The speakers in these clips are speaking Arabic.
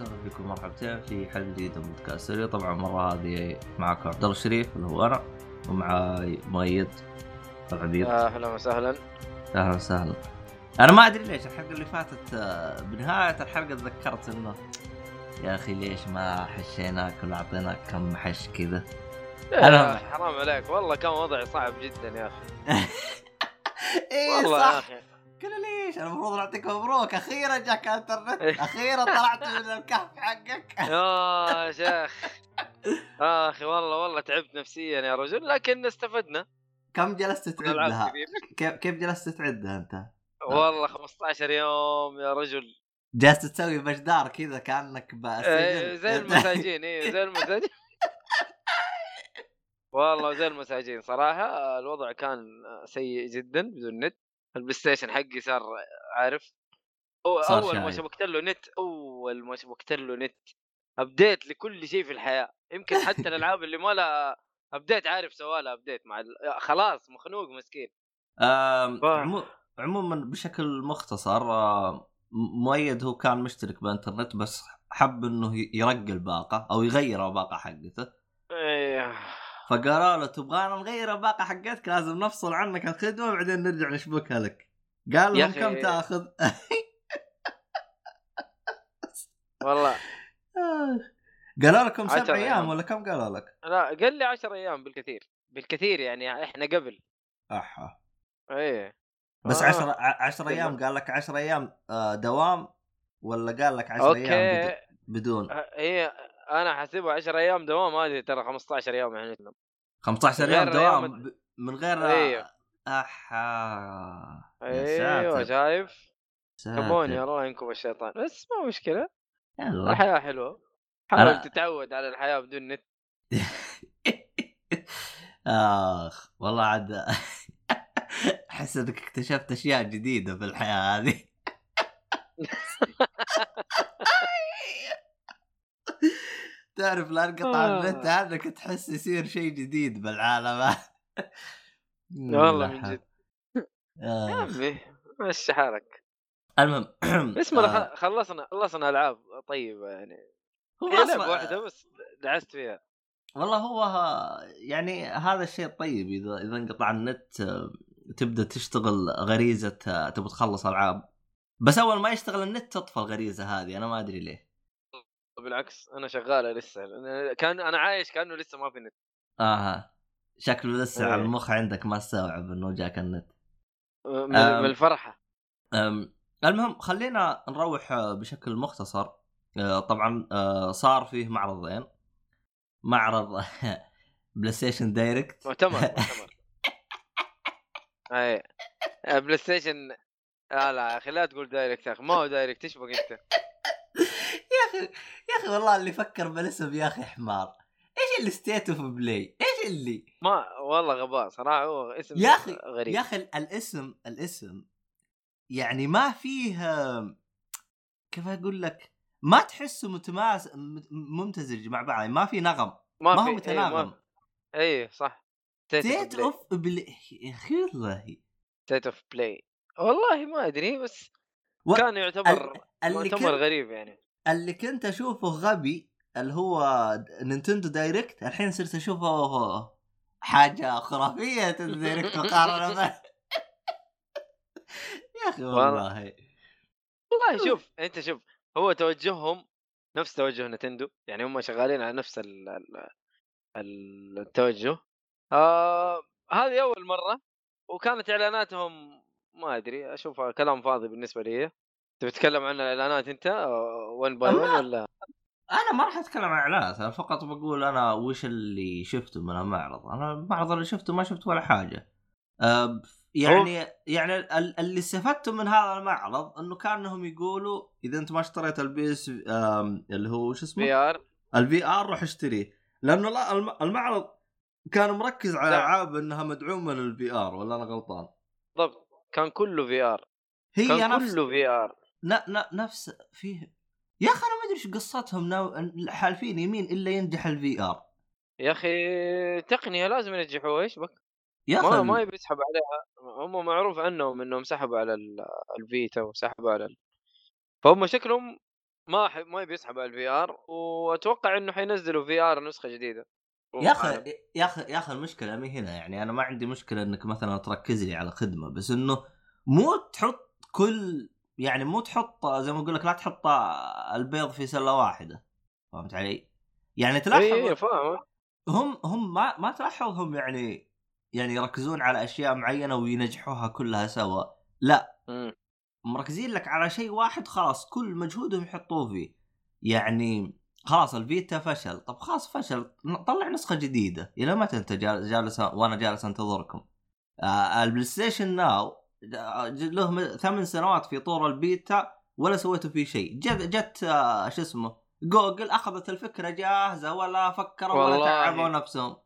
وبركاته، بكم مرحبتين في حلقة جديدة من بودكاست طبعا المرة هذه معكم عبد الله الشريف اللي هو أنا ومعاي مؤيد العبيد. يا أهلا وسهلا. أهلا وسهلا. أنا ما أدري ليش الحلقة اللي فاتت آه، بنهاية الحلقة تذكرت إنه يا أخي ليش ما حشيناك ولا أعطيناك كم حش كذا. يا أخي حرام عليك. والله كان وضعي صعب جدا يا أخي. إيه والله يا صح. أخي. قال ليش؟ أنا المفروض نعطيك مبروك. أخيرا جاك أنترنت. أخيرا طلعت من الكهف حقك. يا شيخ. أخي والله والله تعبت نفسيا يا رجل لكن استفدنا. كم جلست تعدها؟ كثير كيف كيف جلست تعدها أنت؟ والله 15 يوم يا رجل. جالس تسوي بجدار كذا كأنك بسجن إيه، زي المساجين اي زي المساجين. والله زي المساجين صراحة. الوضع كان سيء جدا بدون نت البلاي ستيشن حقي صار عارف أو صار أول ما. شبكت له نت أول ما شبكت له نت update لكل شيء في الحياة يمكن حتى الألعاب اللي ما لها ابديت عارف سوى لها update مع ال... خلاص مخنوق مسكين. عمو- عموما بشكل مختصر مؤيد هو كان مشترك بانترنت بس حب إنه يرقي الباقة أو يغير الباقه حقته إيه. فقالوا له تبغانا نغير الباقة حقتك؟ لازم نفصل عنك الخدمة وبعدين نرجع نشبكها لك. قال لهم كم تأخذ؟ والله. قالوا لكم سبع أيام. ولا كم قالوا لك؟ لا قال لي 10 أيام بالكثير. بالكثير يعني إحنا قبل. أحا. إيه. بس آه. 10 10 أيام قال لك 10 أيام آه، دوام ولا قال لك 10 أيام بدون؟ هي أنا حاسبها 10 أيام دوام هذه ترى 15 يوم يعني. 15 غير يوم دوام من غير أيوه. أحا يا أيوه شايف؟ كموني ساتر. الله ينكب الشيطان. بس ما مشكلة. يلا. الحياة حلوة. حاول أنا- تتعود على الحياة بدون نت. آخ والله عاد أحس إنك اكتشفت أشياء جديدة في الحياة هذه. تعرف لا انقطع آه. النت عنك تحس يصير شيء جديد بالعالم. والله من جد. آه. يا عمي مشي حالك. المهم اسمع آه، خلصنا خلصنا ألعاب طيبة يعني. هو لعبة واحدة بس دعست فيها. والله هو يعني هذا الشيء طيب إذا إذا انقطع النت آه، تبدأ تشتغل غريزة آه، تبغى تخلص ألعاب. بس أول ما يشتغل النت تطفى الغريزة هذه أنا ما أدري ليه. بالعكس أنا شغالة لسه كان أنا عايش كأنه لسه ما في نت. آها شكله لسه على إيه. المخ عندك ما استوعب إنه جاك النت. من, الفرحة. أم، المهم خلينا نروح بشكل مختصر. آه، طبعا آه، صار فيه معرضين. معرض بلاي ستيشن direct مؤتمر مؤتمر. اي بلاي ستيشن لا لا يا أخي لا تقول direct يا أخي ما هو direct إيش أنت؟ أخي يا أخي والله اللي فكر بالاسم يا أخي حمار. إيش اللي State of Play إيش اللي؟ ما والله غباء صراحة. هو اسم يا أخي- غريب. يا أخي الاسم الاسم يعني ما فيه كيف أقول لك؟ ما تحسه متماس ممتزج مع بعض ما في نغم. ما, هو في- إيه، متناغم. اي صح. State of Play يا أخي والله. State of Play والله ما أدري بس و- كان يعتبر اللي مؤتمر كنت غريب يعني. اللي كنت أشوفه غبي اللي هو نينتندو direct الحين صرت أشوفه حاجة خرافية direct مقارنة يا أخي والله. والله. شوف أنت شوف هو توجههم نفس توجه نتندو يعني هم شغالين على نفس ال ال ال- التوجه. آه هذه أول مرة وكانت إعلاناتهم ما أدري أشوفها كلام فاضي بالنسبة لي. تبي تتكلم عن الإعلانات أنت 1 باي 1 ما- ولا؟ أنا ما راح أتكلم عن إعلانات أنا فقط بقول أنا وش اللي شفته من المعرض. أنا المعرض اللي شفته ما شفت ولا حاجة. أه يعني يعني ال- اللي استفدته من هذا المعرض إنه كأنهم يقولوا إذا أنت ما اشتريت البيس اللي هو وش اسمه؟ VR ال VR روح اشتريه لأنه لا الم- المعرض كان مركز على. ألعاب إنها مدعومة لل VR ولا أنا غلطان؟ بالضبط. كان كله في ار هي كان نفس كله VR. نفس فيه. يا أخي أنا ما أدري إيش قصتهم ناو... حالفين يمين إلا ينجح ال VR يا أخي تقنية لازم ينجحوها إيش بك؟ يا ما أخي ما يبي يسحب عليها. هم معروف عنهم إنهم سحبوا على ال- الفيتا وسحبوا على ال- فهم شكلهم ما ح... ما يبي يسحب على ال VR وأتوقع إنه حينزلوا VR نسخة جديدة. يا أخي يا أخي يا أخي المشكلة مي هنا يعني أنا ما عندي مشكلة إنك مثلا تركز لي على خدمة بس إنه مو تحط كل يعني مو تحط زي ما أقول لك لا تحط البيض في سلة واحدة. فهمت علي؟ يعني تلاحظ اي فاهم. هم هم ما ما تلاحظهم يعني يعني يركزون على أشياء معينة وينجحوها كلها سوا. لا. مركزين لك على شيء واحد خلاص كل مجهودهم يحطوه فيه. يعني خلاص الفيتا فشل. طب خلاص فشل. طلع نسخة جديدة. إلى متى أنت جالس وأنا جالس أنتظركم؟ آه البلاي ستيشن ناو له ثمان سنوات في طور البيتا ولا سويتوا فيه شيء. جت جت آه شو اسمه؟ جوجل أخذت الفكرة جاهزة ولا فكروا ولا تعبوا نفسهم.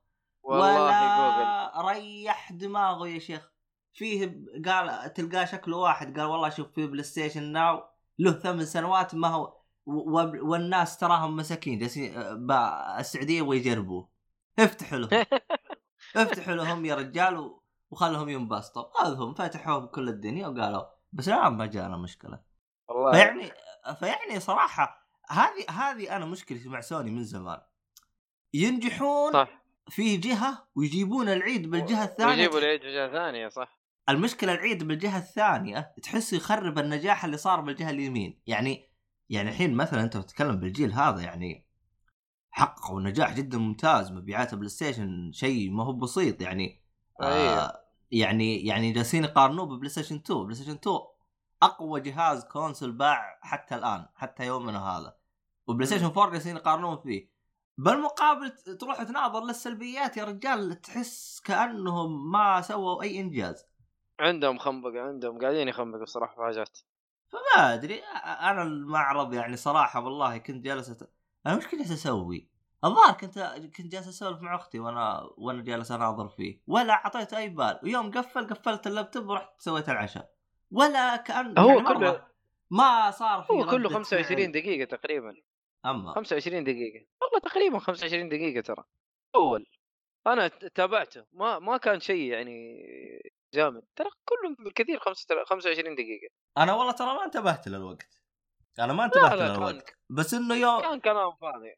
والله ولا جوجل. ريح دماغه يا شيخ. فيه قال تلقاه شكله واحد. قال والله شوف في بلاي ستيشن ناو له ثمان سنوات ما هو والناس تراهم مساكين جالسين آه، السعودية يبغوا يجربوه افتحوا لهم. افتحوا لهم يا رجال وخلهم ينبسطوا. خذهم فتحوه بكل الدنيا وقالوا بس لا ما جانا مشكلة. والله. فيعني فيعني صراحة هذه هذه أنا مشكلتي مع سوني من زمان. ينجحون صح. في جهة ويجيبون العيد بالجهة الثانية. ويجيبوا العيد بالجهة الثانية صح. المشكلة العيد بالجهة الثانية تحس يخرب النجاح اللي صار بالجهة اليمين. يعني يعني الحين مثلا أنت بتتكلم بالجيل هذا يعني حققوا نجاح جدا ممتاز مبيعات بلاي ستيشن شيء ما هو بسيط يعني. آه يعني يعني جالسين يقارنوه ببلاي ستيشن 2 بلاي ستيشن 2 أقوى جهاز console باع حتى الآن حتى يومنا هذا. وبلاي ستيشن 4 جالسين يقارنون فيه. بالمقابل تروح تناظر للسلبيات يا رجال تحس كأنهم ما سووا أي إنجاز. عندهم خنبقه عندهم قاعدين يخنبقوا صراحة في حاجات فما أدري أنا المعرض يعني صراحة والله كنت جالس أت... أنا وش كنت أسوي؟ الظاهر كنت كنت جالس أسولف مع أختي وأنا وأنا جالس أناظر فيه. ولا اعطيت أي بال. ويوم قفل قفلت اللابتوب ورحت سويت العشاء. ولا كأن هو يعني كله ما صار في هو كله 25 دقيقة تقريبا. أما. 25 دقيقة. والله تقريبا 25 دقيقة ترى. أول. أنا تابعته. ما ما كان شيء يعني جامد. ترى كله بالكثير 25 دقيقة. أنا والله ترى ما انتبهت للوقت. أنا ما انتبهت للوقت. بس إنه يوم كان كلام فاضي.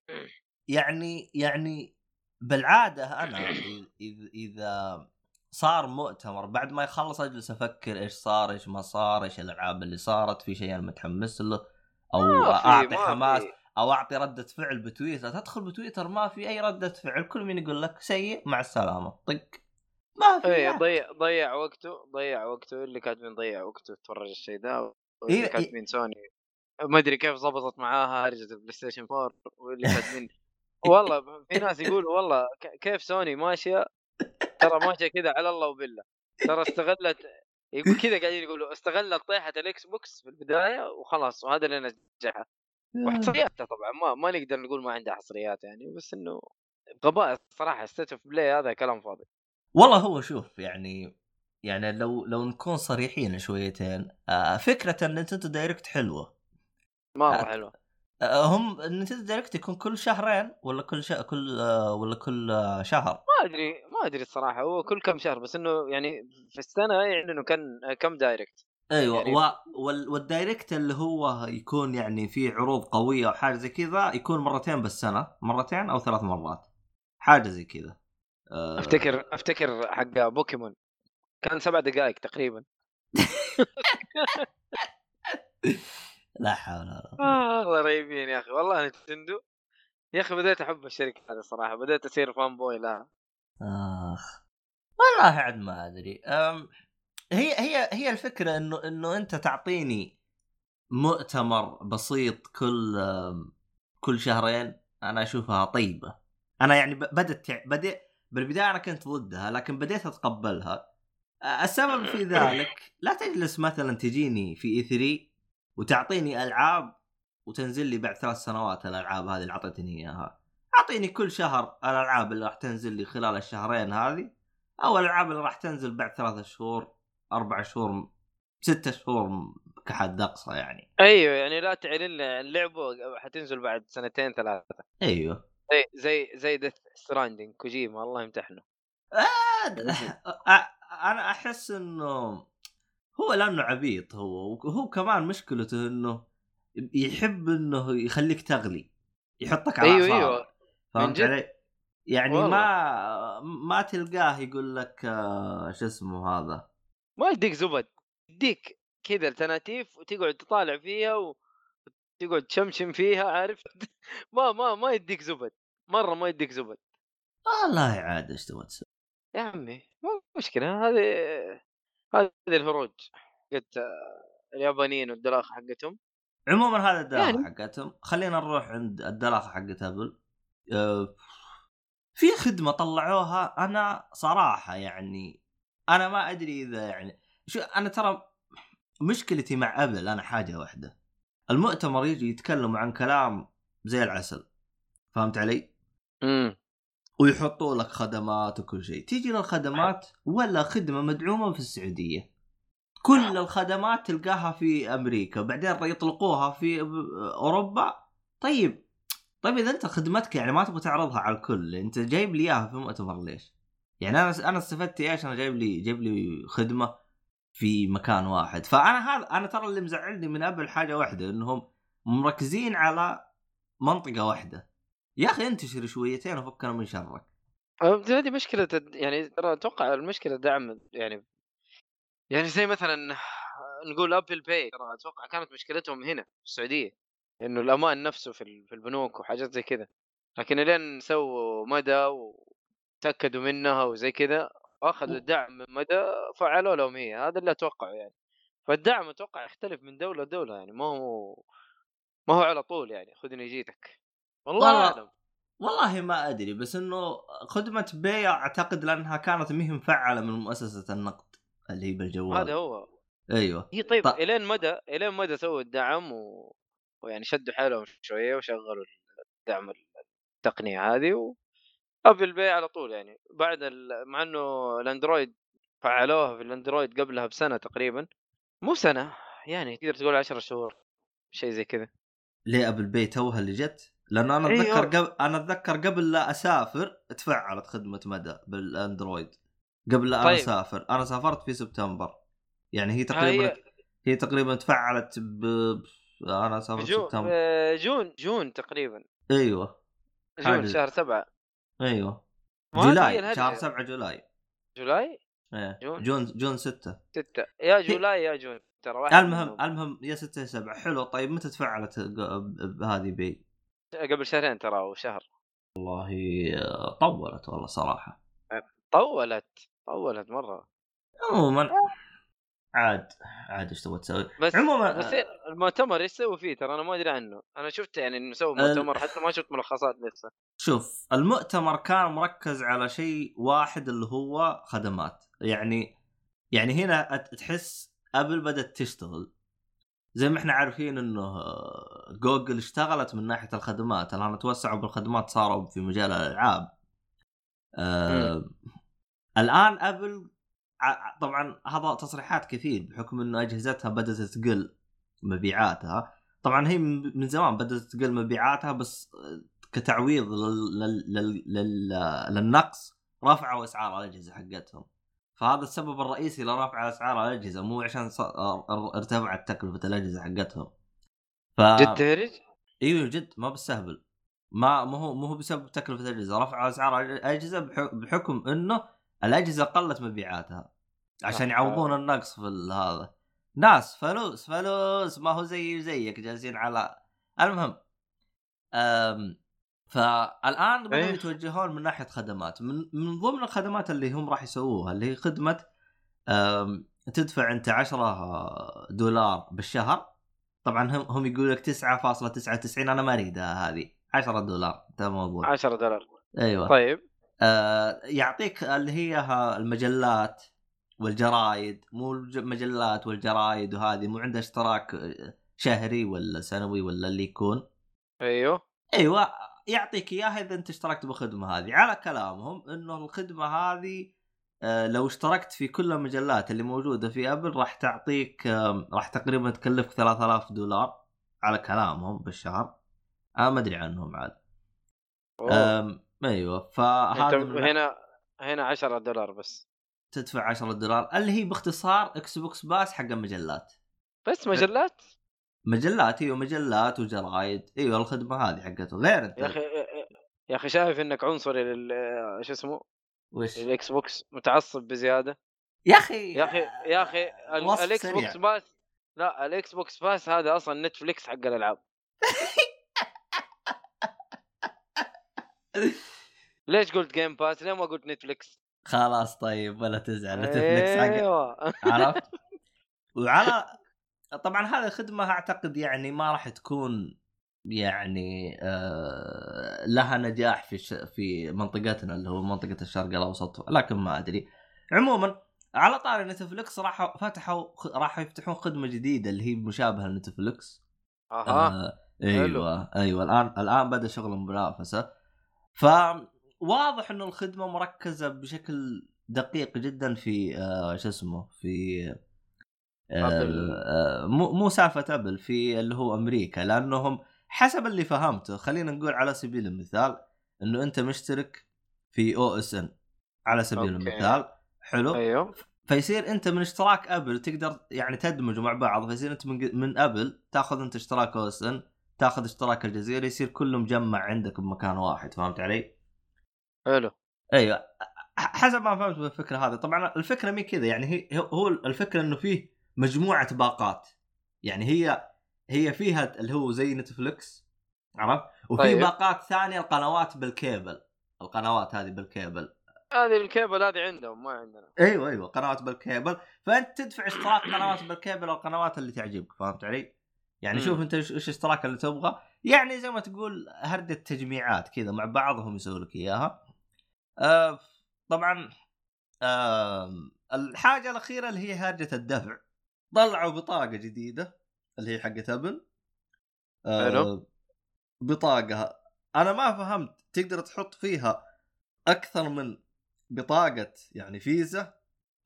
يعني يعني بالعادة أنا إذا صار مؤتمر بعد ما يخلص أجلس أفكر إيش صار إيش ما صار إيش الألعاب اللي صارت في شيء أنا متحمس له أو أعطي حماس. أو أعطي ردة فعل بتويتر. تدخل بتويتر ما في أي ردة فعل كل مين يقول لك سيء مع السلامة طق. ما في اي ضيع ضيع وقته ضيع وقته. اللي كاتبين ضيع وقته تفرج الشيء ذا واللي إيه كاتبين سوني. ما أدري كيف ضبطت معاها هرجه البلاي ستيشن 4 واللي كاتبين والله في ناس يقولوا والله كيف سوني ماشية؟ ترى ماشية كذا على الله وبالله. ترى استغلت يقول كذا قاعدين يقولوا استغلت طيحة الإكس بوكس في البداية وخلاص وهذا اللي نجحها وحصرياتها طبعا ما ما نقدر نقول ما عندها حصريات يعني بس إنه غباء الصراحة State of Play هذا كلام فاضي. والله هو شوف يعني يعني لو لو نكون صريحين شويتين آه، فكرة ان نتندو direct حلوة. مره آه، حلوة. آه، هم نتندو direct يكون كل شهرين ولا كل شا... كل ولا كل شهر؟ ما أدري ما أدري الصراحه هو كل كم شهر بس إنه يعني في السنة يعني إنه كان كم direct أيوه يعني... و... وال... وال direct اللي هو يكون يعني فيه عروض قوية أو حاجة زي كذا يكون مرتين بالسنة. مرتين أو ثلاث مرات. حاجة زي كذا. أه... أفتكر أفتكر حق بوكيمون كان سبع دقائق تقريبا. لا حول ولا قوة. آه الله رهيبين يا أخي. والله نينتندو. يا أخي بديت أحب الشركة هذه صراحة. بديت اصير fanboy لها. آخ. والله عاد ما أدري. أم... هي هي هي الفكرة إنه إنه أنت تعطيني مؤتمر بسيط كل كل شهرين أنا أشوفها طيبة. أنا يعني بدت بدأ بالبداية أنا كنت ضدها لكن بديت أتقبلها. السبب في ذلك لا تجلس مثلا تجيني في إي 3 وتعطيني ألعاب وتنزل لي بعد ثلاث سنوات الألعاب هذه اللي أعطيتني إياها. أعطيني كل شهر الألعاب اللي راح تنزل لي خلال الشهرين هذه أو الألعاب اللي راح تنزل بعد ثلاثة شهور أربع شهور ستة شهور كحد أقصى يعني. أيوه يعني لا تعلن لي اللعبه حتنزل بعد سنتين ثلاثة. أيوه. زي زي زي ديث ستراندنج كوجيما الله يمتحنه. آه، أنا أحس إنه هو لأنه عبيط هو وهو كمان مشكلته إنه يحب إنه يخليك تغلي يحطك على أيوه. أيوه فهمت جد؟ علي؟ يعني والله. ما ما تلقاه يقول لك آه، شو اسمه هذا ما يديك زبد يديك كذا التناتيف وتقعد تطالع فيها وتقعد تشمشم فيها عارف ما ما ما يديك زبد مرة ما يديك زبد والله عاد إيش تبغى تسوي؟ يا عمي مو مشكلة هذه هذه الهروج قلت اليابانيين والدلاخه حقتهم. عموما هذا الدلاخه يعني- حقتهم. خلينا نروح عند الدلاخه حقت أبل. آه، في خدمة طلعوها. أنا صراحة يعني أنا ما أدري إذا يعني شو أنا ترى مشكلتي مع أبل أنا حاجة واحدة. المؤتمر يجي يتكلموا عن كلام زي العسل. فهمت علي؟ امم ويحطوا لك خدمات وكل شيء. تيجي للخدمات ولا خدمة مدعومة في السعودية. كل الخدمات تلقاها في أمريكا بعدين يطلقوها في أوروبا. طيب طيب إذا أنت خدمتك يعني ما تبغى تعرضها على الكل أنت جايب لي إياها في مؤتمر ليش؟ يعني أنا أنا استفدت إيش؟ أنا جايب لي جايب لي خدمة في مكان واحد. فأنا هذا أنا ترى اللي مزعلني من ابل حاجة واحدة إنهم مركزين على منطقة واحدة. يا أخي انتشر شويتين وفكنا من شرك. هذه مشكلة الد- يعني ترى أتوقع المشكلة دعم يعني يعني زي مثلا نقول أبل pay ترى أتوقع كانت مشكلتهم هنا في السعودية إنه الأمان نفسه في ال- في البنوك وحاجات زي كذا. لكن إلين سووا مدى وتأكدوا منها وزي كذا أخذوا الدعم من مدى فعلوا لهم هي. هذا اللي أتوقعه يعني. فالدعم أتوقع يختلف من دولة لدولة يعني ما هو ما هو على طول يعني خذني جيتك. والله والله أعلم. والله ما أدري بس إنه خدمة pay أعتقد لأنها كانت مهي مفعله من مؤسسة النقد اللي هي بالجوال. هذا هو. أيوه. هي طيب طيب. إلين مدى إلين مدى سووا الدعم و... ويعني شدوا حيلهم شوية وشغلوا الدعم التقنية هذه و... ابل pay على طول يعني. بعد ال... مع إنه الأندرويد فعلوها في الأندرويد قبلها بسنة تقريبا. مو سنة يعني تقدر تقول 10 شهور شيء زي كذا. ليه ابل pay توها اللي جت؟ لأنه أنا أيوه. أتذكر قبل أنا أتذكر قبل لا أسافر تفعلت خدمة مدى بالأندرويد قبل لا أنا طيب. أسافر أنا سافرت في سبتمبر يعني هي تقريبا هي هي تقريبا تفعلت ب أنا سافرت جو... سبتمبر آه، June June تقريبا أيوه June حاجة. شهر سبعة أيوه July. شهر 7 July July إيه June؟ جون جون 6 ستة يا July يا June ترى واحد المهم. المهم يا 6 يا 7 حلو طيب متى تفعلت هذه pay؟ قبل شهرين ترى أو شهر. والله آه، طولت والله صراحة. طولت طولت مرة. عموما عاد عاد إيش تبغى تسوي؟ بس عموما بس المؤتمر إيش سووا فيه ترى؟ أنا ما أدري عنه. أنا شفت يعني إنه سووا ال- مؤتمر حتى ما شفت ملخصات لسه. شوف المؤتمر كان مركز على شيء واحد اللي هو خدمات. يعني يعني هنا تحس أبل بدأت تشتغل. زي ما إحنا عارفين إنه جوجل اشتغلت من ناحية الخدمات. الآن توسعوا بالخدمات صاروا في مجال الألعاب. آه الآن أبل طبعا هذا تصريحات كثير بحكم إنه أجهزتها بدأت تقل مبيعاتها. طبعا هي من زمان بدأت تقل مبيعاتها بس كتعويض. لل... لل... لل... للنقص رفعوا أسعار الأجهزة حقتهم. فهذا السبب الرئيسي لرفع أسعار الأجهزة مو عشان ارتفعت تكلفة الأجهزة حقتهم ف... جد تهرج؟ إيوه جد ما بالسهبل ما مو هو مو هو بسبب تكلفة الأجهزة رفعوا أسعار الأجهزة بح- بحكم إنه الأجهزة قلت مبيعاتها عشان. يعوضون النقص في هذا ناس فلوس فلوس ما هو زي زيك جالسين على المهم أم... فالآن بدأوا. يتوجهون من ناحية خدمات. من من ضمن الخدمات اللي هم راح يسووها اللي هي خدمة. تدفع أنت 10 دولار بالشهر. طبعا هم هم يقول لك 9.99 أنا ما اريدها هذه. 10 دولار انتهى الموضوع 10 دولار. أيوه. طيب. آه يعطيك اللي هي المجلات والجرايد. مو المجلات والجرايد وهذه مو عنده اشتراك شهري ولا سنوي ولا اللي يكون. أيوه. أيوه يعطيك إياها إذا أنت اشتركت بالخدمة هذه. على كلامهم إنه الخدمة هذه آه، لو اشتركت في كل المجلات اللي موجودة في أبل راح تعطيك راح تقريبا تكلفك 3000 دولار. على كلامهم بالشهر. أنا ما أدري عنهم عاد. أيوه. فهذا من- هنا هنا 10 دولار بس. تدفع 10 دولار. اللي هي باختصار إكس بوكس pass حق المجلات. بس مجلات؟ مجلات إيوه مجلات وجرايد إيوه الخدمة هذه حقته غير انت يا أخي يا أخي شايف إنك عنصري لل شو اسمه وش الاكس بوكس متعصب بزيادة يا أخي يا أخي يا أخي ال- وصف الإكس. بوكس pass لا الإكس بوكس pass هذا أصلا نتفليكس حق الألعاب ليش قلت Game Pass؟ ليه ما قلت نتفليكس؟ خلاص طيب ولا تزعل نتفلكس حق أيوه عرفت؟ وعلى طبعا هذه الخدمة أعتقد يعني ما راح تكون يعني آه لها نجاح في ش... في منطقتنا اللي هو منطقة الشرق الأوسط لكن ما أدري. عموما على طاري نتفلكس راح فتحوا راح يفتحون خدمة جديدة اللي هي مشابهة لنتفلكس أها آه أيوه أيوه الآن الآن بدأ شغل المنافسة. فواضح إنه الخدمة مركزة بشكل دقيق جدا في آه شو اسمه في مو مو سالفة أبل في اللي هو أمريكا لأنهم حسب اللي فهمته خلينا نقول على سبيل المثال إنه أنت مشترك في أو إس إن على سبيل أوكي. المثال حلو؟ أيوه. فيصير أنت من اشتراك أبل تقدر يعني تدمجوا مع بعض فيصير أنت من, من أبل تاخذ أنت اشتراك أو إس إن تاخذ اشتراك الجزيرة يصير كله مجمع عندك بمكان واحد فهمت علي؟ حلو. أيوه. حسب ما فهمت بالفكرة هذه. طبعا الفكرة مي كذا يعني هي هو الفكرة إنه فيه مجموعة باقات يعني هي هي فيها اللي هو زي نتفلكس عرفت؟ وفي طيب. باقات ثانية القنوات بالكيبل القنوات هذه بالكيبل هذه الكيبل هذه عندهم ما عندنا أيوه أيوه قنوات بالكيبل فأنت تدفع اشتراك قنوات بالكيبل القنوات اللي تعجبك فهمت علي؟ يعني مم. شوف أنت إيش الاشتراك اللي تبغى يعني زي ما تقول هرجة تجميعات كذا مع بعضهم يسوي لك إياها. آه طبعا آه الحاجة الأخيرة اللي هي هرجة الدفع طلعوا بطاقة جديدة اللي هي حقت ابل آه حلو. بطاقة. أنا ما فهمت تقدر تحط فيها أكثر من بطاقة يعني فيزا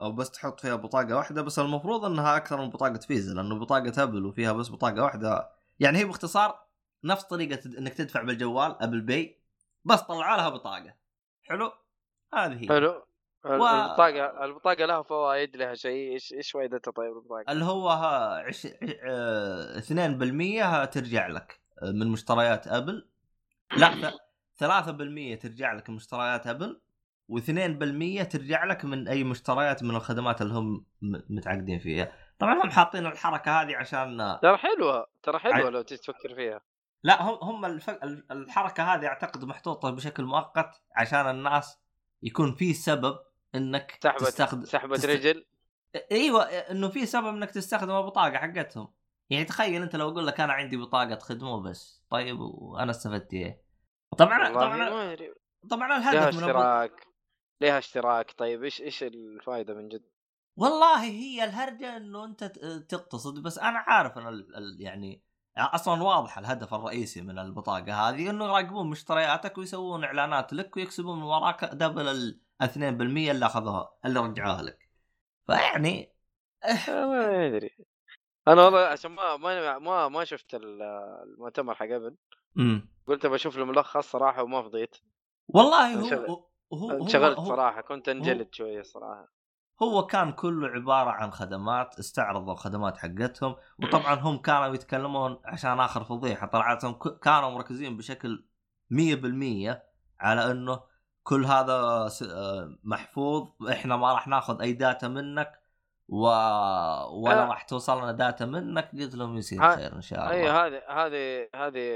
أو بس تحط فيها بطاقة واحدة بس المفروض إنها أكثر من بطاقة فيزا لأنه بطاقة ابل وفيها بس بطاقة واحدة. يعني هي باختصار نفس طريقة إنك تدفع بالجوال ابل pay بس طلعوا لها بطاقة. حلو؟ هذه هي. حلو. و- البطاقة البطاقة لها فوائد لها شيء. إيش إيش فائدتها طيب البطاقة؟ اللي هو ها عش... آه... 2% ترجع لك من مشتريات أبل. لا ث... 3% ترجع لك من مشتريات أبل و2% ترجع لك من أي مشتريات من الخدمات اللي هم متعاقدين فيها. طبعا هم حاطين الحركة هذه عشان ترى حلوة ترى حلوة عاد- لو تفكر فيها. لا هم هم الف... الحركة هذه أعتقد محطوطة بشكل مؤقت عشان الناس يكون في سبب إنك سحبة تستخدم سحبة تست- رجل إيوه إنه في سبب إنك تستخدم البطاقه حقتهم يعني تخيل أنت لو أقول لك أنا عندي بطاقة خدمة وبس طيب وأنا استفدت إيه طبعا طبعا. طبعا الهدف من. اشتراك لها اشتراك طيب إيش إيش الفائدة من جد؟ والله هي الهرجة إنه أنت تقتصد بس أنا عارف إن ال... يعني أصلا واضح الهدف الرئيسي من البطاقة هذه إنه يراقبون مشترياتك ويسوون إعلانات لك ويكسبون من وراك double ال 2% اللي أخذوها اللي رجعوها لك. فيعني أنا ما أدري. أنا والله عشان ما ما ما, ما شفت ال- المؤتمر حق ابل امم قلت بشوف الملخص صراحة وما فضيت. والله هو هو انشغلت هو صراحة كنت انجلد شوية صراحة. هو كان كله عبارة عن خدمات استعرضوا الخدمات حقتهم وطبعا هم كانوا يتكلمون عشان آخر فضيحة. طلعت لهم ك- كانوا مركزين بشكل 100% على إنه كل هذا آه، محفوظ. إحنا ما راح ناخذ أي data منك و... ولا آه. راح توصل لنا data منك. قلت لهم يصير ها- خير إن شاء اي الله. هذه هذه هذه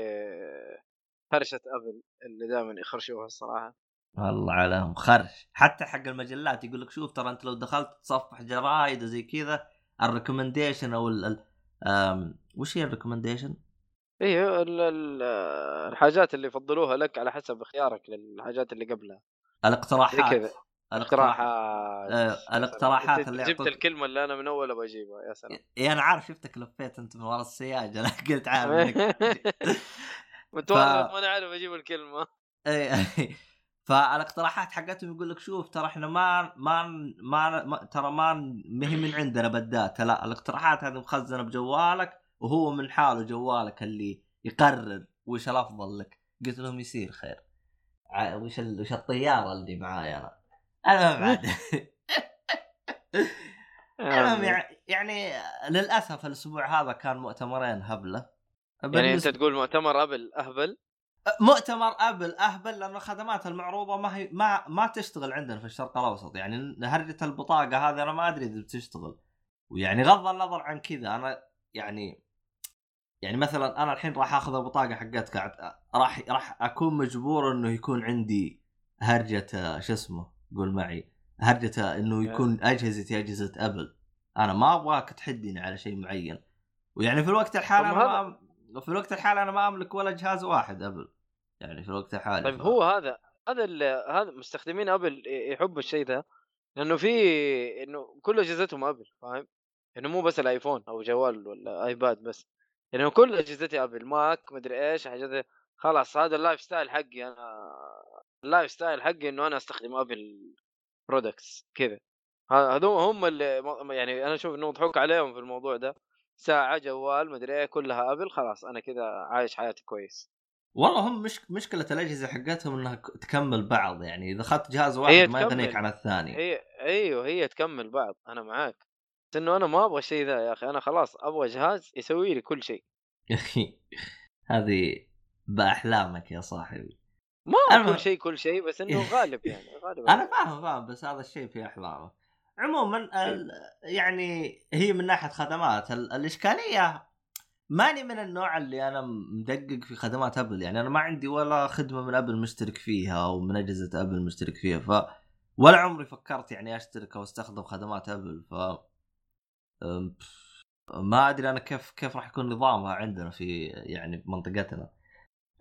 هرشة أبل اللي دائما يخرشوها الصراحة. الله عليهم خرش. حتى حق المجلات يقول لك شوف ترى أنت لو دخلت تصفح جرايد زي كذا ال recommendation أو ال ال آم، وش هي ال recommendation؟ ال- ال- الحاجات اللي يفضلوها لك على حسب اختيارك للحاجات اللي قبلها. الاقتراحات كذا. الاقتراحات آه،. الاقتراحات أنت اللي جبت الكلمة اللي أنا من اول بجيبها يا سلام. إي أنا عارف شفتك لفيت أنت من ورا السياج أنا قلت عارف إنك متورط ما أنا عارف أجيب الكلمة. إي فالاقتراحات حقتهم يقول لك شوف ترى إحنا ما ما ما, ما ترى ما ما هي من عندنا بال data لا الاقتراحات هذه مخزنة بجوالك وهو من حاله جوالك اللي يقرر وش الأفضل لك. قلت لهم يصير خير. وش ال... وش الطيارة اللي معاي أنا المهم عاد المهم يع- يعني للأسف الأسبوع هذا كان مؤتمرين هبلة. يعني أنت تقول مؤتمر أبل أهبل؟ مؤتمر أبل أهبل لأن الخدمات المعروضة ما هي ما ما تشتغل عندنا في الشرق الأوسط. يعني هرجة البطاقة هذه أنا ما أدري إذا بتشتغل. ويعني غض النظر عن كذا. أنا يعني يعني مثلا أنا الحين راح آخذ البطاقه حقتك راح راح أكون مجبور إنه يكون عندي هرجة شو اسمه؟ قول معي. هرجة إنه يكون اجهزتي أجهزة أبل. أنا ما أبغاك تحدني على شيء معين. ويعني في الوقت الحالي أنا ما في الوقت الحالي أنا ما أملك ولا جهاز واحد أبل. يعني في الوقت الحالي طيب هو هذا هذا هذا مستخدمين أبل يحبوا الشيء ده. لأنه في إنه كل أجهزتهم أبل فاهم؟ انه مو بس الآيفون أو جوال ولا آيباد بس. انه كل أجهزتي ابل ماك مدري إيش حاجات خلاص هذا ال lifestyle حقي أنا ال lifestyle حقي إنه أنا أستخدم Apple products كذا. هذول هم اللي يعني أنا أشوف انه مضحوك عليهم في الموضوع ده. ساعة جوال مدري إيه كلها ابل خلاص أنا كذا عايش حياتي كويس. والله هم مش مشكلة الأجهزة حقتهم إنها تكمل بعض يعني. إذا أخذت جهاز واحد ما يغنيك. عن الثاني هي أيوه هي تكمل بعض أنا معاك. بس إنه أنا ما أبغى الشيء ذا يا أخي أنا خلاص أبغى جهاز يسوي لي كل شيء. يا أخي هذه بأحلامك يا صاحبي. ما أنا- كل شيء كل شيء بس إنه غالب يعني غالب أنا فاهم فاهم بس هذا الشيء في احلامك عموما ال- يعني هي من ناحية خدمات ال- الإشكالية ماني من النوع اللي أنا مدقق في خدمات أبل. يعني أنا ما عندي ولا خدمة من أبل مشترك فيها أو من أجهزة أبل مشترك فيها ف ولا عمري فكرت يعني أشترك أو أستخدم خدمات أبل ف ما أدري أنا كيف كيف راح يكون نظامها عندنا في يعني بمنطقتنا.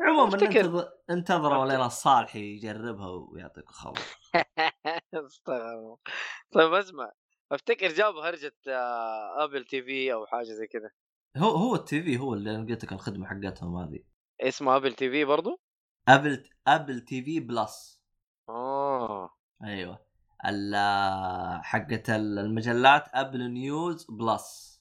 عموما انتظر انتظروا لين الصالح يجربها ويعطيك خبر استغفر الله. طيب اسمع أفتكر جابوا هرجة Apple TV أو حاجة زي كذا. هو هو ال TV هو اللي أنا قلت لك الخدمة حقتهم هذه. اسمه Apple TV برضو؟ Apple Apple TV Plus آه. أيوه. حقت المجلات Apple News Plus.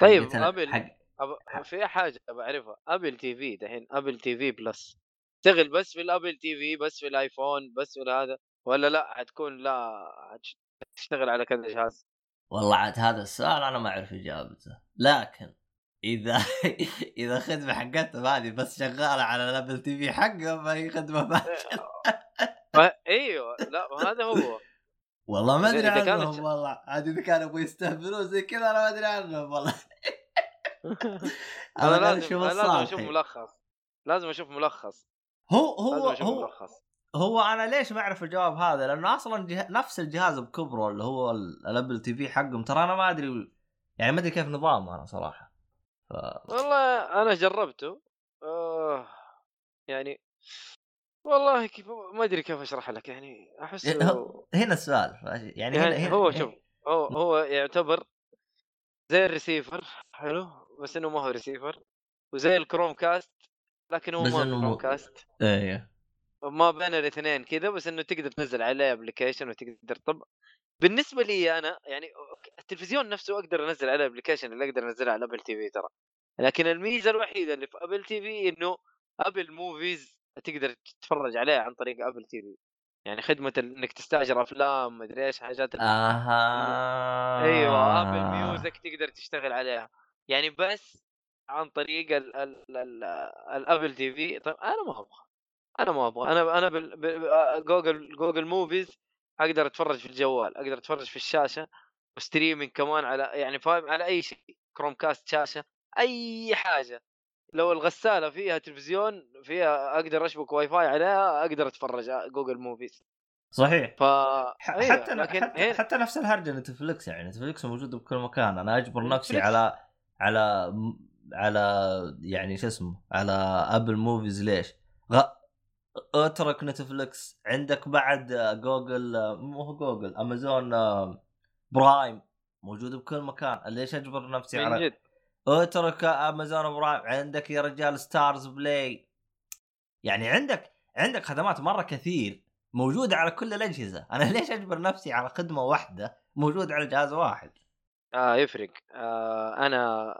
طيب، أبل- حق أب... في حاجة بعرفها Apple TV دحين Apple TV Plus. تشتغل بس في ال Apple TV بس في الآيفون بس في هذا ولا لا؟ حتكون لا حتشتغل على كذا جهاز. والله عاد هذا السؤال أنا ما أعرف إجابته. لكن إذا إذا خدمة حقتهم هذه بس شغالة على ال Apple TV حقهم فهي خدمة فاشله ف- إيوه لا هذا هو. والله ما أدري عنهم والله. عاد إذا كانوا يبغوا يستهبلون زي كذا أنا ما أدري عنهم والله. أنا لازم أنا لازم أشوف. ملخص. لازم أشوف ملخص. هو هو أشوف هو ملخص. هو أنا ليش ما أعرف الجواب هذا؟ لأنه أصلا جه... نفس الجهاز بكبره اللي هو ال- ال Apple TV حقهم. ترى أنا ما أدري يعني ما أدري كيف نظامه أنا صراحة. ف... والله أنا جربته. آه يعني والله كيف ما أدري كيف أشرح لك يعني احسه هنا السؤال يعني, يعني هنا هو شوف هو هو يعتبر زي الريسيفر حلو بس إنه ما هو ريسيفر وزي ال Chromecast لكن هو ما هو Chromecast. إيه. ما بين الاثنين كذا بس إنه تقدر تنزل عليه application وتقدر طب بالنسبة لي أنا يعني التلفزيون نفسه أقدر أنزل عليه application اللي أقدر انزلها على Apple TV ترى لكن الميزة الوحيدة اللي في Apple TV إنه Apple Movies تقدر تتفرج عليها عن طريق Apple TV يعني خدمة إنك تستأجر أفلام مدري إيش حاجات آها. أيوه Apple Music تقدر تشتغل عليها. يعني بس عن طريق ال ال ال ال Apple TV طيب أنا ما أبغى. أنا ما أبغى. أنا أنا بال- Google Google Movies أقدر أتفرج في الجوال أقدر أتفرج في الشاشة و streaming كمان على يعني فاهم على أي شيء Chromecast شاشة أي حاجة. لو الغسالة فيها تلفزيون فيها أقدر أشبك واي فاي عليها أقدر أتفرج على Google Movies. صحيح. ف أيوة، حتى لكن حتى, حتى نفس الهرجه Netflix يعني Netflix موجوده بكل مكان. أنا أجبر نفسي Netflix. على على على يعني شو اسمه على Apple Movies. ليش؟ غ... اترك Netflix. عندك بعد Google Mo هو Google Amazon Prime موجود بكل مكان. ليش أجبر نفسي على جد. اترك Amazon Prime عندك يا رجال Starzplay يعني عندك عندك خدمات مرة كثير موجودة على كل الأجهزة. أنا ليش أجبر نفسي على خدمة واحدة موجودة على جهاز واحد؟ آه يفرق. آه أنا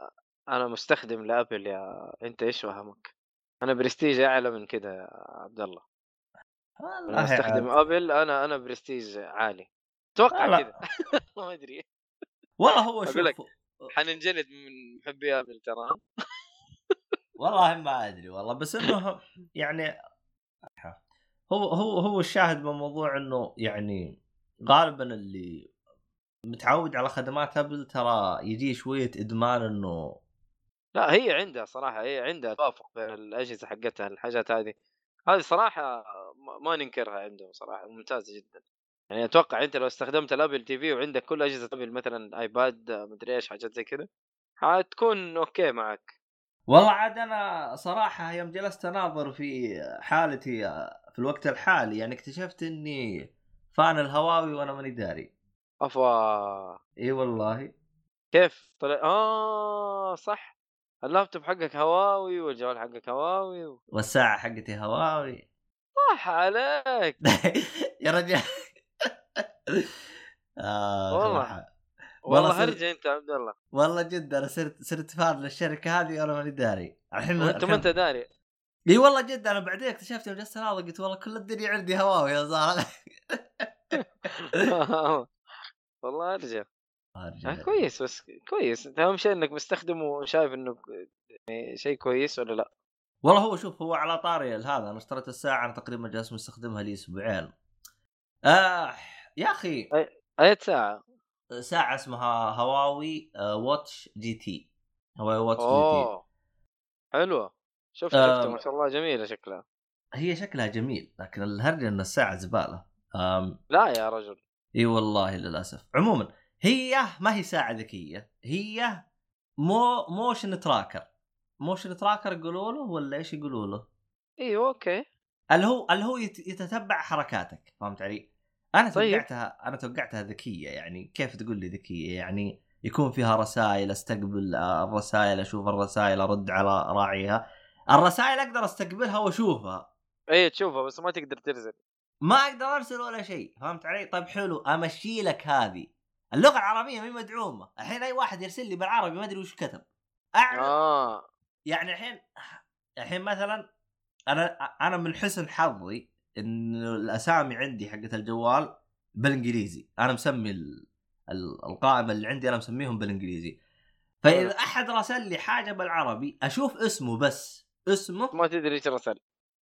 أنا مستخدم لأبل يا أنت إيش فهمك؟ أنا برستيج أعلى من كذا يا عبد الله. أنا والله استخدم. أبل أنا أنا برستيج عالي. أتوقع. كذا ما أدري. والله هو شوف. حننجلد من محبي ابل ترى. والله ما أدري والله بس إنه يعني هو هو هو الشاهد بالموضوع إنه يعني غالبا اللي متعود على خدمات أبل ترى يجي شوية إدمان إنه لا هي عندها صراحة هي عندها توافق بين الأجهزة حقتها الحاجات هذه. هذه صراحة ما- ما ننكرها عندهم صراحة ممتازة جدا. يعني أتوقع أنت لو استخدمت الأبل تي في وعندك كل أجهزة أبل مثلا ايباد مدري إيش حاجات زي كذا حتكون أوكي معك. والله عاد أنا صراحة يوم جلست أناظر في حالتي في الوقت الحالي يعني اكتشفت إني فان الهواوي وأنا ماني داري. أفا. إي والله. كيف؟ طلع آه صح. اللابتوب حقك هواوي والجوال حقك هواوي و... والساعة حقتي هواوي. صح عليك. يا رجال. آه والله. والله هرجة انت يا عبد الله. والله جد أنا صرت صرت فان للشركة هذه وأنا ماني داري. الحين وأنت ما أنت داري. إي والله جد أنا بعدين اكتشفت يوم جلست اناظر قلت والله كل الدنيا عندي هواوي يا زلمة. والله هرجة. آه أرجع. كويس بس كويس. أنت أهم شيء إنك مستخدمه وشايف إنه يعني شيء كويس ولا لا؟ والله هو شوف هو على طاري هذا. أنا اشتريت الساعة أنا تقريبا جالس مستخدمها لي أسبوعين. آه يا أخي أي ساعة؟ ساعة اسمها هواوي آه Watch GT. هواوي Watch GT. حلوة. شفت. شفت ما شاء الله جميلة شكلها. هي شكلها جميل لكن الهرجة إن الساعة زبالة. آم لا يا رجل. إي والله للأسف. عموما هي ما هي ساعة ذكية هي مو motion tracker. motion tracker يقولوا له ولا إيش يقولوا له؟ أيوه أوكي. اللي هو اللي هو يت- يتتبع حركاتك فهمت علي؟ أنا طيب. توقعتها أنا توقعتها ذكية يعني كيف تقول لي ذكية؟ يعني يكون فيها رسائل أستقبل آه، الرسائل أشوف الرسائل أرد على راعيها. الرسائل أقدر أستقبلها وأشوفها. اي تشوفها بس ما تقدر ترسل. ما أقدر أرسل ولا شيء فهمت علي؟ طيب حلو أمشي لك هذه. اللغة العربية مي مدعومة. الحين أي واحد يرسل لي بالعربي ما أدري وش كتب. أعلم آه. يعني الحين الحين مثلا أنا أنا من حسن حظي إن الأسامي عندي حقت الجوال بالإنجليزي. أنا مسمي ال- ال- القائمة اللي عندي أنا مسميهم بالإنجليزي. فإذا أحد رسل لي حاجة بالعربي أشوف اسمه بس. اسمه؟ ما تدري إيش رسل.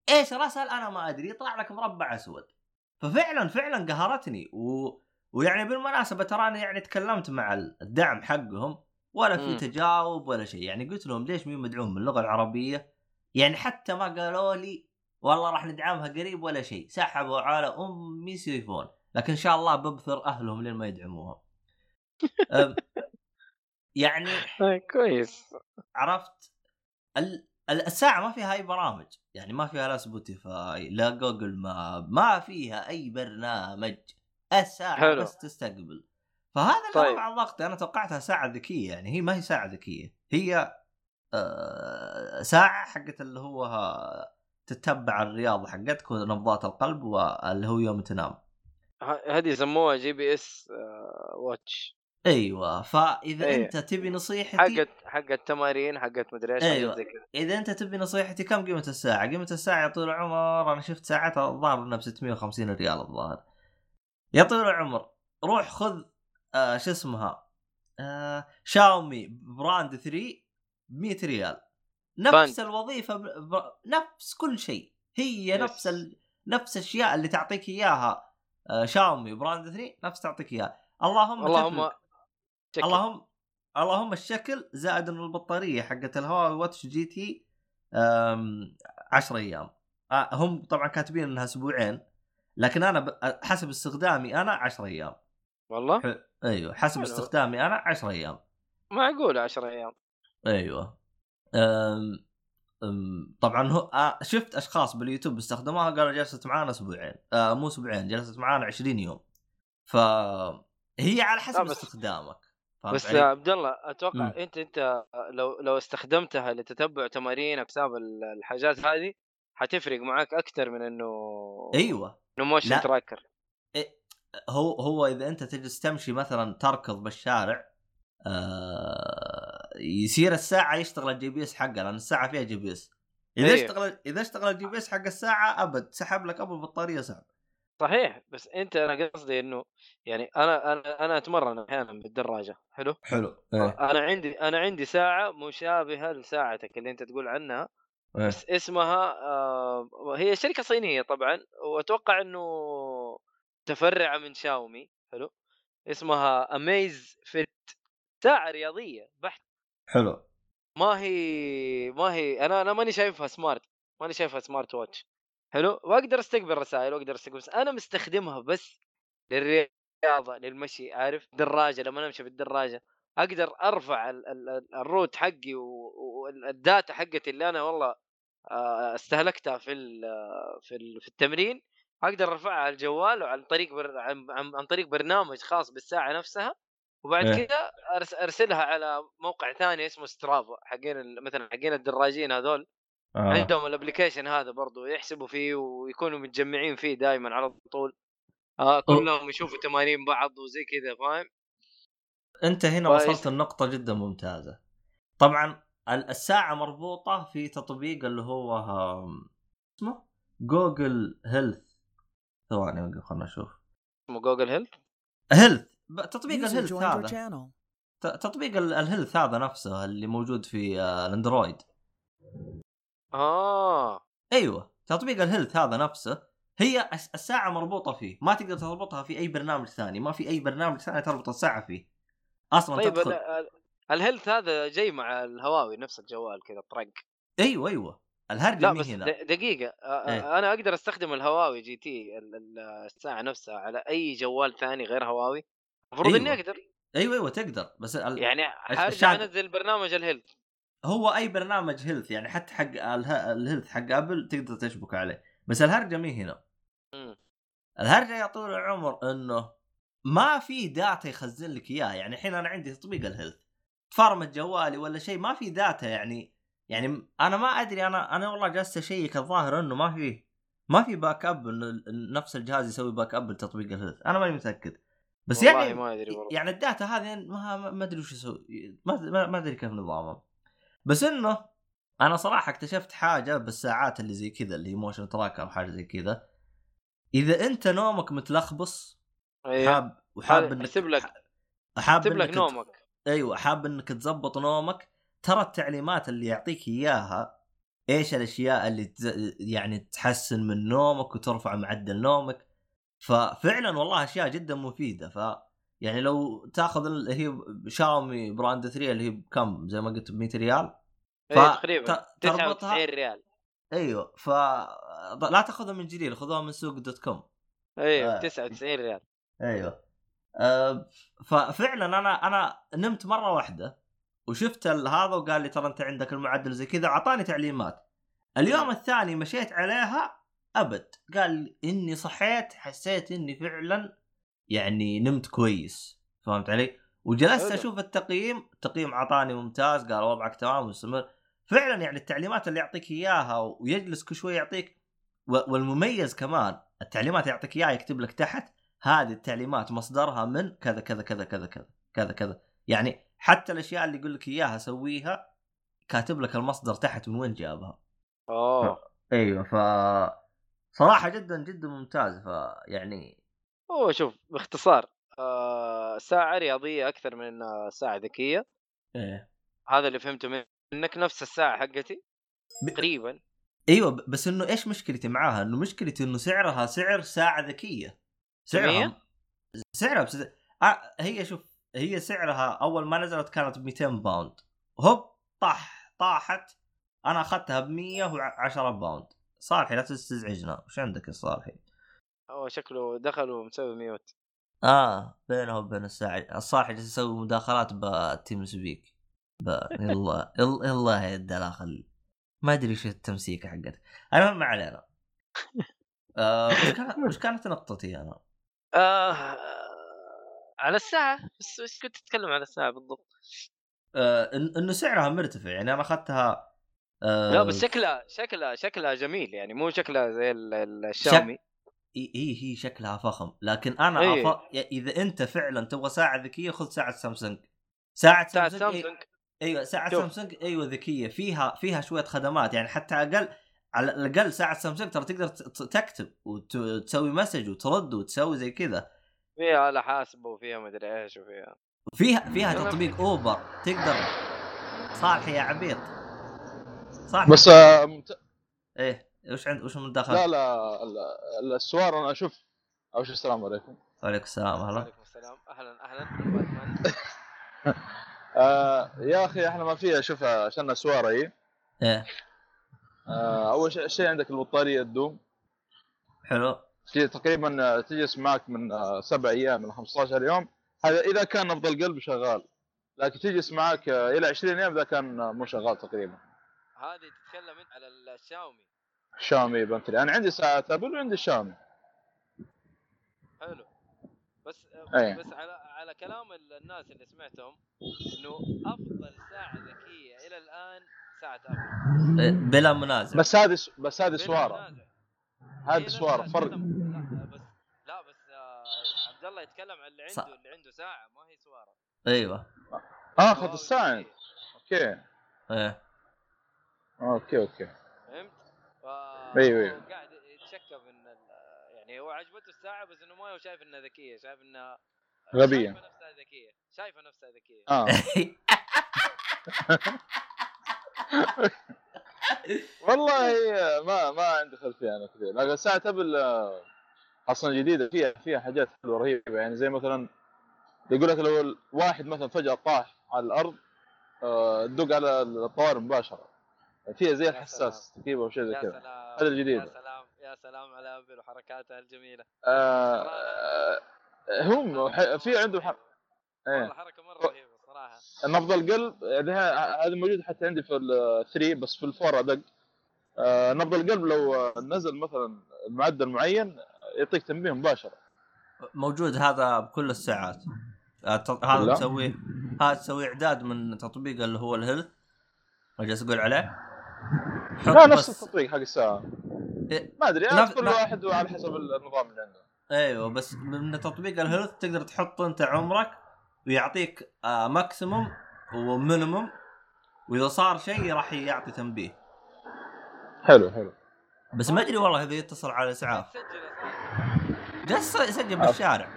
إيش رسل؟ أنا ما أدري. يطلع لك مربع أسود. ففعلا فعلا قهرتني. و... ويعني بالمناسبة تراني يعني تكلمت مع الدعم حقهم ولا في مم. تجاوب ولا شيء. يعني قلت لهم ليش مين مدعوم من اللغة العربية؟ يعني حتى ما قالوا لي والله راح ندعمها قريب ولا شيء. سحبوا على أمي سيفون. لكن إن شاء الله ببثر أهلهم لين ما يدعموها. يعني آه، كويس. عرفت؟ ال... ال- الساعة ما فيها أي برامج. يعني ما فيها لا سبوتيفاي لا جوجل ماب ما فيها أي برنامج. الساعة حلو. بس تستقبل. فهذا اللي طيب. رفع الضغط أنا توقعتها ساعة ذكية يعني. هي ما هي ساعة ذكية. هي آه ساعة حقت اللي هو تتبع الرياضة حقتك ونبضات القلب واللي هو يوم تنام هذه يسموها GPS watch أيوه فإذا إيه. أنت تبي نصيحتي حقت حقت تمارين حقت مدري إيش أيوة. زي كذا إذا أنت تبي نصيحتي كم قيمة الساعة؟ قيمة الساعة يا طويل العمر أنا شفت ساعتها الظاهر إنها ب 650 ريال الظاهر. يا طويل العمر روح خذ آه شو اسمها آه شاومي باند 3 ب 100 ريال. نفس. الوظيفة ب... ب... نفس كل شيء هي yes. نفس ال... نفس الأشياء اللي تعطيك إياها آه شاومي باند 3 نفس تعطيك إياها. اللهم اللهم. شكل. اللهم اللهم الشكل زائد إنه البطارية حقت الهواوي Watch GT 10 أيام آه هم طبعا كاتبين إنها أسبوعين لكن أنا ب... حسب استخدامي أنا 10 أيام والله ح- أيوه حسب حلو. استخدامي أنا 10 أيام معقول 10 أيام أيوه أم... أم... طبعا هو آه شفت أشخاص باليوتيوب استخدموها قالوا جلست معانا أسبوعين آه مو أسبوعين جلست معانا 20 يوم فهي على حسب بس- استخدامك بس؟ يا عبد الله أتوقع مم. أنت أنت لو لو استخدمتها لتتبع تمارينك بسبب ال- الحاجات هذه حتفرق معك أكثر من إنه أيوه إنه motion. tracker هو هو إذا أنت تجلس تمشي مثلا تركض بالشارع آه يصير الساعة يشتغل ال GPS حقها لأن الساعة فيها GPS إذا أيوه. اشتغل إذا اشتغل ال GPS حق الساعة أبد سحب لك أبو البطاريه سحب. صحيح بس أنت أنا قصدي إنه يعني أنا أنا أنا أتمرن أحيانا بالدراجة حلو؟ حلو إيه. أنا عندي أنا عندي ساعة مشابهة لساعتك اللي أنت تقول عنها إيه. بس اسمها آه هي شركة صينية طبعا وأتوقع إنه متفرعة من شاومي حلو؟ اسمها Amazfit ساعة رياضية بحت حلو. ما هي ما هي أنا أنا ماني شايفها smart ماني شايفها smart watch حلو؟ وأقدر أستقبل رسائل وأقدر أستقبل بس أنا مستخدمها بس للرياضة للمشي عارف؟ دراجة لما أمشي بالدراجه أقدر أرفع ال- ال- ال- ال route حقي وال data حقتي اللي أنا والله آه، استهلكتها في ال في ال في التمرين أقدر أرفعها على الجوال وعن طريق بر... عن عن طريق برنامج خاص بالساعة نفسها وبعد إيه. كذا. أرسلها على موقع ثاني اسمه Strava حقين. مثلا حقين الدراجين هذول آه. عندهم ال application هذا برضو يحسبوا فيه ويكونوا متجمعين فيه دائما على طول آه كلهم يشوفوا تمارين بعض وزي كذا فاهم أنت هنا كويس. وصلت النقطة جدا ممتازة. طبعا ال- الساعة مربوطة في تطبيق اللي هو آم، اسمه Google Health ثواني وقف خلنا نشوف اسمه Google Health Health تطبيق ال Health هذا. تطبيق ال- ال Health هذا نفسه اللي موجود في آه، الأندرويد. آه. أيوه تطبيق ال Health هذا نفسه هي الس- الساعة مربوطة فيه. ما تقدر تربطها في أي برنامج ثاني. ما في أي برنامج ثاني تربط الساعة فيه. أصلا طيب تدخل ال- ال- ال health هذا جاي مع الهواوي نفس الجوال كذا طرق. أيوه أيوه. الهرجة لا مي بس هنا. دقيقة إيه. أنا أقدر أستخدم الهواوي GT ال- ال- الساعة نفسها على أي جوال ثاني غير هواوي؟ المفروض إني أيوة. أقدر. أيوه أيوه تقدر. بس ال... يعني الشاهد- أنزل برنامج ال health هو أي برنامج health يعني حتى حق اله- ال health حق ابل تقدر تشبك عليه. بس الهرجة مي هنا. مم. الهرجة يا طول العمر إنه ما في data يخزن لك إياه. يعني الحين أنا عندي تطبيق ال health تفرمت جوالي ولا شيء ما في data يعني يعني أنا ما أدري أنا أنا والله جالس أشيك الظاهر إنه ما في ما في backup انه نفس الجهاز يسوي backup لتطبيق ال health أنا ماني متأكد. بس يعني ما أدري والله. يعني ال data هذه ما أدري وش يسوي. ما ادري كيف نظامها. بس إنه أنا صراحة اكتشفت حاجة بالساعات اللي زي كذا اللي هي motion tracker أو حاجة زي كذا. إذا أنت نومك متلخبص أيوه حاب وحاب إنك يحسب لك حاب يحسب لك نومك. أيوه حاب إنك تزبط نومك. ترى التعليمات اللي يعطيك إياها إيش الأشياء اللي تز... يعني تحسن من نومك وترفع معدل نومك؟ ففعلا والله أشياء جدا مفيدة. ف يعني لو تأخذ اللي هي شاومي band 3 اللي هي بكم؟ زي ما قلت ب 100 ريال ف- إيه تقريبا. ت- تربطها 99 ريال. أيوه. ف لا تأخذها من جرير خذوها من سوق dot com. أيوه آه. 99 ريال. أيوه. أه ففعلا أنا أنا نمت مرة واحدة وشفت هذا وقال لي ترى أنت عندك المعدل زي كذا أعطاني تعليمات. اليوم الثاني مشيت عليها أبد. قال إني صحيت حسيت إني فعلا يعني نمت كويس. فهمت علي؟ وجلست. أشوف التقييم التقييم اعطاني ممتاز قال وضعك تمام مستمر فعلا يعني التعليمات اللي يعطيك إياها ويجلس كل شوي يعطيك والمميز كمان التعليمات يعطيك إياها يكتب لك تحت هذه التعليمات مصدرها من كذا كذا كذا كذا كذا كذا كذا. يعني حتى الأشياء اللي يقول لك إياها سويها كاتب لك المصدر تحت من وين جابها. اوه أيوه ف صراحة جدا جدا ممتاز. فيعني هو شوف باختصار آه ساعة رياضية أكثر من إنها ساعة ذكية. إيه. هذا اللي فهمته منك نفس الساعة حقتي ب- تقريبا. أيوه ب- بس إنه إيش مشكلتي معاها؟ إنه مشكلتي إنه سعرها سعر ساعة ذكية. سعرها مية؟ سعرها بس آه هي شوف هي سعرها أول ما نزلت كانت ب 200 pound. هوب طاح طاحت. أنا أخذتها ب 110 pound. صالحي لا تستزعجنا. وش عندك يا صالحي؟ هو شكله دخل ومسوي mute. آه بينه وبين الساعة الصالحي جالس يسوي مداخلات بتيم سبيك ب... يلا يلا يا الدلاخل. ما أدري إيش التمسيكه حقتك المهم ما علينا. آه وش كانت وش كانت نقطتي أنا؟ آه على الساعة. بس إيش كنت تتكلم على الساعة بالضبط؟ آه إنه سعرها مرتفع. يعني أنا أخذتها آه لا بس شكلها شكلها شكلها جميل يعني مو شكلها زي ال- ال- الشاومي. هي هي هي شكلها فخم لكن أنا إيه. أف... إذا أنت فعلا تبغى ساعة ذكية خذ ساعة سامسونج. ساعة ساعة سامسونج, سامسونج. أيوه ساعة شوف. سامسونج أيوه ذكية. فيها فيها شوية خدمات يعني حتى أقل على الأقل ساعة سامسونج ترى تقدر تكتب وتسوي message وترد وتسوي زي كذا. فيها آلة حاسبة وفيها مدري إيش وفيها. فيها فيها تطبيق أوبر تقدر صالح يا عبيط صالح بس آه، ممت- إيه وش عند وش من دخل؟ لا لا ال- السوار أنا أشوف. أو شو السلام عليكم. وعليكم السلام هلا وعليكم السلام أهلا أهلا. آه يا أخي إحنا ما فيها شوف عشان سواره هي إيه. آه أول شيء عندك البطارية تدوم. حلو. في تقريبا آه، تجلس معك من سبع أيام إلى 15 يوم. هذا إذا كان نبض القلب شغال. لكن تجلس معك إلى 20 يوم إذا كان مو شغال تقريبا. هذه تتكلم انت على الشاومي. شاومي بنتلي أنا عندي ساعة ابل وعندي شاومي. حلو. بس أي. بس على على كلام الناس اللي سمعتهم إنه أفضل ساعة ذكية إلى الآن ساعة ابل بلا منازع. بس هذه بس هذه سوارة. هذه سوارة فرق. لا بس لا بس آه، عبد الله يتكلم عن اللي. عنده اللي عنده ساعة ما هي سوارة. أيوه. آخذ الساعة. okay. إيه. okay okay فهمت؟ ف أيوة. هو قاعد يتشكى من ال... يعني هو عجبته الساعة بس إنه ما هو شايف إنها ذكية شايف إنها غبية. شايفة نفسها ذكية شايفة نفسها ذكية آه والله ما ما عندي خلفية أنا كثير لكن ساعه ابل آه، أصلا جديدة فيها فيها حاجات حلوة رهيبة يعني زي مثلا يقول لك لو الواحد مثلا فجأة طاح على الأرض آه، تدق على الطوارئ مباشرة فيها زي الحساس تركيبه أو شيء زي كذا. هذا الجديد. يا سلام. يا سلام على ابل وحركاتها الجميلة. آه، آه، هم في عندهم ح- والله إيه. حركه مرة رهيبة صراحة. نبض القلب هذا موجود حتى عندي في ال three بس في ال four أدق. آه، نبض القلب لو نزل مثلا المعدل معين يعطيك تنبيه مباشرة. موجود هذا بكل الساعات هذا. تسويه هذا تسوي إعداد من تطبيق اللي هو ال health ما جالس أقول عليه. لا نفس التطبيق حق الساعة. إيه، ما أدري نفس- كل واحد وعلى حسب النظام اللي عنده أيوه بس من تطبيق ال health تقدر تحط أنت عمرك ويعطيك آه maximum ومينيموم وإذا صار شيء راح يعطي تنبيه. حلو حلو. بس ما أدري والله إذا يتصل على صاحبي جالس يسجل بالشارع.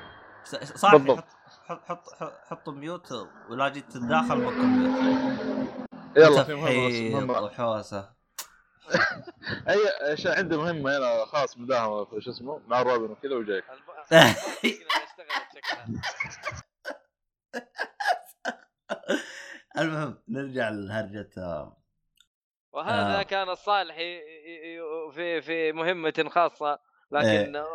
بالضبط. حط حط حط حط ميوت ولا جيت تداخل بكم ميوت يلا. في مهمة وحوسه أي شيء عندي مهمة هنا خاص مداهمة في شو اسمه مع روبن وكذا وجايك. المهم نرجع لهرجة آه، وهذا آه. كان الصالح في في مهمة خاصة لكن آه،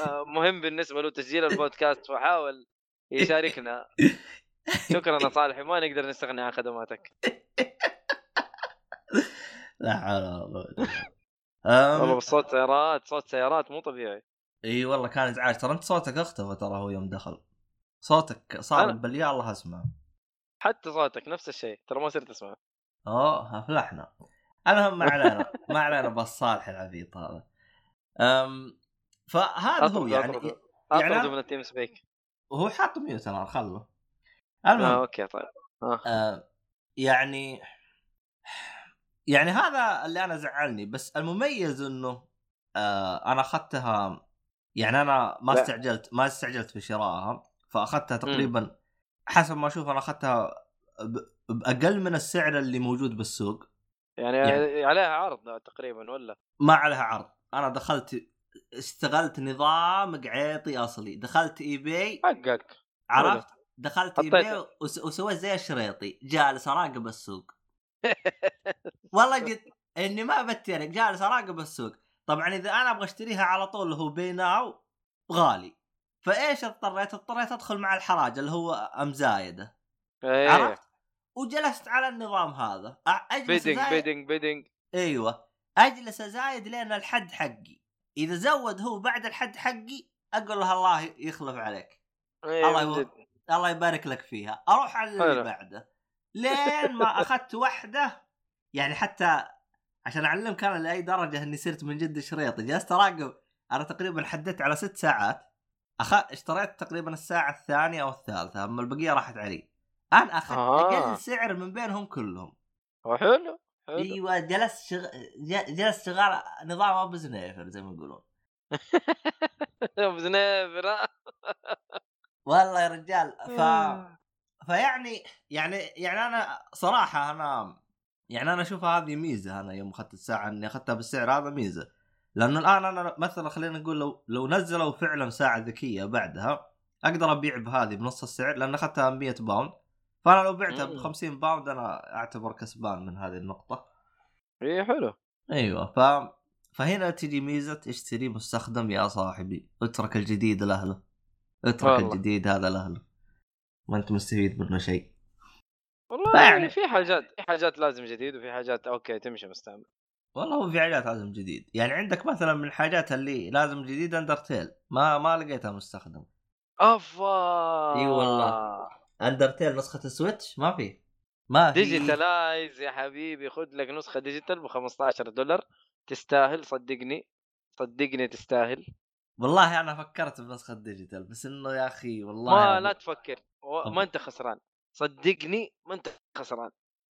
آه، مهم بالنسبة له تسجيل البودكاست وحاول يشاركنا. شكرا يا صالحي ما نقدر نستغني عن خدماتك. لا حول ولا قوة والله صوت سيارات صوت سيارات مو طبيعي. إي والله كان ازعاج ترى أنت صوتك اختفى ترى هو يوم دخل. صوتك صار باليا الله اسمع حتى صوتك نفس الشيء ترى ما صرت اسمع أوه افلحنا المهم ما علينا ما علينا بس صالح العبيط هذا. أم فهذا هو يعني يعني اطرده أنا- من التيم سبيك وهو حاط ميوت أنا خله. آه المهم أوكي طيب. آه يعني يعني هذا اللي أنا زعلني بس المميز إنه آه أنا أخذتها يعني أنا ما لا. استعجلت ما استعجلت في شرائها فأخذتها تقريبا حسب ما أشوف أنا أخذتها بأقل من السعر اللي موجود بالسوق. يعني, يعني- عليها عرض تقريبا ولا؟ ما عليها عرض. أنا دخلت اشتغلت نظام قعيطي أصلي. دخلت eBay حقك عرفت؟ دخلت اي حطيت- باي وس- وسويت زي الشريطي جالس أراقب السوق. والله قلت إني ما بترك جالس أراقب السوق. طبعا إذا أنا أبغى أشتريها على طول اللي هو buy now غالي. فإيش اضطريت؟ اضطريت أدخل مع الحراج اللي هو المزايدة. إيه. عرفت؟ وجلست على النظام هذا. أجلس bidding أزايد- bidding bidding أيوه. أجلس ازايد لين الحد حقي. إذا زود هو بعد الحد حقي أقول له الله يخلف عليك. إيه الله من يو- جد. الله يبارك لك فيها. أروح على اللي حلو. بعده. لين ما أخذت واحدة يعني حتى عشان أعلمك أنا لأي درجة إني صرت من جد شريطي جلست أراقب. أنا تقريبا حددت على ست ساعات. أخ... اشتريت تقريبا الساعة الثانية أو الثالثة أما البقية راحت علي. أنا أخذت آه. أقل سعر من بينهم كلهم. حلو حلو. أيوه جلست شغ... جلست شغال نظام أبو زنيفر زي ما يقولون. أبو زنيفر. والله يا رجال ف آه. فيعني يعني يعني أنا صراحة أنا يعني أنا أشوف هذه ميزة أنا يوم أخذت الساعة إني أخذتها بالسعر هذا ميزة. لأنه الآن أنا مثلا خلينا نقول لو لو نزلوا فعلا ساعة ذكية بعدها أقدر أبيع بهذه بنص السعر لأن أخذتها 100 pound. فأنا لو بعتها ب مم. 50 pound أنا أعتبر كسبان من هذه النقطة. إي حلو. أيوه ف فهنا تجي ميزة اشتري مستخدم يا صاحبي اترك الجديد لأهله. اترك والله. الجديد هذا لأهله. ما أنت مستفيد منه شيء. والله فيعني- يعني في حاجات في حاجات لازم جديد وفي حاجات okay تمشي مستعمل. والله هو في حاجات لازم جديد. يعني عندك مثلا من الحاجات اللي لازم جديد Undertale ما ما لقيتها مستخدم أفا! إي والله. Undertale نسخة ال Switch؟ ما في. ما في. digitalize يا حبيبي خذ لك نسخة digital ب 15 دولار. تستاهل صدقني صدقني تستاهل. والله أنا فكرت بنسخه digital بس إنه يا أخي والله ما لا تفكر ما أنت خسران صدقني ما أنت خسران.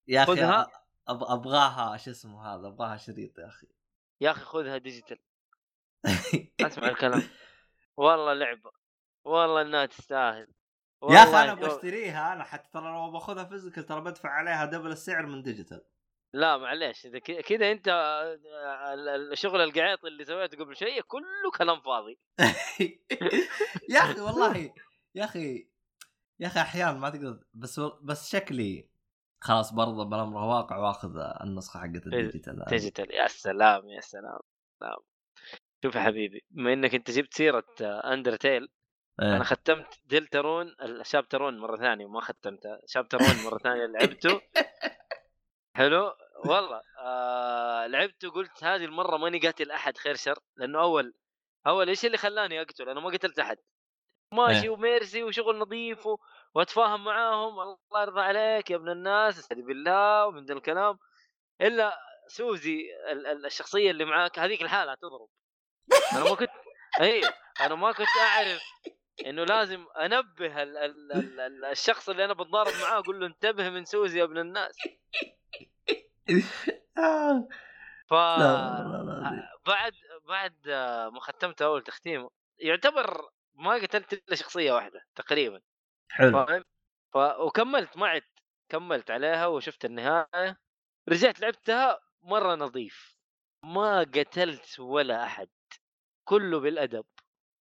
يا أخي خذها. أب... أبغاها شو اسمه هذا أبغاها شريط يا أخي. يا أخي خذها digital. أسمع الكلام. والله لعبه والله إنها تستاهل. يا أخي والله أنا اشتريها أنا حتى ترى لو بأخذها physical ترى بدفع عليها double السعر من digital. لا معليش إذا كذا أنت آه، ال- الشغل القعيط اللي سويته قبل شوية كله كلام فاضي. يا أخي والله يا أخي يا أخي أحيانا ما تقدر بس بس شكلي خلاص برضه بالامر واقع وأخذ النسخة حقت ال digital. digital يا سلام يا سلام سلام. شوف يا حبيبي بما إنك أنت جبت سيرة Undertale إيه. أنا ختمت Deltarune ال chapter one مرة ثانية وما ختمتها. chapter one مرة ثانية لعبته. حلو؟ والله آه لعبته قلت هذه المرة ماني قاتل أحد خير شر لأنه أول أول إيش اللي خلاني اقتل أنا ما قتلت أحد ماشي إيه. وميرسي وشغل نظيف و... وأتفاهم معاهم الله يرضى عليك يا ابن الناس استهدي بالله ومن ذا الكلام إلا سوزي ال- ال- الشخصية اللي معاك هذيك الحالة تضرب أنا ما كنت اي أنا ما كنت أعرف إنه لازم أنبه ال... ال... ال... ال... الشخص اللي أنا بتضارب معاه أقول له انتبه من سوزي يا ابن الناس. ف لا لا لا بعد بعد ما ختمت أول تختيم يعتبر ما قتلت إلا شخصية واحدة تقريبا. حلو. فاهم؟ ف... وكملت ما عدت كملت عليها وشفت النهاية. رجعت لعبتها مرة نظيف. ما قتلت ولا أحد. كله بالأدب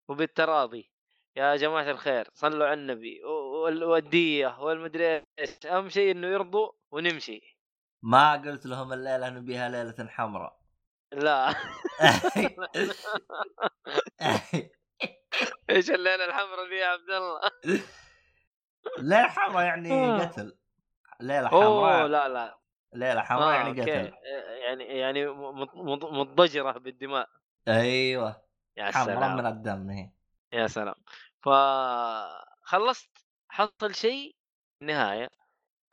وبالتراضي. يا جماعة الخير صلوا على النبي والوديه والمدري إيش. أهم شيء إنه يرضوا ونمشي. ما قلت لهم الليلة نبيها ليلة حمراء. لا. إيش الليلة الحمراء دي يا عبد الله؟ ليلة حمراء يعني آه. قتل. ليلة أوه حمراء. لا لا. ليلة حمراء آه، يعني أوكي. قتل. يعني يعني مض- مضجرة بالدماء. أيوه. يا حمراء من الدم هي. يا سلام. ف خلصت. حصل شيء. نهاية.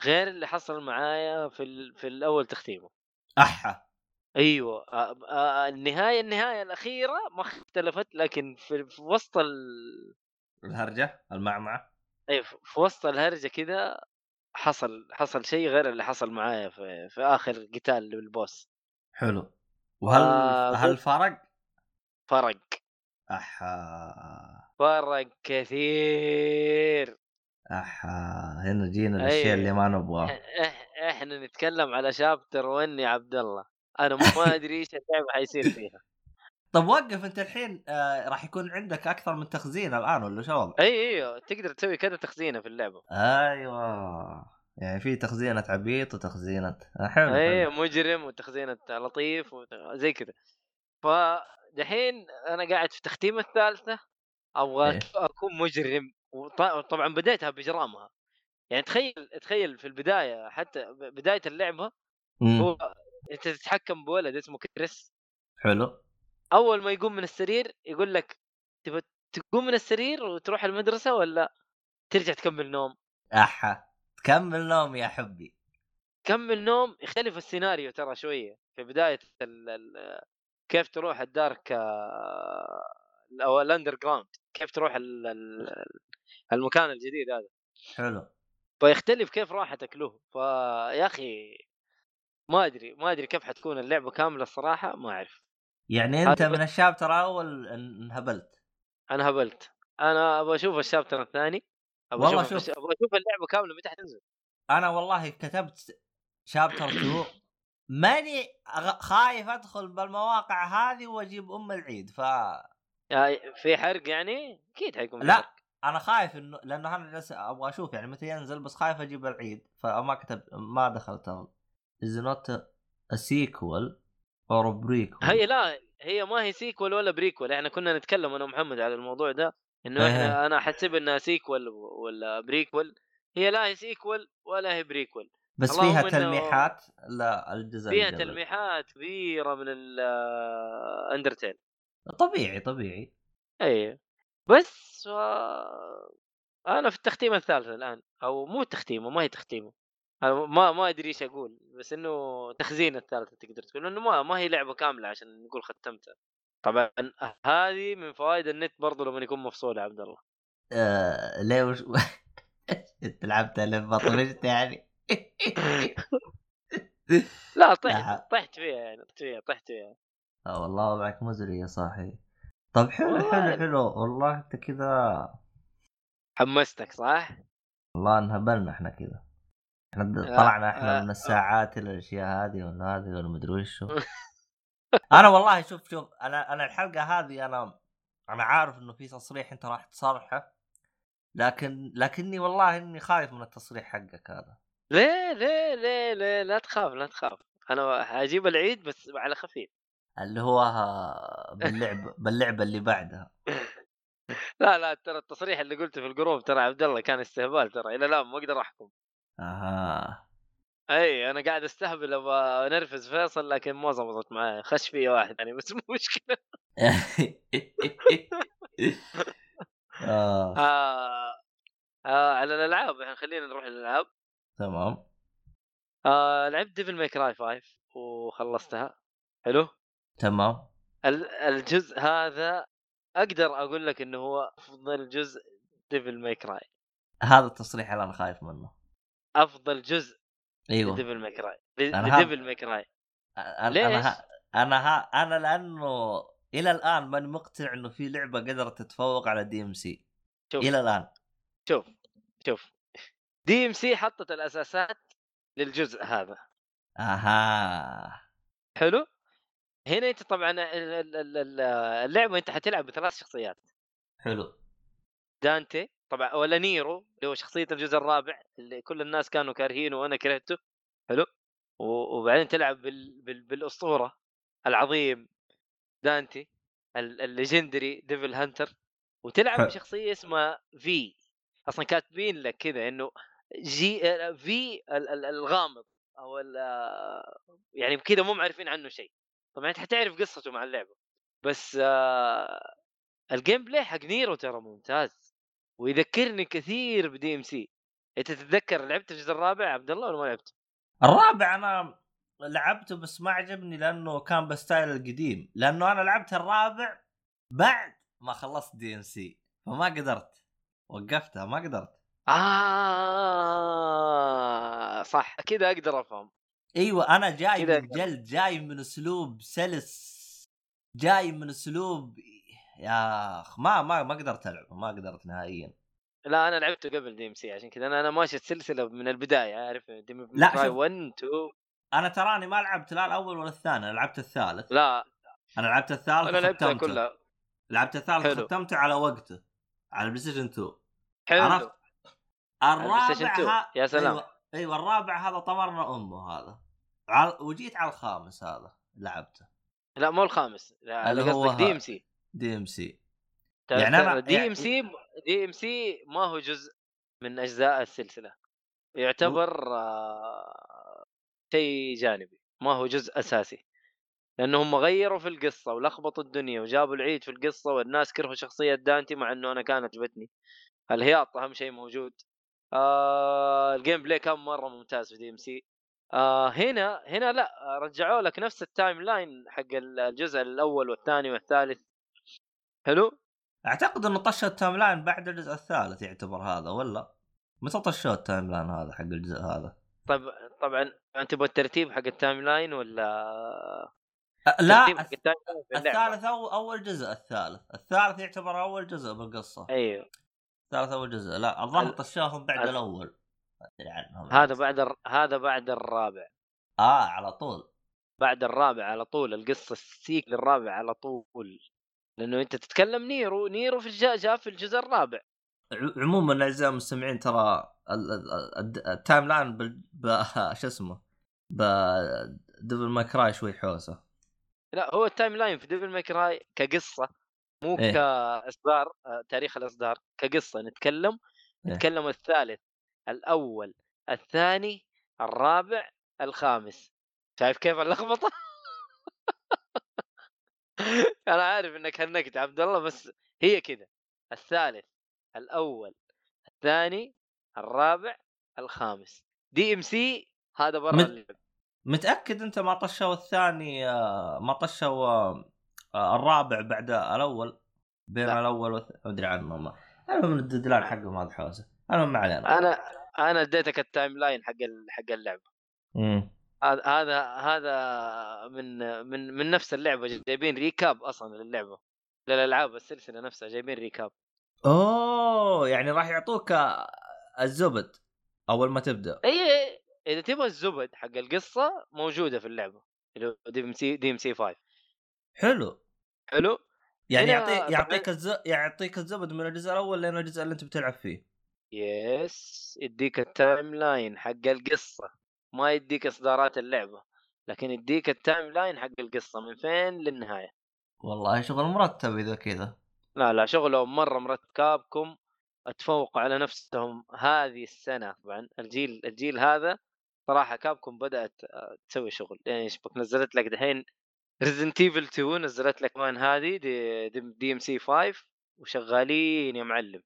غير اللي حصل معايا في ال... في الأول تختيمه. أحا. أيوه آه، آه، النهاية النهاية الأخيرة ما اختلفت لكن في, في وسط ال... الهرجة المعمعة. أي في وسط الهرجة كذا حصل حصل شيء غير اللي حصل معايا في, في آخر قتال بالبوس حلو. وهل آه، هل فرق؟ فرق. أحا. فرق كثير. احا هنا جينا أي. اللي ما نبغاها إح- إحنا نتكلم على شابتر 1 يا عبد الله أنا ما أدري إيش اللعبة حيصير فيها طب وقف أنت الحين آه راح يكون عندك أكثر من تخزين الآن ولا شو الوضع؟ أي أيوه تقدر تسوي كذا تخزينة في اللعبة أيوه يعني في تخزينة عبيط وتخزينة آه حلو أي. مجرم وتخزينة لطيف وت- زي كذا فدحين أنا قاعد في التختيمه الثالثة أبغى إيه. أكون مجرم وط- طبعا بديتها باجرامها يعني تخيل تخيل في البداية حتى بداية اللعبة مم. هو أنت تتحكم بولد اسمه كريس. حلو. أول ما يقوم من السرير يقول لك تبغى تقوم من السرير وتروح المدرسة ولا ترجع تكمل نوم؟ أحا تكمل نوم يا حبي. كمل نوم. يختلف السيناريو ترى شوية. في بداية ال ال كيف تروح ال dark آه، أو ال underground كيف تروح ال ال المكان الجديد هذا. حلو. فيختلف كيف راحتك له. فيا أخي ما أدري ما أدري كيف حتكون اللعبة كاملة الصراحة ما أعرف. يعني أنت من ال chapter الأول انهبلت. أنا هبلت أنا أبغى أشوف ال chapter الثاني. أبغى أشوف شوف. أبغى أشوف اللعبة كاملة متى حتنزل. أنا والله كتبت chapter 2 ماني خايف أدخل بالمواقع هذه وأجيب أم العيد ف يعني في حرق يعني؟ أكيد حيكون لا. حرق. أنا خايف إنه لأنه أنا جالس أبغى أشوف يعني متى ينزل بس خايف أجيب العيد فما كتب ما دخلت. is not sequel or prequel هي لا هي ما هي sequel ولا prequel إحنا كنا نتكلم أنا ومحمد على الموضوع ده إنه. إحنا أنا حسب إنها sequel ولا prequel هي لا هي sequel ولا هي prequel بس فيها تلميحات لا الجزء فيها اللي قبل. تلميحات كبيرة من ال Undertale طبيعي طبيعي. اي بس آه، أنا في التختيمه الثالثة الآن أو مو تختيمه ما هي تختيمه. أنا ما ما أدري إيش أقول بس إنه تخزين الثالثة تقدر تقول لأنه ما ما هي لعبة كاملة عشان نقول ختمتها. طبعا هذه من فوائد النت برضو لما يكون مفصول يا عبد الله. آه ليه وش انت لعبتها لما طفشت يعني لا لا. طحت طحت فيها يعني طحت فيها طحت فيها. آه والله وضعك مزري يا صاحي طب حلو حلو والله. حلو والله انت كذا حمستك صح؟ والله انهبلنا إحنا كذا إحنا آه، طلعنا إحنا آه، من الساعات إلى الأشياء هذه ولا هذه ولا مدري وشو. أنا والله شوف شوف أنا أنا الحلقة هذه أنا أنا عارف إنه في تصريح أنت راح تصرحه لكن لكني والله إني خايف من التصريح حقك هذا. ليه ليه ليه ليه؟ لا تخاف لا تخاف. أنا حجيب العيد بس على خفيف. اللي هو باللعب باللعبة اللي بعدها. لا لا ترى التصريح اللي قلته في الجروب ترى عبد الله كان استهبال ترى إلى الآن ما أقدر أحكم. أها. إي أنا قاعد أستهبل أبغى نرفز فيصل لكن ما زبطت معايا. خش فيه واحد يعني بس مو مشكلة. آه. آه. آه على الألعاب يعني خلينا نروح للألعاب. تمام. آه لعبت Devil May Cry 5 وخلصتها. حلو؟ تمام. ال- الجزء هذا أقدر أقول لك إنه هو أفضل جزء Devil May Cry هذا التصريح اللي أنا خايف منه. أفضل جزء أيوه. ل Devil May Cry ل Devil May Cry ليش؟ أنا ها أنا ها أنا لأنه إلى الآن ماني مقتنع إنه في لعبة قدرت تتفوق على DMC شوف. إلى الآن. شوف. شوف. DMC حطت الأساسات للجزء هذا. أها. حلو؟ هنا أنت طبعا ال- ال- ال- ال- اللعبة أنت حتلعب بثلاث شخصيات. حلو. دانتي طبعا ولا نيرو اللي هو شخصية الجزء الرابع اللي كل الناس كانوا كارهينه وأنا كرهته. حلو. وبعدين تلعب بال... بال... بالأسطورة العظيم دانتي ال- ال legendary devil hunter وتلعب حلو. بشخصية اسمها في أصلا كاتبين لك كذا إنه جي آه، في ال- الغامض أو آه، يعني كذا مو معرفين عنه شيء. طبعا أنت حتعرف قصته مع اللعبة بس آه ال gameplay حق نيرو ترى ممتاز ويذكرني كثير ب DMC أنت تتذكر لعبت الجزء الرابع عبد الله ولا ما لعبت؟ الرابع أنا لعبته بس ما عجبني لأنه كان ب style القديم لأنه أنا لعبت الرابع بعد ما خلصت DMC فما قدرت. وقفتها ما قدرت. آه صح كذا أقدر أفهم. أيوه أنا جاي من جلد جاي من أسلوب سلس جاي من أسلوب يا أخ ما ما ما قدرت العب ما قدرت نهائيا لا أنا لعبته قبل DMC عشان كذا أنا أنا ماشي السلسلة من البداية عارف دي ام شوف. 1 2 أنا تراني ما لعبت لا الأول ولا الثاني أنا لعبت الثالث لا أنا لعبت الثالث أنا لعبتها. كلها لعبت الثالث حلو. ختمته على وقته على ال PlayStation 2 حلو عرفت؟ الرابع Station 2. ها... يا سلام. أيوه أيوه الرابع هذا طمرنا أمه هذا. وجيت على الخامس هذا لعبته. لا مو الخامس لا اللي هو دي ام سي دي ام سي يعني ترى دي ام سي دي ام سي ما هو جزء من أجزاء السلسلة. يعتبر آه، شيء جانبي ما هو جزء أساسي. لانهم غيروا في القصة ولخبطوا الدنيا وجابوا العيد في القصة والناس كرهوا شخصية دانتي مع إنه أنا كانت عجبتني الهياط أهم شيء موجود. آه ال gameplay كان مرة ممتاز في DMC آه هنا هنا لا رجعوا لك نفس ال timeline حق الجزء الأول والثاني والثالث. حلو؟ أعتقد إنه طش ال timeline بعد الجزء الثالث يعتبر هذا ولا؟ متى طشوا ال timeline هذا حق الجزء هذا؟ طب طبعا انت تبغى الترتيب حق ال timeline ولا؟ أ- لا؟ الثالث أو أول جزء الثالث. الثالث يعتبر أول جزء بالقصة. أيوه. الثالث أول جزء لا الظاهر ال- طشاهم بعد ال- الأول. أدري عنهم هذا بعد الر... هذا بعد الرابع. آه على طول. بعد الرابع على طول القصة ال sequel للرابع على طول. لأنه أنت تتكلم نيرو نيرو في الجاء جاء في الجزء الرابع. ع- عموما أعزائي المستمعين ترى ال- ال- ال- ال timeline بال... ب... شو اسمه؟ ب Devil May Cry شوي حوسة. لا هو ال timeline في Devil May Cry كقصة مو إيه. كأصدار آه، تاريخ الأصدار كقصة. نتكلم إيه. نتكلم الثالث. الأول الثاني الرابع الخامس شايف كيف اللخبطة؟ أنا عارف إنك هنكت عبد الله بس هي كذا الثالث الأول الثاني الرابع الخامس DMC هذا برا مت- اللعب متأكد أنت ما طشوا الثاني آه، ما طشوا آه، آه، الرابع بعد الأول بين لا. الأول. ما أدري عنه من الددلان حقهم هذا حوسه أنا ما علينا. أنا أنا اديتك التايم لاين حق حق اللعبة. مم. هذا هذا هذا من من من نفس اللعبة جايبين ريكاب أصلا للعبة. للألعاب السلسلة نفسها جايبين ريكاب. أوه! يعني راح يعطوك الزبدة أول ما تبدأ. إي إذا تبغى الزبدة حق القصة موجودة في اللعبة. اللي هو دي إم سي دي إم سي 5 حلو. حلو؟ يعني يعطي يعطيك الز... يعطيك الزبدة من الجزء الأول لين الجزء اللي أنت بتلعب فيه. yes يديك ال timeline حق القصة. ما يديك إصدارات اللعبة لكن يديك ال timeline حق القصة من فين للنهاية. والله شغل مرتب إذا كذا. لا لا شغلهم مرة مرتب Capcom اتفوقوا على نفسهم هذه السنة. طبعا الجيل الجيل هذا صراحة Capcom بدأت آه، تسوي شغل. يعني إيش بك نزلت لك دحين Resident Evil 2 نزلت لك كمان هذه D, D, DMC 5 وشغالين يا معلم.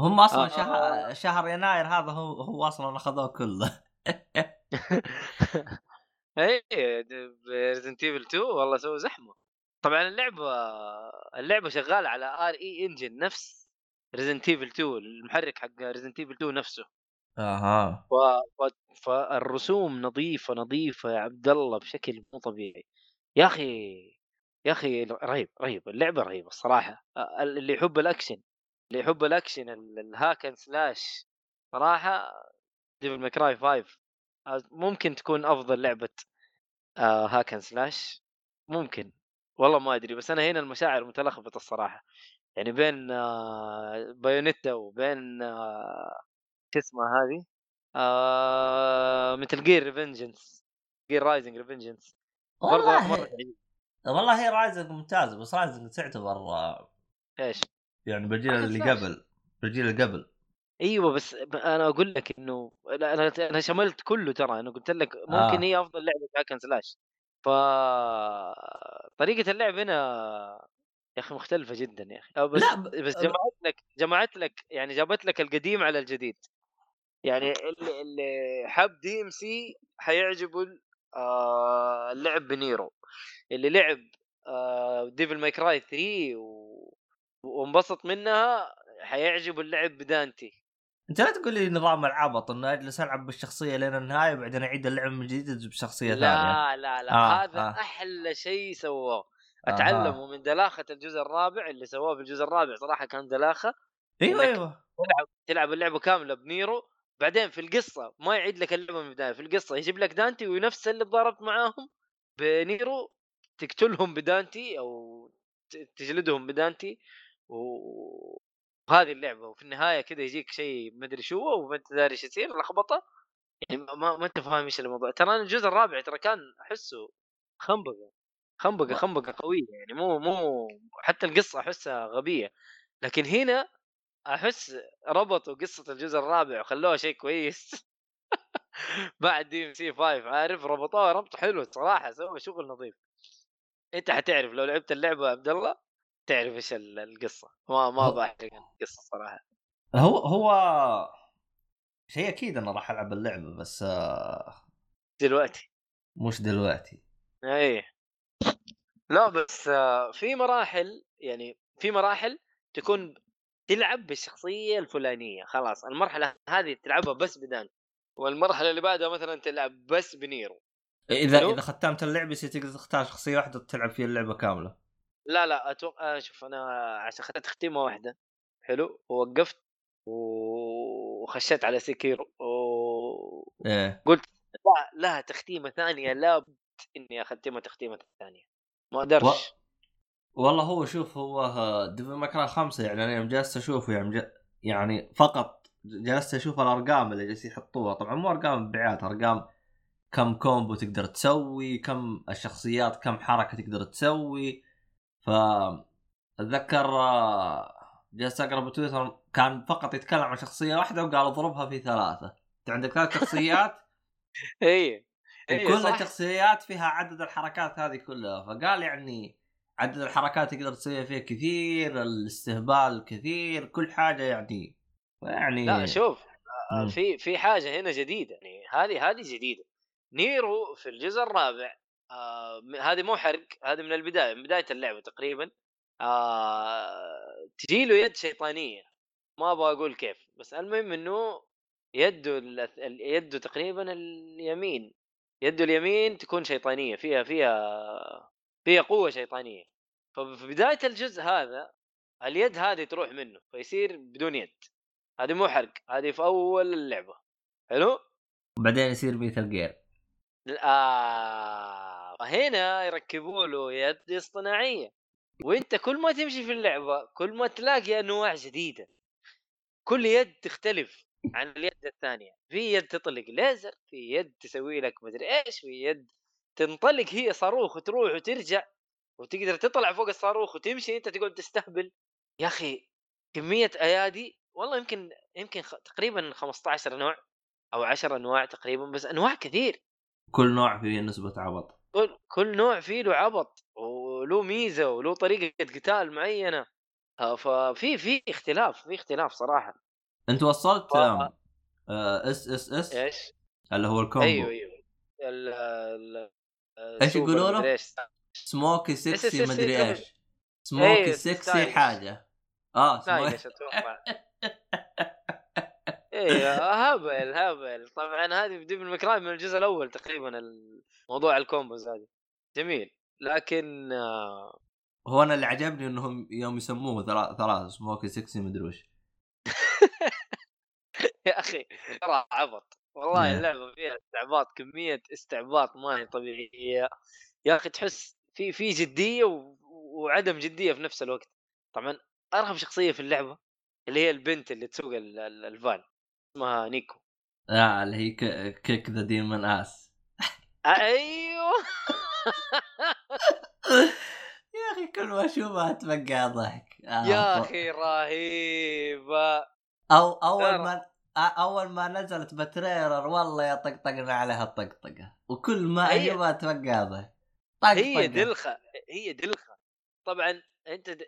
هم أصلا آه. شهر شهر يناير هذا هو هو أصلا أخذوه كله. اي Resident Evil 2 والله سووا زحمة. طبعا اللعبه اللعبة شغالة على RE Engine نفس Resident Evil 2 المحرك حق Resident Evil 2 نفسه. أها. ف... ف... فالرسوم نظيفة نظيفة يا عبد الله بشكل مو طبيعي. يا أخي يا أخي رهيب رهيب اللعبة رهيبة الصراحة. اللي يحب الأكشن. اللي يحب الأكشن ال- ال hack and slash صراحة Devil May Cry 5 آه، ممكن تكون أفضل لعبة آه hack and slash ممكن. والله ما أدري بس أنا هنا المشاعر متلخبطة الصراحة. يعني بين آه Bayonetta وبين آه شو اسمها هذه؟ آه مثل Gear Revengeance Gear Rising Revengeance والله. والله هي Rising ممتازة بس Rising تعتبر آه، إيش؟ يعني بالجيل اللي. قبل بالجيل اللي قبل. أيوه بس أنا أقول لك إنه لا، أنا أنا شملت كله ترى. أنا قلت لك ممكن آه. هي أفضل لعبة hack and slash ف طريقة اللعب هنا يا أخي مختلفة جدا يا أخي. بس لا ب- بس جمعت لك جمعت لك يعني جابت لك القديم على الجديد. يعني اللي, اللي حب DMC حيعجبه آه اللعب بنيرو. اللي لعب Devil May Cry 3 و... وانبسط منها حيعجبه اللعب بدانتي. انت لا تقول لي نظام العبط إنه أجلس ألعب بالشخصية لين النهاية وبعدين أعيد اللعب من جديد بشخصية ثانية. لا لا لا آه، هذا آه. أحلى شيء سووه. اتعلموا من دلاخة الجزء الرابع اللي سووه في الجزء الرابع صراحة كان دلاخة. أيوه أيوه. تلعب تلعب اللعبة كاملة بنيرو. بعدين في القصة ما يعيد لك اللعبة من البداية في القصة يجيب لك دانتي ونفس اللي تضاربت معاهم بنيرو تقتلهم بدانتي أو تجلدهم بدانتي. وهذه اللعبة وفي النهاية كذا يجيك شيء مدري شو وما أنت داري إيش يصير لخبطة يعني ما, ما ما أنت فاهم إيش الموضوع. ترى أنا الجزء الرابع ترى كان أحسه خنبقة خنبقة خنبقة قوية يعني مو مو حتى القصة أحسها غبية. لكن هنا أحس ربطوا قصة الجزء الرابع وخلوها شيء كويس. بعد دي إم سي 5 عارف؟ ربطوها ربط حلو صراحة سووا شغل نظيف. أنت حتعرف لو لعبت اللعبة يا عبد الله؟ تعرف إيش ال- القصة. ما ما بحرق القصة صراحة. هو هو شيء أكيد أنا راح ألعب اللعبة بس آه، دلوقتي. مش دلوقتي. إيه. لا بس آه، في مراحل يعني في مراحل تكون تلعب بالشخصية الفلانية خلاص. المرحلة هذه تلعبها بس بدان والمرحلة اللي بعدها مثلا تلعب بس بنيرو. إذا. إذا ختمت اللعبة تقدر تختار شخصية واحدة تلعب فيها اللعبة كاملة. لا لا أتوقع شوف أنا عشان اخذت تختيمه واحدة حلو ووقفت و- وخشيت على سيكيرو و... إيه لا لها تختيمة ثانية لابد إني اختمها تختيمة ثانية. ما أقدرش. والله هو شوف هو Devil May Cry خمسة يعني أنا يوم جلست أشوفه يعني ج... يعني فقط جلست أشوف الأرقام اللي جالسين يحطوها. طبعا مو أرقام مبيعات أرقام كم combo تقدر تسوي كم الشخصيات كم حركة تقدر تسوي. ف اتذكر آه، جلست أقرأ بتويتر كان فقط يتكلم عن شخصية واحدة وقال اضربها في ثلاثة. أنت عندك ثلاث شخصيات؟ اي إيه، صح. الشخصيات فيها عدد الحركات هذه كلها. فقال يعني عدد الحركات تقدر تسويها فيها كثير الاستهبال كثير كل حاجة يعني. يعني لا شوف آه،. في في حاجة هنا جديدة يعني هذه هذه جديدة. نيرو في الجزء الرابع آه هذه مو حرق هذه من البداية من بداية اللعبة تقريبا. آه تجي له يد شيطانية ما أبغى أقول كيف بس المهم إنه يده يده تقريبا اليمين يده اليمين تكون شيطانية فيها فيها فيها قوة شيطانية. ففي بداية الجزء هذا اليد هذه تروح منه فيصير بدون يد. هذه مو حرق هذه في أول اللعبة. حلو؟ بعدين يصير ميتال جير آه. هنا يركبوا له يد اصطناعية وانت كل ما تمشي في اللعبة كل ما تلاقي أنواع جديدة كل يد تختلف عن اليد الثانية. في يد تطلق ليزر في يد تسوي لك مدري إيش في يد تنطلق هي صاروخ وتروح وترجع وتقدر تطلع فوق الصاروخ وتمشي أنت تقعد تستهبل. يا أخي كمية أيادي والله يمكن يمكن. تقريبا 15 نوع أو 10 أنواع تقريبا بس أنواع كثير. كل نوع فيه نسبة عبط. كل كل نوع فيه له عبط وله ميزة وله طريقة قتال معينة. آه، ففي في اختلاف في اختلاف صراحة. انت وصلت ف- آه، SSS إيش؟ اللي هو ال combo. أيوه أيوه. ال ال السوبر يقولوا له؟ smokey sexy مدري إيش. smokey إيه، sexy stylish. حاجة. آه سموكي إيه هبل هبل طبعا هذه في Devil May Cry من الجزء الأول تقريبا موضوع ال combos هذه. جميل. لكن آه، هو أنا اللي عجبني إنهم يوم يسموه ثلاث ثلاث smokey sexy مدري وش. يا أخي ترى عبط. والله نعم. اللعبة فيها استعباط كمية استعباط ما هي طبيعية. يا أخي تحس في في جدية و... وعدم جدية في نفس الوقت. طبعا ارهب شخصية في اللعبة اللي هي البنت اللي تسوق ال- ال- الفان. اسمها نيكو. آه اللي هي kick the demon ass. أيوه. يا أخي كل ما أشوفها أتبقع ضحك. آه يا أخي رهيبة. أو أول. ما آه، أول ما نزلت ب trailer والله يا طقطقنا عليها الطقطقة. وكل ما أشوفها أتبقى ضحك. هي. دلخة هي دلخة. طبعا أنت د...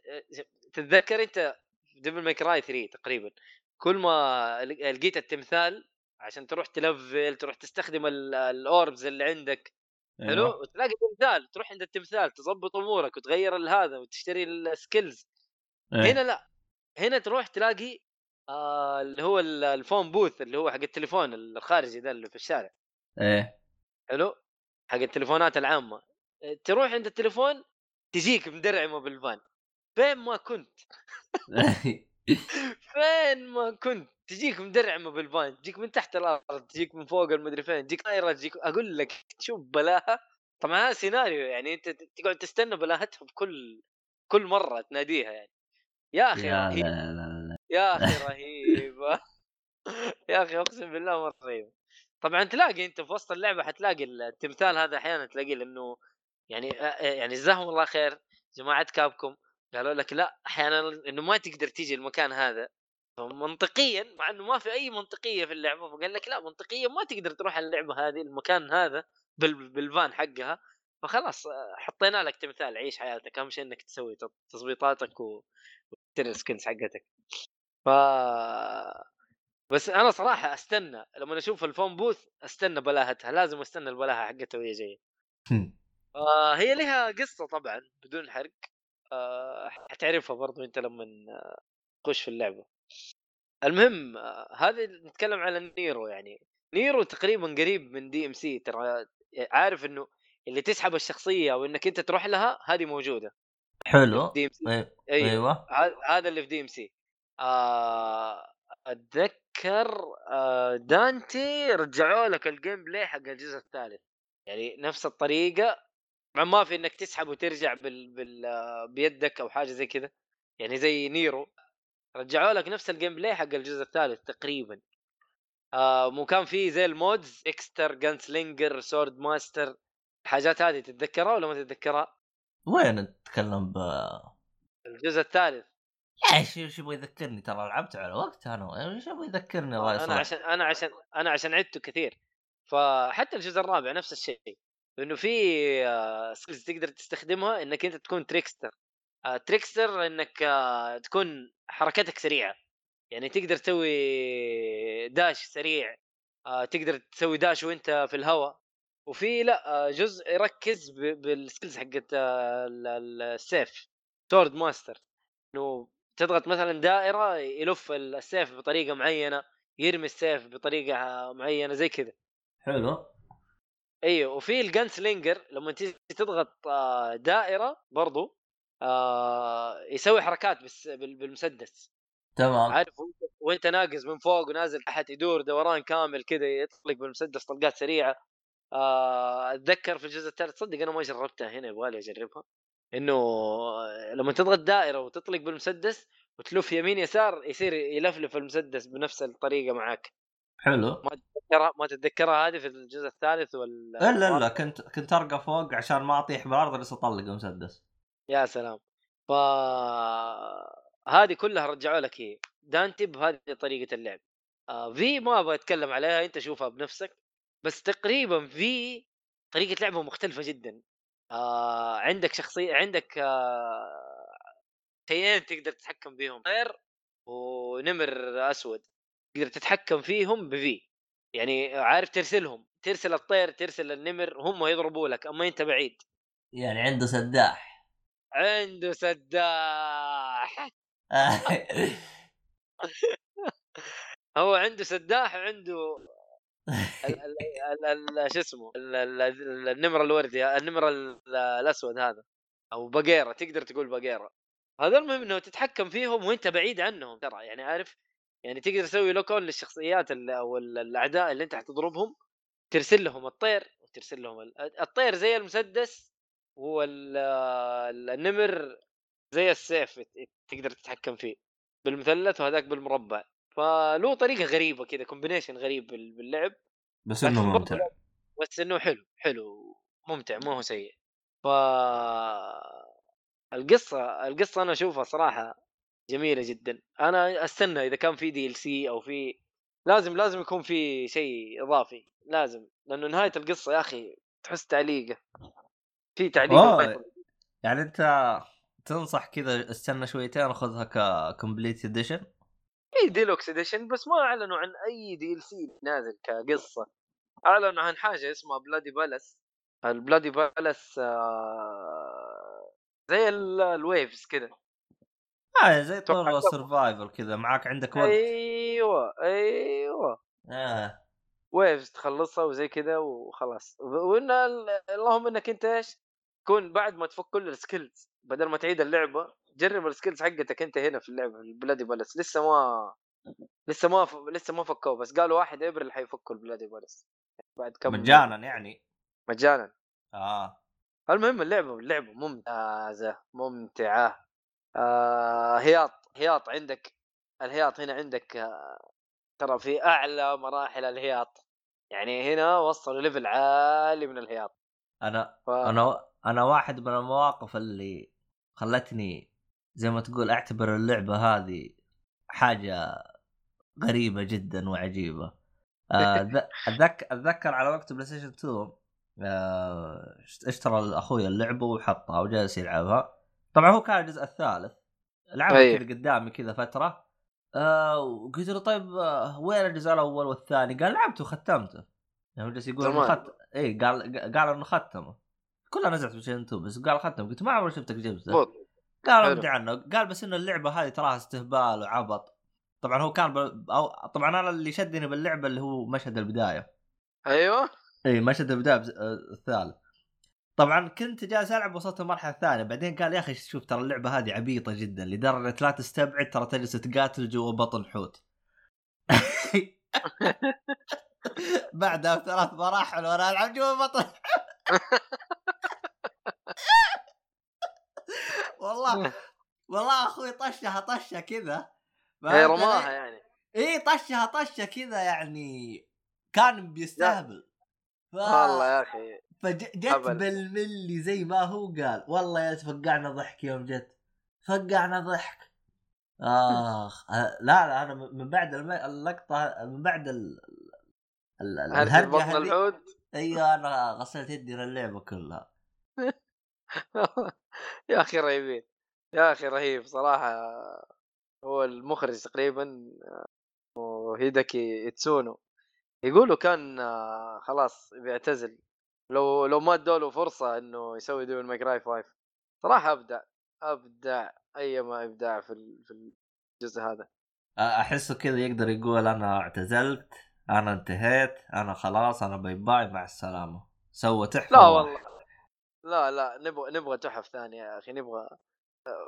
تتذكر أنت في Devil May Cry 3 تقريبا؟ كل ما لقيت التمثال عشان تروح تلفل تروح تستخدم ال- ال orbs اللي عندك أيوه. حلو وتلاقي تمثال تروح عند التمثال تظبط أمورك وتغير هذا وتشتري ال skills إيه. هنا لا هنا تروح تلاقي آه اللي هو ال- ال phone booth اللي هو حق التليفون الخارجي ده اللي في الشارع. إيه. حلو؟ حق التليفونات العامة. تروح عند التليفون تجيك مدرعمة بالفان. فين ما كنت. فين ما كنت تجيك مدرعمة بالفان تجيك من تحت الأرض تجيك من فوق المدري فين تجيك طايره تجيك أقول لك شوف بلاها. طبعا هذا سيناريو يعني أنت تقعد تستنى بلاهتها بكل كل مرة تناديها يعني. يا أخي يا لا رهيب. لا لا لا يا أخي رهيبه يا أخي أقسم بالله مره رهيبه طبعا تلاقي أنت في وسط اللعبة حتلاقي التمثال هذا أحيانا تلاقيه لأنه يعني آه، يعني جزاهم الله خير جماعة كابكم قالوا لك لا أحيانا إنه ما تقدر تيجي المكان هذا. منطقيا مع إنه ما في أي منطقية في اللعبة فقال لك لا منطقيا ما تقدر تروح اللعبة هذه المكان هذا بال- بالفان حقها. فخلاص حطينا لك تمثال عيش حياتك. أهم شيء إنك تسوي تظبيطاتك وتشتري السكنز حقتك. ف بس أنا صراحة أستنى لما أشوف الفون بوث أستنى بلاهتها. لازم أستنى البلاهة حقتها وهي جاية. آه هي لها قصة طبعا بدون حرق. حتعرفها برضو أنت لما آه، تخش في اللعبة. المهم آه هذه نتكلم على النيرو يعني. نيرو تقريبا قريب من DMC ترى عارف إنه اللي تسحب الشخصية وانك أنت تروح لها هذه موجودة. حلو. دي ام سي أي- أيوه. هذا اللي في DMC آه، أتذكر آه، دانتي رجعوا لك ال gameplay حق الجزء الثالث. يعني نفس الطريقة مع ما في إنك تسحب وترجع بال... بال... آه، بيدك أو حاجة زي كذا يعني زي نيرو. رجعوا لك نفس ال gameplay حق الجزء الثالث تقريبا. آه مو كان في زي ال modes trickster gunslinger swordmaster الحاجات هذه تتذكرها ولا ما تتذكرها؟ وين تتكلم ب الجزء الثالث. إيش إيش يبغى يذكرني؟ ترى لعبت على وقت أنا إيش يبغى يذكرني؟ الله أنا يصلح. عشان أنا عشان أنا عشان عدته كثير. فحتى الجزء الرابع نفس الشيء. انه في skills تقدر تستخدمها إنك أنت تكون trickster آه، trickster إنك آه، تكون حركتك سريعة. يعني تقدر تسوي dash سريع. آه، تقدر تسوي dash وأنت في الهواء. وفي لا آه، جزء يركز بال skills حقت آه، ال- ال- السيف swordmaster إنه تضغط مثلا دائرة يلف السيف بطريقة معينة يرمي السيف بطريقة معينة زي كذا. حلو. أيوه وفي الجن سلينجر لما تيجي تضغط آه، دائرة برضو آه، يسوي حركات بس بال- بالمسدس. تمام. عارف وأنت, ناقز من فوق ونازل تحت يدور دوران كامل كذا يطلق بالمسدس طلقات سريعة. آه، أتذكر في الجزء الثالث تصدق أنا ما جربتها هنا يبغالي أجربها. إنه لما تضغط دائرة وتطلق بالمسدس وتلف يمين يسار يصير يلفلف المسدس بنفس الطريقة معك حلو. ما تتذكرها ما تتذكرها هذه في الجزء الثالث ولا الا الا كنت كنت أرقى فوق عشان ما أطيح بالارض بس أطلق المسدس يا سلام. ف هذه كلها رجعوا لك هي. دانتي بهذه طريقة اللعب. آه في ما أبغى أتكلم عليها أنت شوفها بنفسك. بس تقريبا في طريقة لعبه مختلفة جدا. آه عندك شخصيه عندك آه شيئين تقدر تتحكم بيهم طير ونمر أسود. تقدر تتحكم فيهم بفي يعني عارف ترسلهم ترسل الطير ترسل النمر هم يضربوا لك أما أنت بعيد. يعني عنده سداح. عنده سداح. هو عنده سداح وعنده شو اسمه ال- ال- ال- النمر الوردي النمر ال- الأسود هذا أو بقيرة تقدر تقول بقيرة. هذا المهم إنه تتحكم فيهم وأنت بعيد عنهم ترى يعني عارف؟ يعني تقدر تسوي لوكون للشخصيات ال- أو ال- الأعداء اللي أنت حتضربهم ترسل لهم الطير وترسل لهم ال- الطير زي المسدس والنمر زي السيف تقدر تتحكم فيه بالمثلث وهذاك بالمربع. فله طريقة غريبة كذا combination غريب بال- باللعب. بس إنه ممتع. بس إنه حلو حلو ممتع ما هو سيء. ف القصة القصة أنا أشوفها صراحة جميلة جدا. أنا أستنى إذا كان في DLC أو في لازم لازم يكون في شيء إضافي لازم لأنه نهاية القصة يا أخي تحس تعليقه. في تعليق. يعني أنت تنصح كذا استنى شويتين خذها ك complete edition في deluxe edition بس ما أعلنوا عن أي DLC نازل كقصة. أعلنوا عن حاجة اسمها Bloody Palace ال Bloody Palace آه زي ال- ال waves كذا آه زي طور أتوقع ال survival كذا معاك عندك وقت. أيوه أيوه. آه. waves تخلصها وزي كذا وخلاص. وإن ال- اللهم إنك أنت إيش تكون بعد ما تفك كل ال skills بدل ما تعيد اللعبة جرب ال skills حقتك أنت هنا في اللعبة ال Bloody Palace لسه ما لسه ما ف... لسه ما فكوه بس قالوا واحد ابريل حيفكوا ال Bloody Palace بعد كم مجانا يعني. مجانا. آه. المهم اللعبة اللعبة ممتازة ممتعة. آه هياط هياط عندك الهياط هنا عندك آه ترى في أعلى مراحل الهياط. يعني هنا وصلوا level عالي من الهياط. أنا ف... أنا أنا واحد من المواقف اللي خلتني زي ما تقول أعتبر اللعبة هذه حاجة غريبة جدا وعجيبة. آه، أتذكر أتذكر على وقت PlayStation 2 آه، اشترى أخوي اللعبة وحطها وجالس يلعبها. طبعا هو كان الجزء الثالث. لعبها أيوه. كذا قدامي كذا فترة. آه وقلت له طيب آه، وين الجزء الأول والثاني؟ قال لعبته وختمته. يعني هو جالس يقول إنه. خت... اي قال قال إنه ختمه. كلها نزلت Station 2 بس. قال ختم قلت ما عمري شفتك جبته. قال. ارجع عنه. قال بس إنه اللعبة هذه تراها استهبال وعبط. طبعا هو كان ب... أو... طبعا أنا اللي شدني باللعبة اللي هو مشهد البداية. أيوه. اي مشهد البداية بز... آه، الثالث. طبعا كنت جالس ألعب وصلت المرحله الثانية بعدين قال يا أخي شوف ترى اللعبة هذه عبيطة جدا لدرجة لا تستبعد ترى تجلس تقاتل جوا بطن حوت. بعدها بثلاث مراحل وأنا ألعب جوا بطن والله والله أخوي طشها طشه كذا. هي رماها يعني. إي طشها طشه كذا يعني كان بيستهبل. ف... والله يا أخي. فجت. بالملي زي ما هو قال والله يا فقعنا ضحك يوم جت. فقعنا ضحك. آخ أه، لا لا أنا من بعد اللقطة من بعد ال... الهرجة بطن الحوت أيوه أنا غسلت يدي للعبه كلها. يا أخي رهيبين. يا أخي رهيب صراحة. هو المخرج تقريبا آه، هيداكي إتسونو. يقولوا كان آه، خلاص بيعتزل. لو لو ما ادوا له فرصة إنه يسوي Devil May Cry 5 صراحة أبدع أبدع ايما إبداع في في الجزء هذا. أحسه كذا يقدر يقول أنا اعتزلت أنا انتهيت أنا خلاص أنا bye bye مع السلامة. سوى تحفة لا. والله. لا لا نبغى نبغى تحف ثانية يا أخي نبغى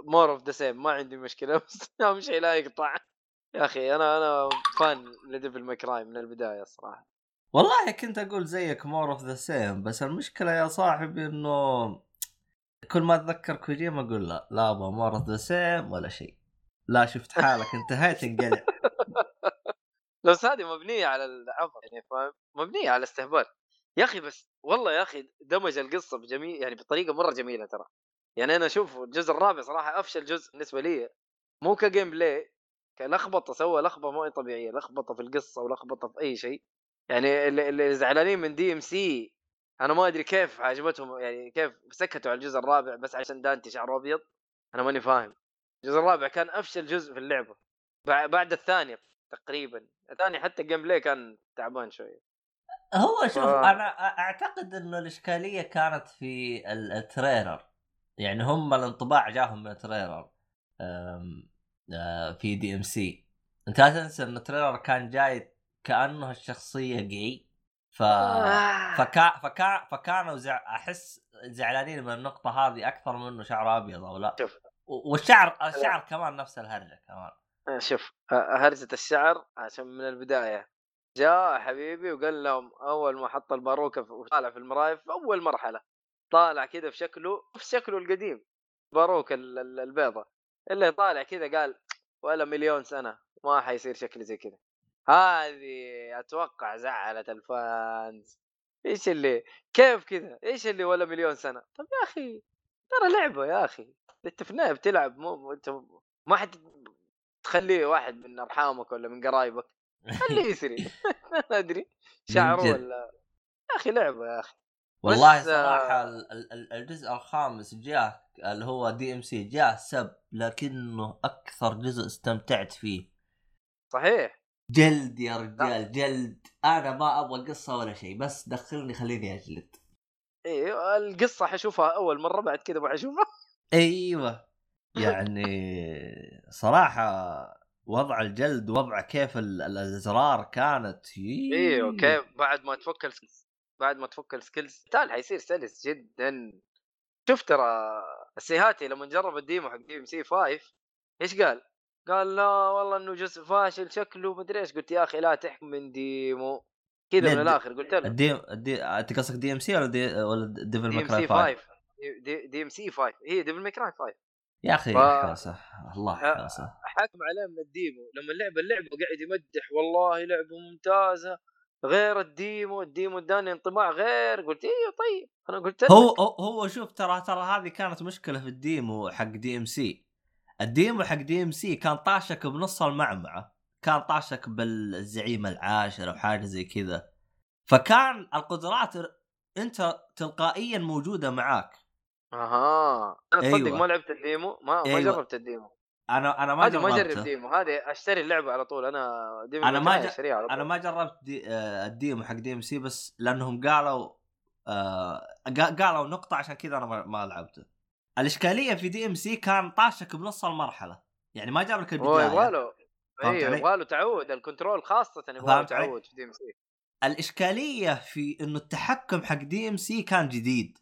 more of the same ما عندي مشكلة بس اهم شيء لا يقطع. يا أخي أنا أنا fan ل Devil May Cry من البداية الصراحة. والله كنت أقول زيك more of the same بس المشكلة يا صاحبي إنه كل ما أتذكر كوجيما أقول لا لا أبغى more of the same ولا شيء. لا شفت حالك انتهيت انقلع. بس هذه مبنية على العبط يعني فاهم؟ مبنية على استهبال. يا أخي بس والله يا أخي دمج القصة بجميل يعني بطريقة مرة جميلة ترى. يعني أنا أشوف الجزء الرابع صراحة أفشل جزء بالنسبة لي. مو ك gameplay كلخبطة سوى لخبطة مو طبيعية لخبطة في القصة ولخبطة في أي شيء. يعني اللي, زعلانين من DMC أنا ما أدري كيف عجبتهم يعني كيف سكتوا على الجزء الرابع بس عشان دانتي شعره أبيض أنا ماني فاهم. الجزء الرابع كان أفشل جزء في اللعبة. بع- بعد الثاني تقريبا الثاني حتى ال gameplay كان تعبان شوية. هو شوف آه. أنا أعتقد إنه الإشكالية كانت في ال- ال trailer. يعني هم الانطباع جاهم من ال trailer. في DMC أنت لا تنسى إن ال trailer كان جاي كأنه الشخصيه جاي ف آه. فكا فكا فكانوا زع... أحس زعلانين من النقطة هذه أكثر من إنه شعره أبيض أو لا. شوف. و- والشعر الشعر كمان نفس الهرجة كمان. آه، شوف آه، هرجة الشعر عشان من البداية. جاء حبيبي وقال لهم أول ما حط الباروكة في- وطالع في المراية في أول مرحلة. طالع كذا في شكله في شكله القديم. ال- البيضة. اللي طالع كذا قال ولا مليون سنة ما حيصير شكلي زي كذا. هذه أتوقع زعلت ال fans. إيش اللي؟ كيف كذا؟ إيش اللي ولا مليون سنة؟ طب يا أخي ترى لعبة يا أخي. انت في النهاية بتلعب مو أنت ما حد تخليه واحد من أرحامك ولا من قرايبك. خليه يسري. ما أدري. شعره. ولا؟ يا أخي لعبة يا أخي. والله صراحة آه، ال- الجزء الخامس جاء اللي هو DMC جاء سب لكنه أكثر جزء استمتعت فيه. صحيح. جلد يا رجال جلد. أنا ما أبغى قصة ولا شيء بس دخلني خليني أجلد. إيه القصة حشوفها أول مرة بعد كذا ما حشوفها أيوه. يعني صراحة وضع الجلد وضع كيف ال- الأزرار كانت. أيوه كيف بعد ما تفك بعد ما تفك ال skills تال حيصير سلس جدا. شوف ترى السيهاتي لما جرب ال demo حق DMC 5 إيش قال؟ قال لا والله إنه جزء فاشل شكله مدري إيش. قلت يا أخي لا تحكم من demo كذا من الآخر. قلت له. الدي الدي أنت قصدك DMC ولا دي ولا Devil C 5 5 دي- DMC 5 هي Devil May Cry 5 يا أخي ف- الله. حوسه حاكم عليه من ال demo. لما اللعبه اللعبة قاعد يمدح والله لعبة ممتازة. غير ال demo ال demo اداني انطباع غير. قلت أيوه طيب. أنا قلت هو- هو شوف ترى ترى هذه كانت مشكلة في ال demo حق DMC ال demo حق DMC كان طاشك بنص المعمعة كان طاشك بالزعيم العاشر أو حاجة زي كذا. فكان القدرات أنت تلقائيا موجودة معاك. أها. أنا تصدق أيوة. ما لعبت ال demo؟ ما, ما أيوة. جربت ال demo. أنا أنا ما هذه ما جربته. ديمو هذه أشتري اللعبة على طول. أنا demo أنا ما ج-. أنا ما جربت دي آه، ال demo حق DMC بس لأنهم قالوا آه قا- قالوا نقطة عشان كذا أنا ما, ما لعبته. الإشكالية في DMC كان طاشك بنص المرحلة. يعني ما جاب لك البداية. له فهمت اي علي؟ يبغى له تعود. ال control خاصة يبغى له؟ تعود في DMC الإشكالية في إنه التحكم حق DMC كان جديد.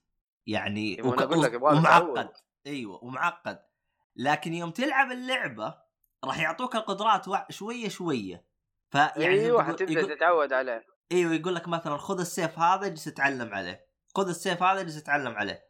يعني يبغى أنا أقول لك ومعقد. أيوه ومعقد. لكن يوم تلعب اللعبة راح يعطوك القدرات وا- شوية شوية. فيعني أيوه حتبدأ يقول- تتعود عليه. أيوه يقول لك مثلا خذ السيف هذا اجلس اتعلم عليه. خذ السيف هذا اجلس اتعلم عليه.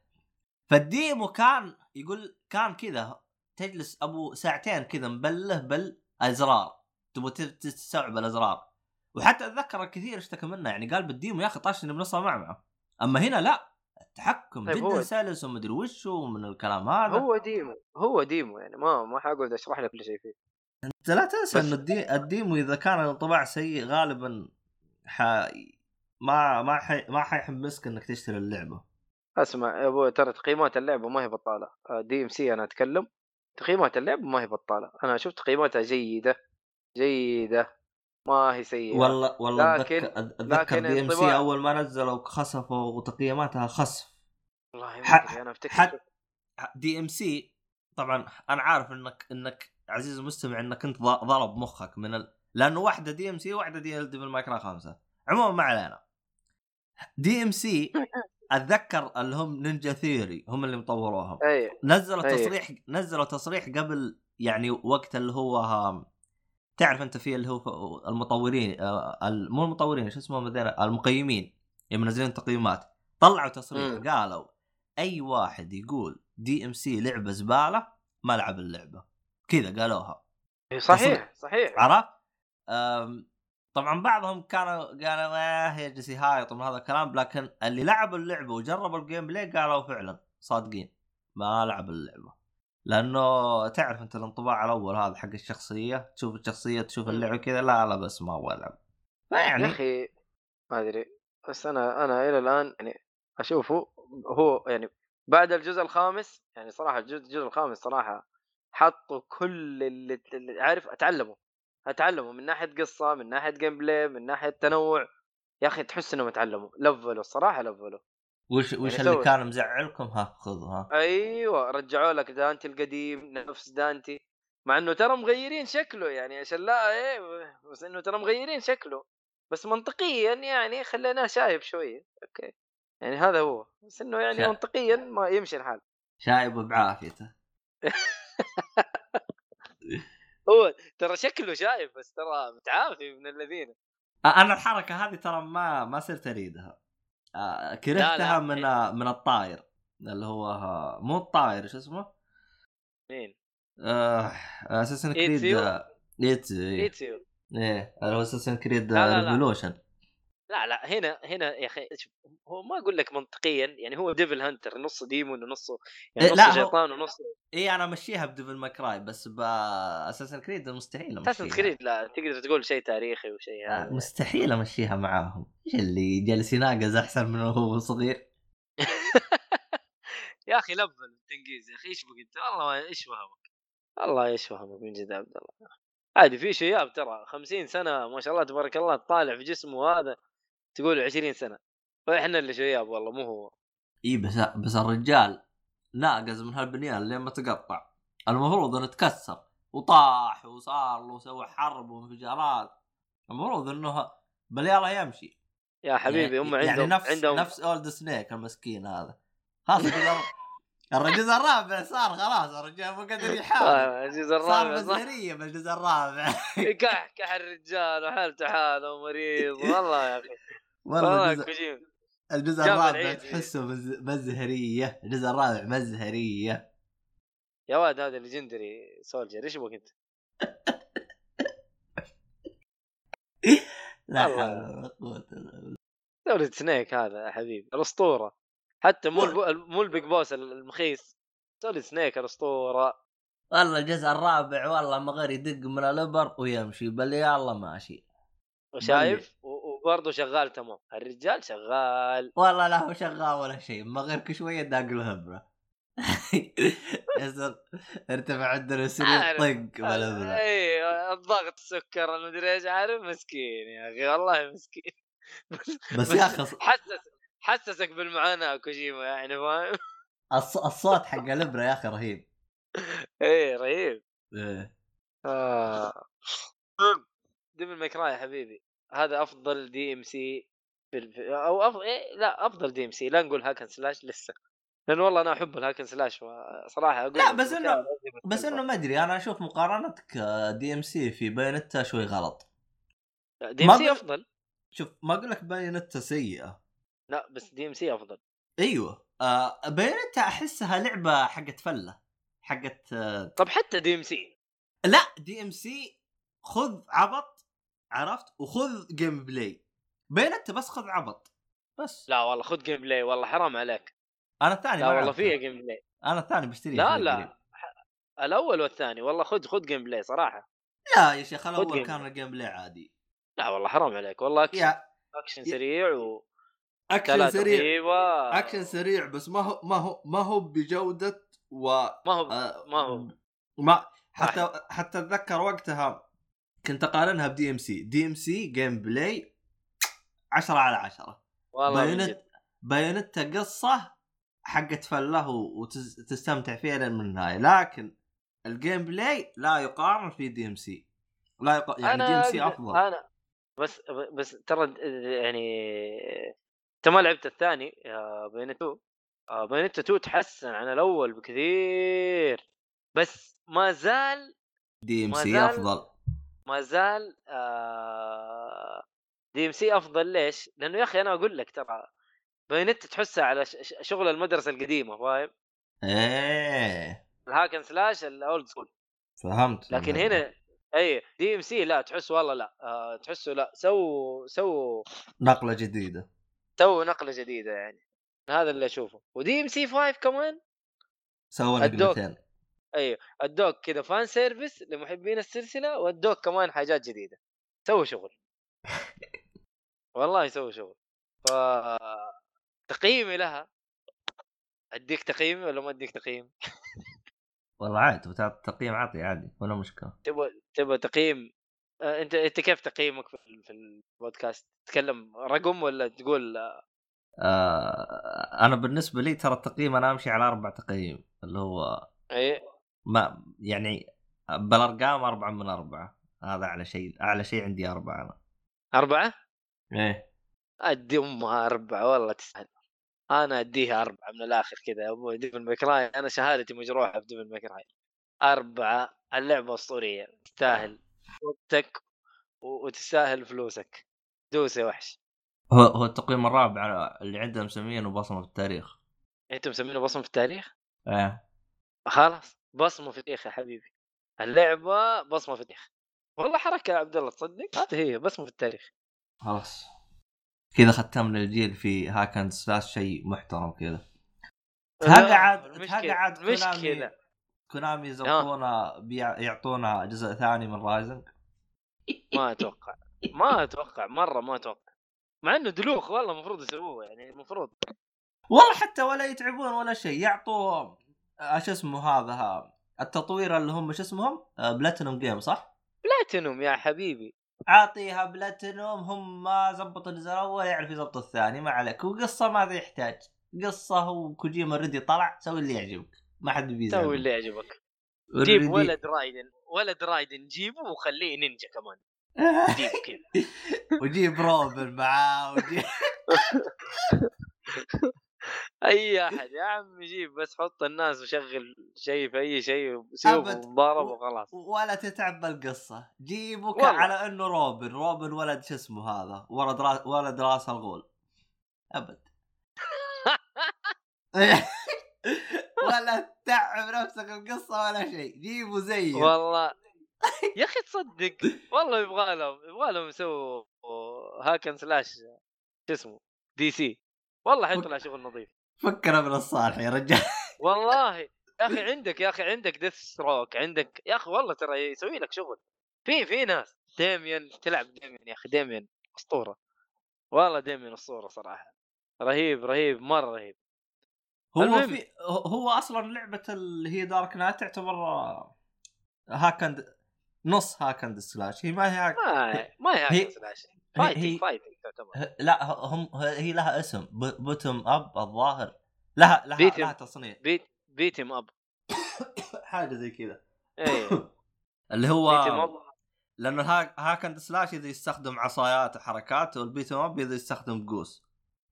فال demo كان يقول كان كذا تجلس أبو ساعتين كذا مبله بالأزرار. تبغى تستوعب الأزرار. وحتى أتذكر الكثير اشتكى منه يعني قال بال demo يا أخي طاشني بنصها معمعه أما هنا لا. التحكم طيب جدا سلس ومدري وش ومن الكلام هذا. هو demo هو demo يعني ما ما حقعد أشرح لك كل شيء فيه. أنت لا تنسى انه ال de... ال demo إذا كان الانطباع سيء غالبا ح... ما ما ح... ما حيحمسك إنك تشتري اللعبة. أسمع يا أبوي ترى تقييمات اللعبه ما هي بطالة. DMC أنا أتكلم. تقييمات اللعبه ما هي بطالة. أنا شفت تقييماتها جيدة جيدة. ما هي سيئة. والله والله لكن- أتذكر DMC أول ما نزلوا خسفوا تقييماتها خسف. والله ح- أنا أفتكر حت- DMC طبعا أنا عارف إنك إنك عزيزي المستمع إنك أنت ضرب مخك من ال... لأنه واحدة DMC وواحدة دي ال Devil May Cry خمسه عموما ما علينا. DMC أتذكر اللي هم Ninja Theory هم اللي مطوروها أي نزلوا أي. تصريح نزلوا تصريح قبل يعني وقت اللي هو ها- تعرف أنت في اللي هو المطورين آه، مو المطورين شو اسمهم هذول؟ المقيمين يوم منزلين تقييمات. طلعوا تصريح مم. قالوا أي واحد يقول DMC لعبة زبالة ما لعب اللعبة. كذا قالوها. صحيح صحيح. عرفت؟ طبعا بعضهم كانوا قالوا آه يجلس يهايط من هذا الكلام. لكن اللي لعبوا اللعبة وجربوا ال gameplay قالوا فعلا صادقين ما لعب اللعبة. لأنه تعرف أنت الانطباع الأول هذا حق الشخصية تشوف الشخصية تشوف. اللعبة كذا لا لا بس ما أبغى العب فيعني يا أخي ما أدري بس أنا أنا إلى الآن يعني أشوفه هو يعني بعد الجزء الخامس يعني صراحة الجزء, الخامس صراحة حطوا كل اللي, اللي عارف اتعلموا اتعلموا من ناحية قصة من ناحية gameplay من ناحية تنوع. يا أخي تحس انهم اتعلموا level وا الصراحة level وا. وش وش يعني اللي كان مزعلكم؟ ها خذوا ها. أيوه رجعوا لك دانتي القديم نفس دانتي. مع إنه ترى مغيرين شكله يعني عشان لا إيه بس إنه ترى مغيرين شكله. بس منطقيا يعني خليناه شايب شوية أوكي. يعني هذا هو. بس إنه يعني شا- منطقيا ما يمشي الحال. شايب بعافيته. هو ترى شكله شايب بس ترى متعافي من الذين أنا الحركة هذه ترى ما ما صرت أريدها كرهتها لا. من من الطاير اللي هو مو الطاير شو اسمه؟ مين؟ آه Assassin's Creed؟ Ezio Ezio إيه اللي هو Assassin's Creed لا، لا، لا. revolution لا لا هنا هنا يا أخي هو ما أقول لك منطقيا يعني هو devil hunter نصه demon ونصه يعني إيه، نصه شيطان ونصه اي أنا أمشيها ب Devil May Cry بس ب Assassin's Creed مستحيل أمشيها. Assassin's Creed لا تقدر تقول شيء تاريخي وشيء هذا. مستحيل أمشيها معاهم. إيش اللي جالس يناقز أحسن من وهو صغير؟ يا أخي لبل التنقيز يا أخي إيش بك انت والله إيش فهمك؟ والله إيش فهمك من جد عبد الله؟ عادي في شياب ترى 50 سنة ما شاء الله تبارك الله طالع في جسمه هذا. تقول 20 سنة. وإحنا اللي شياب والله مو هو. إي بس بس الرجال ناقز من هالبنيان لين ما تقطع. المفروض إنه تكسر وطاح وصار له سوى حرب وانفجارات. المفروض إنه بل يلا يمشي. يا حبيبي هم يعني عندهم نفس عندهم نفس Old Snake المسكين هذا. خلاص الجزء الرابع صار خلاص الرجال ما قدر يحاول. آه، الجزء صار الرابع صح. مزهريه بالجزء الرابع. كح كح الرجال وحالته حاله ومريض والله يا أخي. والله والله الجزء, الجزء الرابع. تحسه مز- مزهرية. الجزء الرابع مزهرية. يا واد هذا legendary soldier. إيش بك أنت؟ لا. حول ولا قوة إلا بالله. دوري سنيك هذا يا حبيبي. الأسطورة. حتى مو. مو البيج بوس المخيس. سوليد سنيك الأسطورة. والله الجزء الرابع والله ما غير يدق من الأبر ويمشي. بل يلا ماشي. وشايف؟ و- وبرضه شغال تمام. الرجال شغال. والله لا هو شغال ولا شيء ما غير شوية داق له هبرة. ارتفع عندنا عارف. يطق ولا اي الضغط السكر المدري إيش عارف. مسكين يا أخي والله مسكين. بس يا أخي حسس حسسك بالمعاناة كوجيما يعني فاهم؟ الص- الصوت حق الإبرة يا أخي رهيب. إيه رهيب. آه. Devil May Cry يا حبيبي. هذا أفضل DMC أو افضل إيه لا أفضل DMC لا نقول hack and slash لسه لأن والله أنا أحب ال hack and slash صراحة أقول لا بس لازم بس. إنه ما أدري أنا أشوف مقارنتك DMC في Bayonetta شوي غلط. DMC أفضل. شوف ما أقول لك Bayonetta سيئة. لا بس DMC أفضل. أيوه آه أحسها لعبة حقت فلة حقت آه طب حتى دي ام سي لا دي ام سي خذ عبط عرفت؟ وخذ gameplay Bayonetta بس خذ عبط. بس. لا والله خذ gameplay والله حرام عليك. أنا الثاني لا والله. فيها gameplay أنا الثاني بشتريه لا لا. قريب. الأول والثاني والله خذ خذ gameplay صراحة. لا يا شيخ الأول game كان ال gameplay عادي. لا والله حرام عليك. والله اكشن يا أكشن يا- سريع و أكشن سريع. رهيبة. أكشن سريع بس ما هو ما هو ما هو بجودة و ما هو آه، ما هو. ما حتى حتى أتذكر وقتها كنت اقارنها بدي إم سي. دي إم سي جيم بلاي 10 على 10 والله Bayonet. Bayonetta قصة حقت فله وتستمتع فيها لين من النهاية. لكن ال gameplay لا يقارن في DMC. لا يق... يعني DMC أفضل. أنا بس بس ترى يعني انت ما لعبت الثاني Bayonetta 2 Bayonetta 2 تحسن عن الأول بكثير. بس ما زال DMC أفضل. ما زال DMC أفضل. ليش؟ لأنه يا أخي أنا أقول لك ترى Bayonetta تحسها على شغل المدرسة القديمة فاهم؟ إيه. ال hack and slash ال old school. فهمت لكن هنا أي DMC لا تحس والله لا آه تحسه لا سووا سووا نقلة جديدة. سووا نقلة جديدة يعني. هذا اللي أشوفه. و DMC 5 كمان؟ الدوك. نقلتين أيوه أدوك كذا fan service لمحبين السلسلة وأدوك كمان حاجات جديدة. سووا شغل. والله سووا شغل. ف تقييمي لها. أديك تقييمي ولا ما أديك تقييم؟ والله عادي بتعطي تقييم عطي عادي ولا مشكلة. تبغى تبغى تقييم؟ آه، أنت أنت كيف تقييمك في ال- في البودكاست؟ تتكلم رقم ولا تقول؟ آه، آه أنا بالنسبة لي ترى التقييم أنا أمشي على أربع تقييم اللي هو اي ما يعني بالأرقام أربعة من أربعة. هذا أعلى شيء أعلى شيء عندي أربعة أنا. أربعة؟ إيه. أدي أمها أربعة والله تستاهل أنا أديها أربعة من الآخر كذا يا أبوي Devil May Cry أنا شهادتي مجروحة في Devil May Cry أربعة اللعبة أسطورية. تستاهل. وقتك وتستاهل فلوسك. دوس يا وحش. هو هو التقييم الرابع اللي عندنا مسمينه بصمة في التاريخ. أنتم مسمينه بصمة في التاريخ؟ إيه. خلاص. بصمة في التاريخ يا حبيبي. اللعبة بصمة في التاريخ والله حركة يا عبد الله تصدق؟ هذه هي بصمة في التاريخ. خلاص. كذا ختمنا الجيل في hack and slash شيء محترم كذا. تقعد تقعد Konami مشكلة Konami يزبطونا بيع- يعطونا جزء ثاني من Rising ما أتوقع. ما أتوقع مرة ما أتوقع. مع إنه دلوخ والله المفروض يسووه يعني المفروض. والله حتى ولا يتعبون ولا شيء يعطوا آه، شو اسمه هذا ها التطوير اللي هم شو اسمهم؟ Platinum Games صح؟ بلاتينوم يا حبيبي. عاطيها بلاتينوم هم ما زبط الجزء الأول يعرف يزبط الثاني ما عليك. وقصة ماذا يحتاج؟ قصة وكوجيما ready طلع سوي اللي يعجبك. ما حد بيزعل. سوي اللي يعجبك. جيب ولد رايدن ولد رايدن جيبه وخليه نينجا كمان. جيبه كذا. وجيب روبن معاه وجيب أي أحد يا عم جيب بس حط الناس وشغل شيء في أي شيء سيوف. وضرب وخلاص. ولا تتعب بالقصة. جيبك والله. على إنه روبن روبن ولد شو اسمه هذا؟ ولد را... ولد راس الغول أبد. ولا تعب نفسك القصة ولا شيء. جيبه زيه والله. يا أخي تصدق. والله يبغى لهم يبغى لهم يسووا hack and slash شو اسمه DC. والله حيطلع شغل نظيف. فكنا من الصالح يا رجال. والله. يا أخي عندك يا أخي عندك Deathstroke عندك يا أخي والله ترى يسوي لك شغل. في في ناس ديميان تلعب ديميان يا أخي ديميان أسطورة. والله ديميان أسطورة صراحة. رهيب رهيب مرة رهيب. هو المهم. في هو أصلا لعبة اللي هي Dark Knight تعتبر hack and نص hack and slash هي ما هي hack ما ما هي هي- hack and slash هي- fighting fighting تعتبر. لا هم هي لها اسم. ب- beat 'em up الظاهر. لها لها beat 'em. لها تصنيف beat beat 'em up حاجة زي كذا. إيه. اللي هو لأنه ال hack hack and slash اذا يستخدم عصايات وحركات وال beat up اذا يستخدم قوس.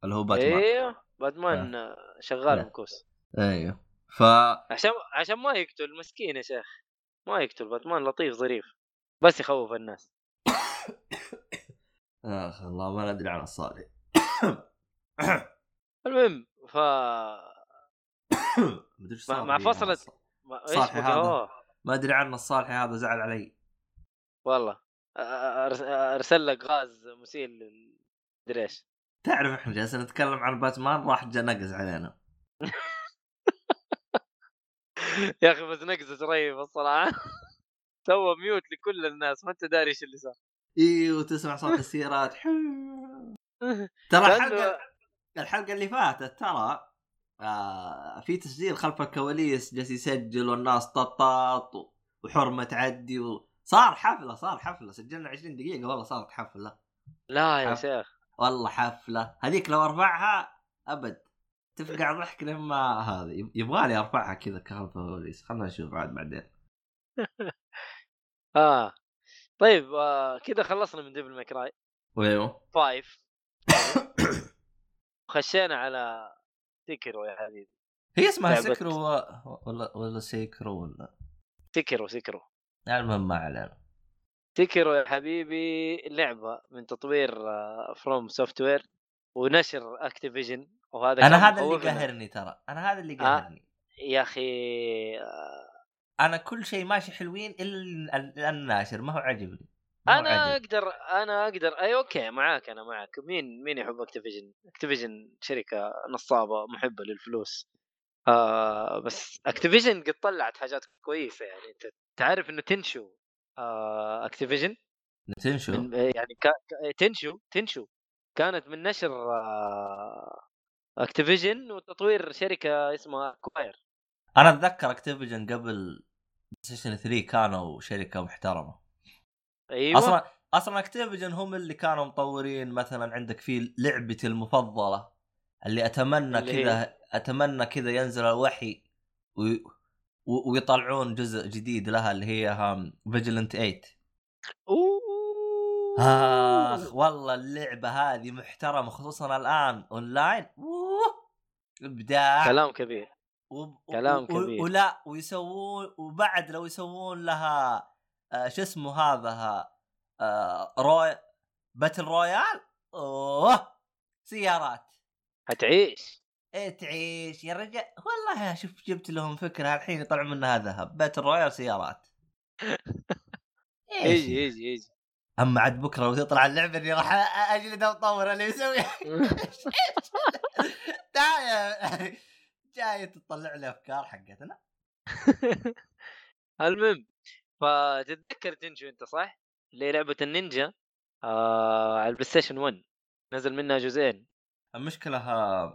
اللي هو باتمان أيوه باتمان آه، شغال. مكوس أيوه ف عشان عشان ما يقتل مسكين يا شيخ. ما يقتل. باتمان لطيف ظريف. بس يخوف الناس. آخ الله ما ندري عن الصالح. المهم ف مع- فصلة- صالحي بقى؟ هذا. ما أدري عنه الصالحي هذا زعل علي. والله. أرسل لك غاز مسيل مدري إيش. تعرف إحنا جالسين نتكلم عن باتمان راح جا نقز علينا. يا أخي بس نقزة رهيبة الصراحة. سوى ميوت لكل الناس ما أنت داري إيش اللي صار. أيوه تسمع صوت السيارات. ترى الحلقة الحلقة اللي فاتت ترى آه في تسجيل خلف الكواليس جالس يسجل والناس ططاط وحرمة تعدي و... صار حفلة صار حفلة. سجلنا 20 دقيقة والله صارت حفلة. لا يا حف- شيخ. والله حفلة. هذيك لو أرفعها أبد. تفقع ضحك لما هذا يب- يبغالي أرفعها كذا الكواليس. خلنا نشوف عاد بعدين. آه. طيب آه كذا خلصنا من Devil May Cry وايوه 5 خشينا على Sekiro يا حبيبي هي اسمها لعبة- Sekiro و- ولا ولا Sekiro ولا؟ Sekiro Sekiro المهم ما علينا. Sekiro يا حبيبي لعبة من تطوير FromSoftware ونشر Activision وهذا أنا هذا اللي. قهرني ترى. أنا هذا اللي آه. قهرني. يا أخي آه، أنا كل شيء ماشي حلوين إلا ال- الناشر ما هو عاجبني. أنا عاجبني. أقدر أنا أقدر أي okay معاك أنا معاك. مين مين يحب Activision؟ Activision شركة نصابة محبة للفلوس. آه بس Activision قد طلعت حاجات كويسة يعني. أنت تعرف إنه Tenchu آه Activision؟ Tenchu؟ يعني كا Tenchu Tenchu. كانت من نشر آه Activision وتطوير شركة اسمها Acquire أنا أتذكر Activision قبل سيشن 3 كانوا شركة محترمة. أيوه. أصلا أصلا Activision هم اللي كانوا مطورين مثلا عندك في لعبتي المفضلة اللي أتمنى؟ كذا أتمنى كذا ينزل الوحي وي... ويطلعون جزء جديد لها اللي هي Vigilante 8 أوه. آخ والله اللعبة هذه محترمة خصوصا الآن اونلاين أوه، إبداع. كلام كبير. وب- كلام و- كبير. ولا ويسوون وبعد لو يسوون لها آه شو اسمه هذا آه روي battle royale أوه! سيارات. حتعيش إيه تعيش. يا رجال والله شوف جبت لهم فكرة الحين يطلع منها ذهب. battle royale سيارات. يجي يجي يجي أما عاد بكرة لو تطلع اللعبة اني راح أجلد مطور اللي يسوي تعال جاي تطلع لي أفكار حقتنا؟ المهم فتتذكر Tenchu انت صح؟ اللي هي لعبة النينجا آه على ال PlayStation 1 نزل منها جزئين. المشكلة ها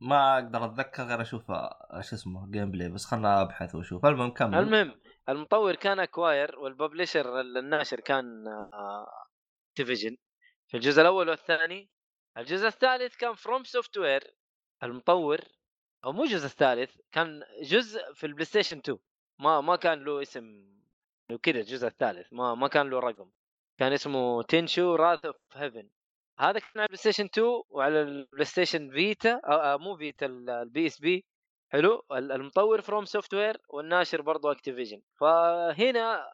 ما أقدر أتذكر غير أشوف آه، شو اسمه gameplay بس خلنا أبحث وأشوف. المهم كمل. المهم المطور كان Acquire وال publisher الناشر كان آه Activision في الجزء الأول والثاني الجزء الثالث كان FromSoftware المطور أو مو الجزء الثالث كان جزء في ال PlayStation 2 ما ما كان له اسم كذا الجزء الثالث. ما ما كان له رقم. كان اسمه Tenchu Wrath of Heaven. هذا كان على ال PlayStation 2 وعلى ال PlayStation Vita أو مو Vita ال- ال PSP. حلو؟ ال- المطور FromSoftware والناشر برضو Activision فهنا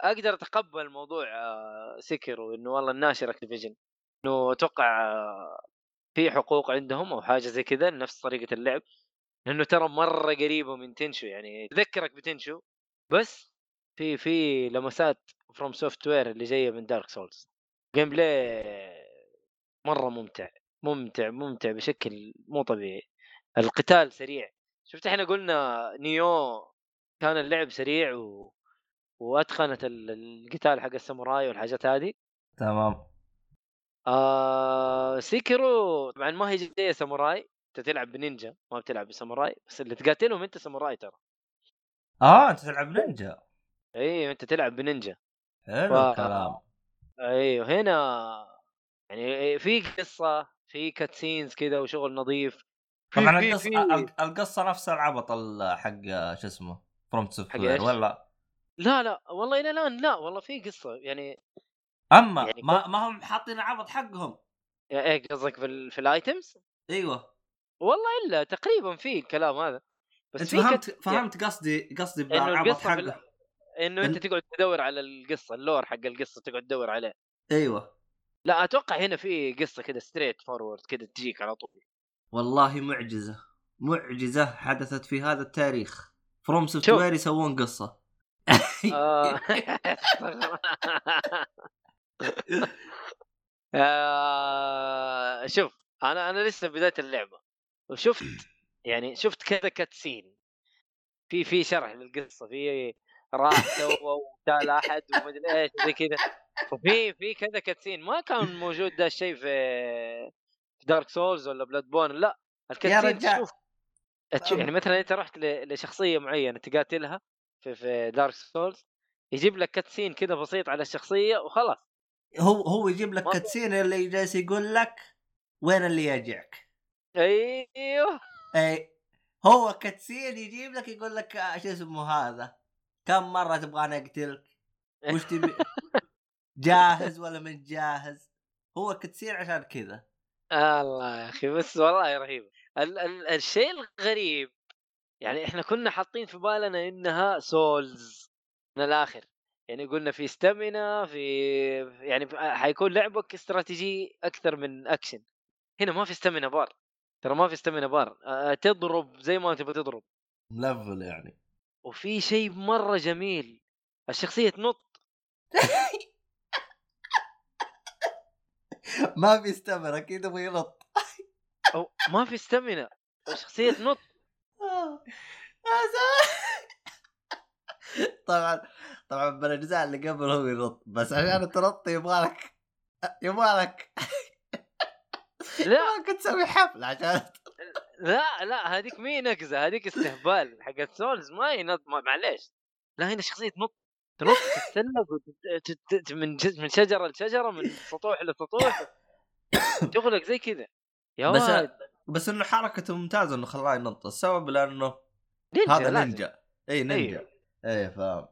أقدر أتقبل موضوع آه، Sekiro إنه والله الناشر Activision إنه أتوقع آه، في حقوق عندهم أو حاجة زي كذا نفس طريقة اللعب. لأنه ترى مرة قريبة من Tenchu يعني تذكرك ب Tenchu بس في في لمسات FromSoftware اللي جاية من Dark Souls gameplay مرة ممتع ممتع ممتع بشكل مو طبيعي. القتال سريع. شفت إحنا قلنا Nioh كان اللعب سريع و... وأتقنت ال- القتال حق الساموراي والحاجات هذه. تمام. آه Sekiro طبعا ما هي جاية ساموراي. أنت تلعب بنينجا ما بتلعب بساموراي بس اللي تقاتلهم أنت ساموراي ترى. آه أنت تلعب نينجا أيوه أنت تلعب بنينجا. حلو ف- الكلام. أيوه هنا يعني في قصة في cutscenes كذا وشغل نظيف طبعا القصة القصة نفس العبط ال- حق شو اسمه FromSoftware؟ ولا؟ لا لا والله إلى الآن لا والله في قصة يعني أما يعني ما ما هم حاطين العبط حقهم. إيه قصدك في, ال... في ال items أيوه. والله إلا تقريبا في الكلام هذا. بس أنت فهمت كت- فهمت قصدي قصدي بالعبط حقه ال... إنه أنت تقعد تدور على القصة ال lore حق القصة تقعد تدور عليه. أيوه. لا أتوقع هنا في قصة كذا straightforward كذا تجيك على طول. والله معجزة. معجزة حدثت في هذا التاريخ. FromSoftware يسوون قصة. آه. آه، شوف أنا أنا لسه بداية اللعبة. وشفت يعني شفت كذا cutscene. في في شرح للقصة في راح سوى وقتال أحد ومدري إيش زي كذا. وفي في كذا cutscene. ما كان موجود ده الشيء في في Dark Souls ولا Bloodborne لا ال cutscene. تشوف تشوف يعني مثلا أنت رحت لشخصية معينة تقاتلها في في Dark Souls يجيب لك cutscene كذا بسيط على الشخصية وخلاص. هو هو يجيب لك cutscene اللي جالس يقول لك وين اللي يجعك أيوه. اي هو cutscene يجيب لك يقول لك آه، شو اسمه هذا؟ كم مرة تبغاني أقتلك؟ وش تبي؟ جاهز ولا من جاهز؟ هو cutscene عشان كذا. الله يا أخي بس والله رهيب. ال- ال- الشيء الغريب يعني إحنا كنا حاطين في بالنا إنها Souls من الآخر. يعني قلنا في stamina في يعني حيكون لعبك استراتيجي أكثر من اكشن هنا ما في stamina bar. ترى ما في stamina bar تضرب زي ما تبغى تضرب. ملفل يعني. وفي شيء مرة جميل. الشخصية تنط. ما بيستمر أكيد يبغى ينط. أو ما في ستامينا الشخصية تنط. طبعا طبعا بالاجزاء اللي قبل هو ينط. بس عشان تنط يبغى لك يبغى لك لا. ممكن تسوي حفل عشان لا لا هذيك مي نقزه هذيك استهبال حقت سولز ما ينط معليش. لا هنا شخصية تنط تنط تتسلق من من شجرة لشجرة من سطوح لسطوح. تغلق زي كذا. يا بس بس إنه حركته ممتازة إنه خلاه ينط. السبب لأنه نينجا هذا. نينجا. إي نينجا. أيوه. إي فاهم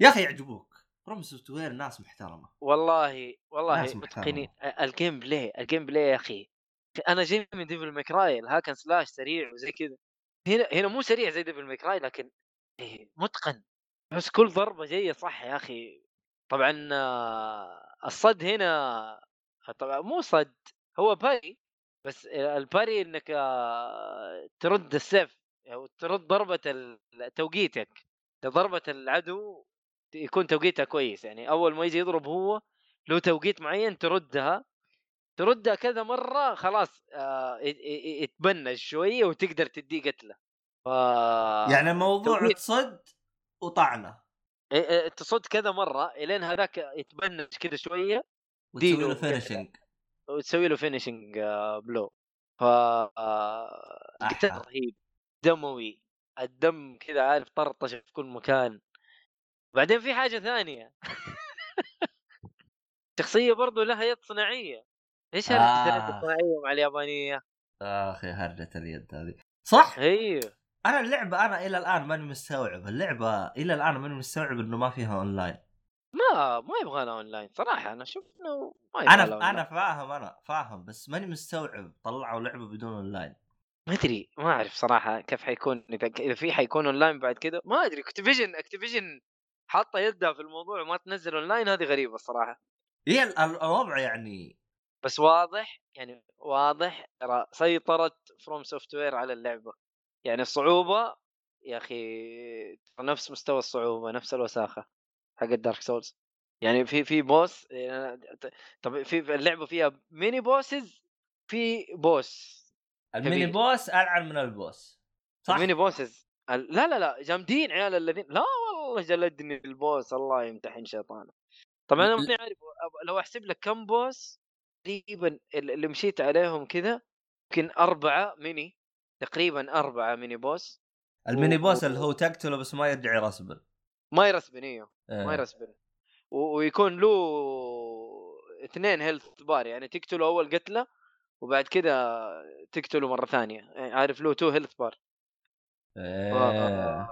يا أخي يعجبوك. FromSoftware ناس محترمة. والله والله متقنين. ال gameplay ال gameplay يا أخي. أنا جاي من Devil May Cry ال hack and slash سريع وزي كذا هنا هنا مو سريع زي Devil May Cry لكن إيه، متقن. بس كل ضربة جاية صح يا أخي. طبعا آه، الصد هنا طبعا مو صد هو parry بس ال parry إنك آه، ترد السيف أو ترد ضربة توقيتك. ضربة العدو يكون توقيتها كويس. يعني أول ما يجي يضرب هو له توقيت معين تردها. تردها كذا مرة خلاص آه ي- ي- يتبنج شوية وتقدر تديه قتله. ف يعني الموضوع. تصد وطعنه. تصد كذا مرة إلين هذاك يتبنج كذا شوية وتسوي له finishing وتسوي له finishing blow. ف آه،. رهيب دموي. الدم كذا عارف طرطش في كل مكان. بعدين في حاجة ثانية. شخصية برضو لها يد صناعية. إيش هرجه آه. اليد الصناعيه مع اليابانية؟ أخي هرجة اليد هذه. صح؟ أيوه أنا اللعبة أنا إلى الآن ماني مستوعب. اللعبة إلى الآن ماني مستوعب إنه ما فيها أونلاين. ما ما يبغى لها أونلاين صراحة. أنا أشوف إنه ما يبغى أنا. أنا فاهم أنا فاهم بس ماني مستوعب. طلعوا لعبة بدون أونلاين. ما أدري ما أعرف صراحة كيف حيكون. إذا إذا في حيكون أونلاين بعد كذا ما أدري. Activision Activision حاطة يدها في الموضوع وما تنزل أونلاين هذه غريبة الصراحه هي ال- ال- الوضع يعني بس واضح يعني واضح ترى سيطرت From Software على اللعبة. يعني الصعوبة يا أخي نفس مستوى الصعوبة نفس الوساخة حق ال Dark Souls يعني في في boss يعني طب في اللعبة فيها mini bosses في boss ال mini كبير. boss ألعن من ال boss صح؟ mini bosses لا لا لا جامدين عيال الذين لا والله جلدني ال boss الله يمتحن شيطانه طبعا أنا ماني عارف لو أحسب لك كم boss تقريبا ال- اللي مشيت عليهم كذا يمكن أربعة ميني تقريبا أربعة mini boss ال mini boss اللي هو تقتله بس ما يرجع يرسبن ما يرسبن إيوه إيه. ما يرسبن و- ويكون له اثنين health bar يعني تقتله أول قتلة وبعد كذا تقتله مرة ثانية. يعني عارف له two health bar إيه.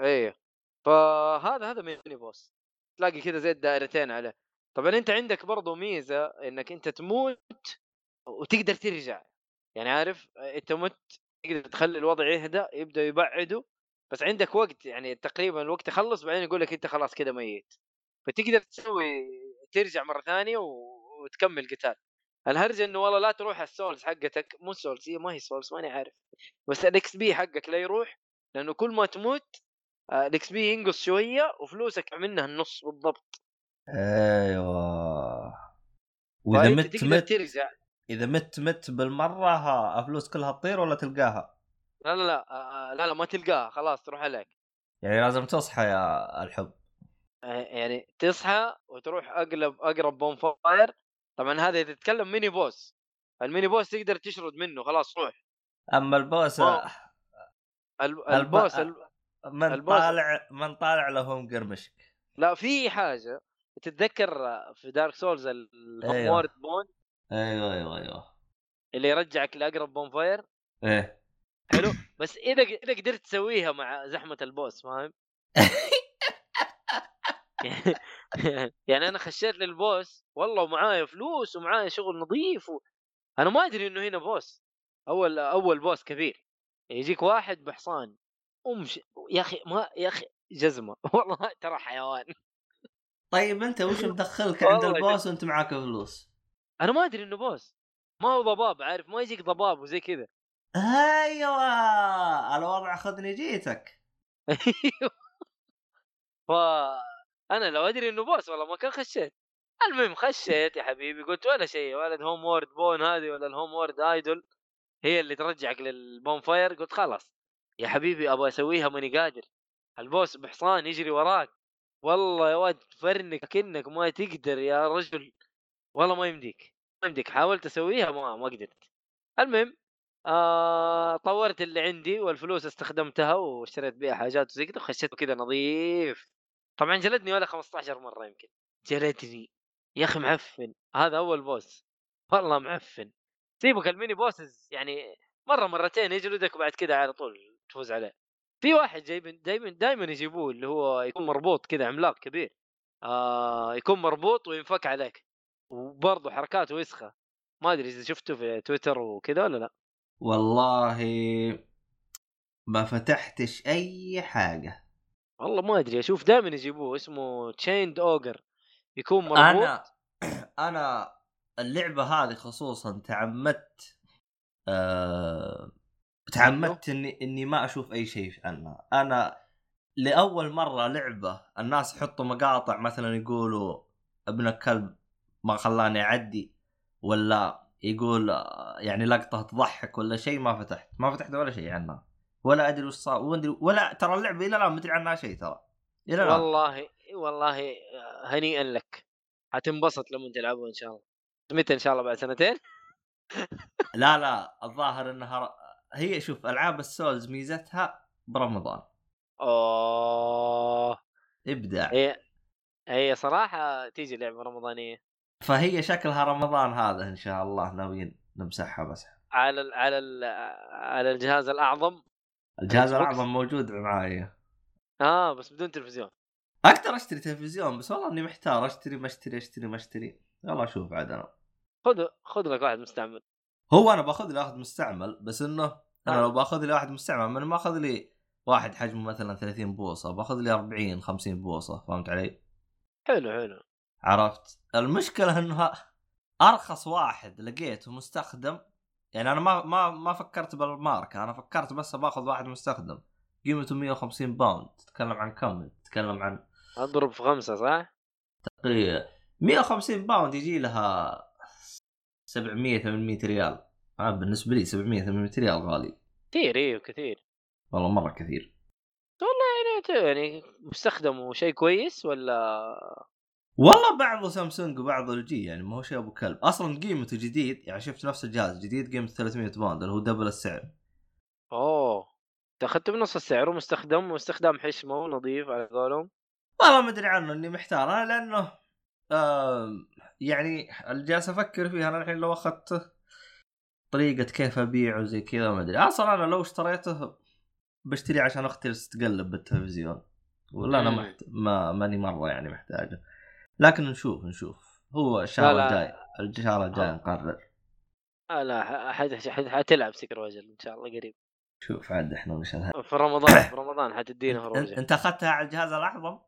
إيه. فهذا هذا هذا mini boss تلاقي كذا زي الدائرتين عليه. طبعا أنت عندك برضو ميزة إنك أنت تموت وتقدر ترجع. يعني عارف أنت مت تقدر تخلي الوضع يهدى يبدأ يبعدوا بس عندك وقت يعني تقريبا الوقت يخلص بعدين يقول لك أنت خلاص كذا ميت. فتقدر تسوي ترجع مرة ثانية وتكمل قتال. الهرجه إنه والله لا تروح ال souls حقتك مو souls هي ما هي souls ماني عارف. بس ال XP حقك لا يروح لأنه كل ما تموت آه، ال XP ينقص شوية وفلوسك منها النص بالضبط. أيوه. وإذا فأنت مت مت ترجع. إذا مت مت بالمرة ها الفلوس كلها تطير ولا تلقاها؟ لا لا لا آه، لا لا ما تلقاها خلاص تروح عليك. يعني لازم تصحى يا الحب. آه، يعني تصحى وتروح اقرب أقرب bonfire طبعا هذا إذا تتكلم mini boss ال mini boss تقدر تشرد منه خلاص روح. أما ال boss. الب- ال boss الب... من ال boss- طالع من طالع لهم قرمشك. لا في حاجة. تتذكر في Dark Souls ال home أيوه. ward bone أيوه أيوه أيوه. اللي يرجعك لأقرب bonfire إيه. حلو. بس إذا إذا قدرت تسويها مع زحمة ال boss فاهم؟ يعني أنا خشيت للبوس والله ومعايا فلوس ومعايا شغل نظيف و... أنا ما أدري إنه هنا بوس. أول أول بوس كبير. يجيك واحد بحصان. امش يا أخي ما يا أخي جزمة. والله ترى حيوان. طيب أنت وش مدخلك عند البوس وأنت معاك فلوس؟ أنا ما أدري إنه بوس. ما هو ضباب عارف؟ ما يجيك ضباب وزي كذا. أيوه! الوضع خذني جيتك. ف أنا لو أدري إنه boss والله ما كان خشيت. المهم خشيت يا حبيبي قلت ولا شيء ولا ال homeward bone هذه ولا ال homeward idol هي اللي ترجعك لل bonfire قلت خلاص. يا حبيبي أبغى أسويها ماني قادر. ال boss بحصان يجري وراك. والله يا واد تفرنك كأنك ما تقدر يا رجل. والله ما يمديك ما يمديك حاولت أسويها ما ما قدرت. المهم آه طورت اللي عندي والفلوس استخدمتها واشتريت بيها حاجات وزي كذا وخشيت كذا نظيف. طبعا جلدني ولا 15 مرة يمكن. جلدني. يا أخي معفن. هذا أول boss والله معفن. سيبك ال mini bosses يعني مرة مرتين يجلدك وبعد كذا على طول تفوز عليه. في واحد جايب دائما دائما يجيبوه اللي هو يكون مربوط كذا عملاق كبير. آه يكون مربوط وينفك عليك. وبرضه حركاته وسخه ما أدري إذا شفته في تويتر وكذا ولا لا. والله ما فتحتش أي حاجة. والله ما أدري. أشوف دائما يجيبوه. اسمه Chained Ogre يكون مربوط. أنا أنا اللعبة هذه خصوصا تعمدت آه تعمدت اني إني ما أشوف أي شيء عنها أنا لأول مرة لعبة الناس يحطوا مقاطع مثلا يقولوا ابن الكلب ما خلاني أعدي ولا يقول آه، يعني لقطة تضحك ولا شيء ما فتحت. ما فتحت ولا شيء عنها. ولا أدري وش صار. ولا- ولا ترى اللعبة إلى الآن ما أدري عنها شيء ترى. إلى الآن. والله والله هنيئا لك. حتنبسط لما تلعبه إن شاء الله. متى إن شاء الله؟ بعد سنتين؟ لا لا. الظاهر إنها هي شوف ألعاب السولز ميزتها برمضان. أوه. إبداع. هي هي صراحة تيجي لعبة رمضانية. فهي شكلها رمضان هذا إن شاء الله ناويين نمسحها بس. على ال على ال على الجهاز الأعظم. الجهاز؟ الأعظم موجود معايا آه بس بدون تلفزيون. أقدر أشتري تلفزيون بس والله إني محتار أشتري ما أشتري أشتري ما أشتري. يلا أشوف عاد أنا. خذ خذ لك واحد مستعمل. هو أنا باخذ لي واحد مستعمل بس إنه أنا آه. لو باخذ لي واحد مستعمل من ما اخذ لي واحد حجمه مثلا 30 بوصة باخذ لي 40 50 بوصة فهمت علي؟ حلو حلو عرفت المشكلة انها أرخص واحد لقيته مستخدم يعني أنا ما ما ما فكرت بالماركة أنا فكرت بس باخذ واحد مستخدم قيمته 150 باوند تتكلم عن كم تتكلم عن أضرب في خمسة صح؟ تقريبا 150 باوند يجي لها 700 800 ريال. آه بالنسبة لي 700 800 ريال غالي. كثير أيوه كثير. والله مرة كثير. يعني يعني مستخدم وشيء كويس ولا؟ والله بعضه سامسونج وبعضه LG يعني ما هو شيء أبو كلب. أصلا قيمته جديد يعني شفت نفس الجهاز جديد قيمته 300 باوند اللي هو double السعر. أوه اخذته بنص السعر ومستخدم واستخدام حشمه ونظيف على قولهم. والله ما أدري عنه إني محتار. أنا لأنه آه يعني جالس أفكر فيها أنا الحين لو اخذته طريقة كيف ابيعه زي كذا ما أدري. أصلا أنا لو اشتريته بشتري عشان أختي تقلب بالتلفزيون. ولا أنا. محت... ما ماني مرة يعني محتاجه. لكن نشوف نشوف. هو الشهر. الجاي الشهر الجاي آه. نقرر. آه لا حتلعب سكر وجل إن شاء الله قريب. شوف عاد إحنا وش في رمضان في رمضان حتدينا هروجه أنت أخذتها على الجهاز الاعظم؟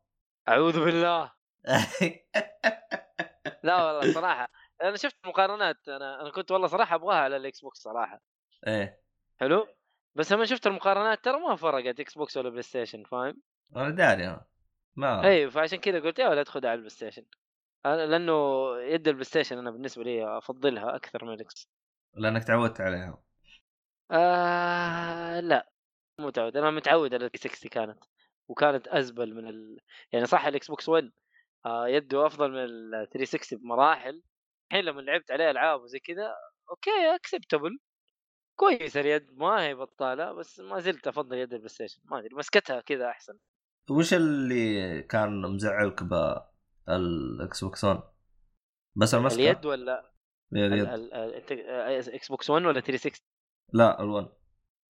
أعوذ بالله. لا والله صراحة. أنا شفت مقارنات أنا أنا كنت والله صراحة أبغاها على الإكس بوكس صراحة. إيه. حلو؟ بس لما شفت المقارنات ترى ما فرقت إكس بوكس ولا بلاي ستيشن فاهم؟ أنا داري أنا. ما إي فعشان كذا قلت يا ولد خذها على البلاي ستيشن. لأنه يد البلاي ستيشن أنا بالنسبة لي أفضلها أكثر من الإكس. لأنك تعودت عليها. آه لا مو متعود. أنا متعود على 360 كانت وكانت أزبل من ال... يعني صح الاكس بوكس 1 آه يده أفضل من ال 360 بمراحل. الحين لما لعبت عليه ألعاب وزي كذا أوكي acceptable كويس اليد ما هي بطالة بس ما زلت أفضل يد البلاي ستيشن ما أدري مسكتها كذا أحسن. وش اللي كان مزعلك بالاكس بوكس 1 بس المسكه اليد ولا ال- اليد. ال- ال- أنت آه، إكس بوكس 1 ولا 360 لا ال1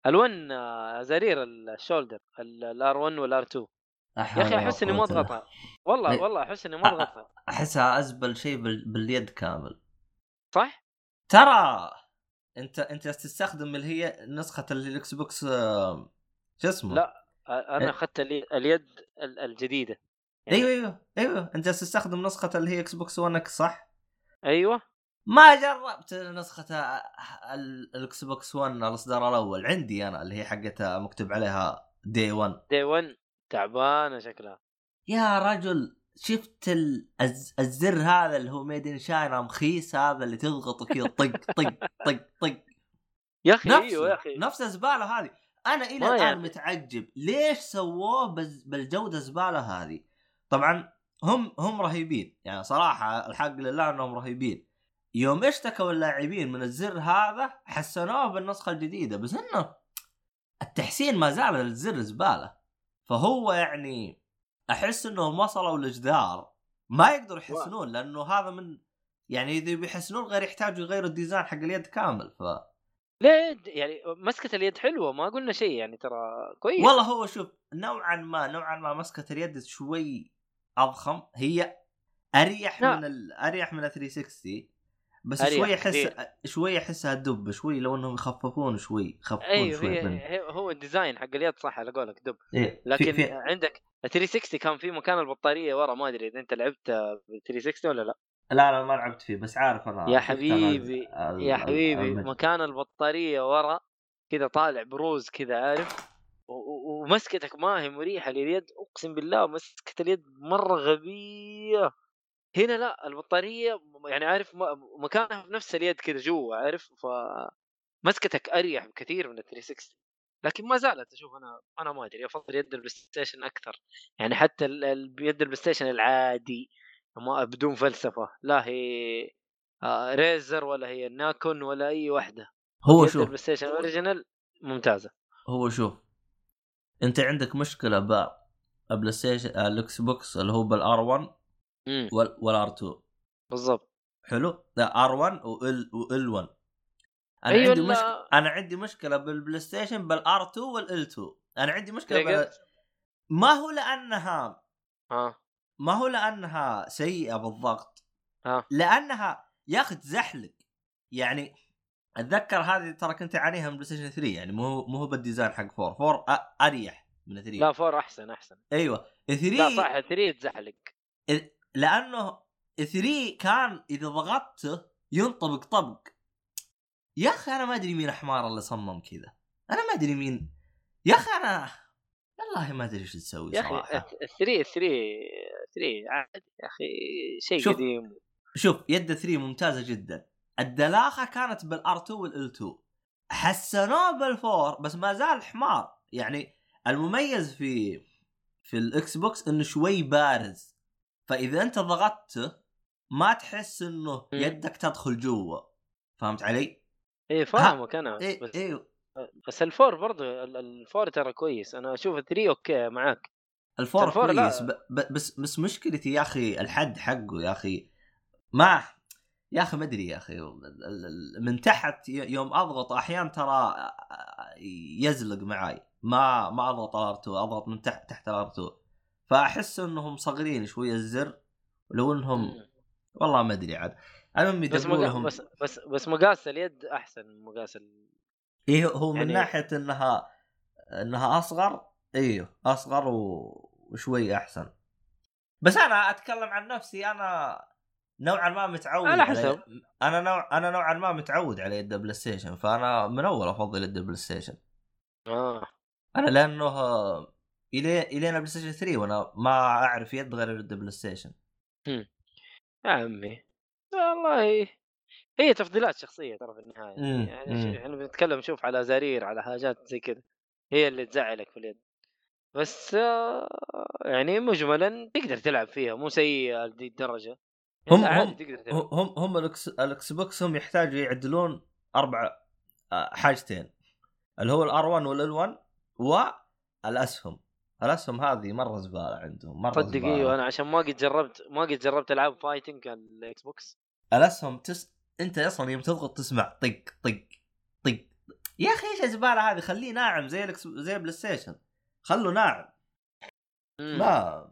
ال1 آه، زرير ال shoulder ال R 1 وال R 2 يا أخي أحس إني ما اضغطها والله. والله أحس إني ما آه. اضغطها أحسها أزبل شيء بال... باليد كامل صح؟ ترى انت أنت تستخدم اللي هي نسخة الإكس بوكس آه، شو اسمه لا. أنا إيه. أخذت الي- اليد ال- الجديدة أيوه أيوه أيوه أنت تستخدم نسخة اللي هي إكس بوكس 1 صح؟ أيوه ما جربت نسخة ال- الإكس بوكس 1 الإصدار الأول عندي أنا اللي هي حقتها مكتوب عليها دي 1 دي 1 تعبانة شكلها. يا رجل شفت ال- الز- الزر هذا اللي هو made in China مخيس هذا اللي تضغطه كذا طق طق طق طق. يا أخي أيوه يا أخي. نفس الزبالة هذه. أنا إلى الآن يعني. متعجب ليش سووه بز- بالجودة الزبالة هذه. طبعا هم هم رهيبين. يعني صراحة الحق لله إنهم رهيبين. يوم اشتكوا اللاعبين من الزر هذا حسنوه بالنسخة الجديدة. بس إنه التحسين ما زال الزر زبالة. فهو يعني أحس إنهم وصلوا لجدار ما يقدروا يحسنون لأنه هذا من يعني إذا بيحسنون غير يحتاجوا يغيروا الديزاين حق اليد كامل ف ليه يعني مسكة اليد حلوة ما قلنا شيء يعني ترى كويس. والله هو شوف نوعا ما نوعا ما مسكة اليد شوي أضخم هي أريح لا. من ال... أريح من ال 360 بس شوي أحس. شوي احسها تدب شوي لو إنهم يخففون شوي يخففون أيوه شوي هي هو الديزاين حق اليد صح على قولك دب. إيه. لكن في... في... عندك ال 360 كان في مكان البطارية ورا ما أدري إذا أنت لعبت بال 360 ولا لا. لا لا ما لعبت فيه بس عارف أنا يا أنا حبيبي ال- يا حبيبي المج- مكان البطارية ورا كذا طالع بروز كذا عارف؟ ومسكتك ما هي مريحة لليد أقسم بالله مسكة اليد مرة غبية. هنا لا البطارية يعني عارف مكانها في نفس اليد كذا جوا عارف؟ ف مسكتك أريح بكثير من ال 360 لكن ما زالت أشوف أنا أنا ما أدري أفضل يد البلاي ستيشن أكثر. يعني حتى يد البلاي ستيشن العادي ما بدون فلسفة لا هي آه، ريزر ولا هي ناكون ولا أي واحدة هو يد شوف. البلاي ستيشن original ممتازة. هو شوف. أنت عندك مشكلة ب البلاي ستيشن الإكس بوكس اللي هو بال R 1 امم وال R 2 بالضبط. حلو؟ لا R 1 وال وال 1 أنا أيوة عندي لا. مشكله أنا عندي مشكلة بالبلاي ستيشن بال R 2 وال L 2 أنا عندي مشكلة بال... ما هو لانها ها ما هو لأنها سيئة بالضغط. ها لأنها يا أخي تزحلق. يعني أتذكر هذه ترى كنت أعانيها من بلاي ستيشن 3 يعني مو مو هو بال design حق 4 4 أ- أريح من 3 لا four أحسن أحسن. أيوه. 3 لا صح 3 تزحلق. لأنه 3 كان إذا ضغطته ينطبق طبق. يا أخي أنا ما أدري مين حمار اللي صمم كذا. أنا ما أدري مين. يا أخي أنا والله ما أدري إيش تسوي يا أخي صراحة. 3 3 3 عادي يا أخي شيء شوف. قديم. شوف يد 3 ممتازة جدا. الدلاخة كانت بال R 2 وال L 2 حسنوه بال four بس ما زال حمار. يعني المميز في في الإكس بوكس إنه شوي بارز. فإذا أنت ضغطته ما تحس إنه. يدك تدخل جوا. فهمت علي؟ إيه فاهمك أنا. إيه بس إيه. بس ال four برضه ال- ال four ترى كويس. أنا أشوف 3 أوكي معاك. ال four ال four لا. كويس ب- بس بس مشكلتي يا أخي الحد حقه يا أخي ما يا أخي ما أدري يا أخي من تحت يوم أضغط أحيانا ترى يزلق معاي. ما ما أضغط 2 أضغط من تحت تحت ال R 2 فأحس إنهم صغيرين شوية الزر ولو إنهم والله ما أدري عاد المهم بس. لهم بس بس بس مقاس اليد أحسن من مقاس ال... إيه هو من يعني- ناحية إنها إنها أصغر أيوه أصغر و... وشوي أحسن بس أنا أتكلم عن نفسي أنا نوعا ما متعود على حسب. أنا نوع أنا نوعا ما متعود على يد بلاي ستيشن فأنا من أول أفضل يد بلاي ستيشن آه أنا لأنه إلى الين بلاي ستيشن 3 وأنا ما أعرف يد غير يد بلاي ستيشن يا عمي. والله هي تفضيلات شخصية ترى في النهاية. مم، يعني مم. ش- إحنا بنتكلم شوف على زرير على حاجات زي كذا. هي اللي تزعلك في اليد. بس آه، يعني مجملا تقدر تلعب فيها. مو سيئة لذي الدرجة. هم- يعني هم- هم هم الاكس الإكس بوكس هم يحتاجوا يعدلون أربع آه، حاجتين. اللي هو ال R 1 وال L 1 والأسهم. الأسهم هذه مرة زبالة عندهم مرة صدق. إيوه أنا عشان ما قد جربت ما قد جربت ألعاب fighting على الاكس بوكس الأسهم تس... أنت أصلا يوم تضغط تسمع طق طق طق. يا أخي إيش الزبالة هذه؟ خليه ناعم زي الأكس... زي البلاي ستيشن. خلوا ناعم. ما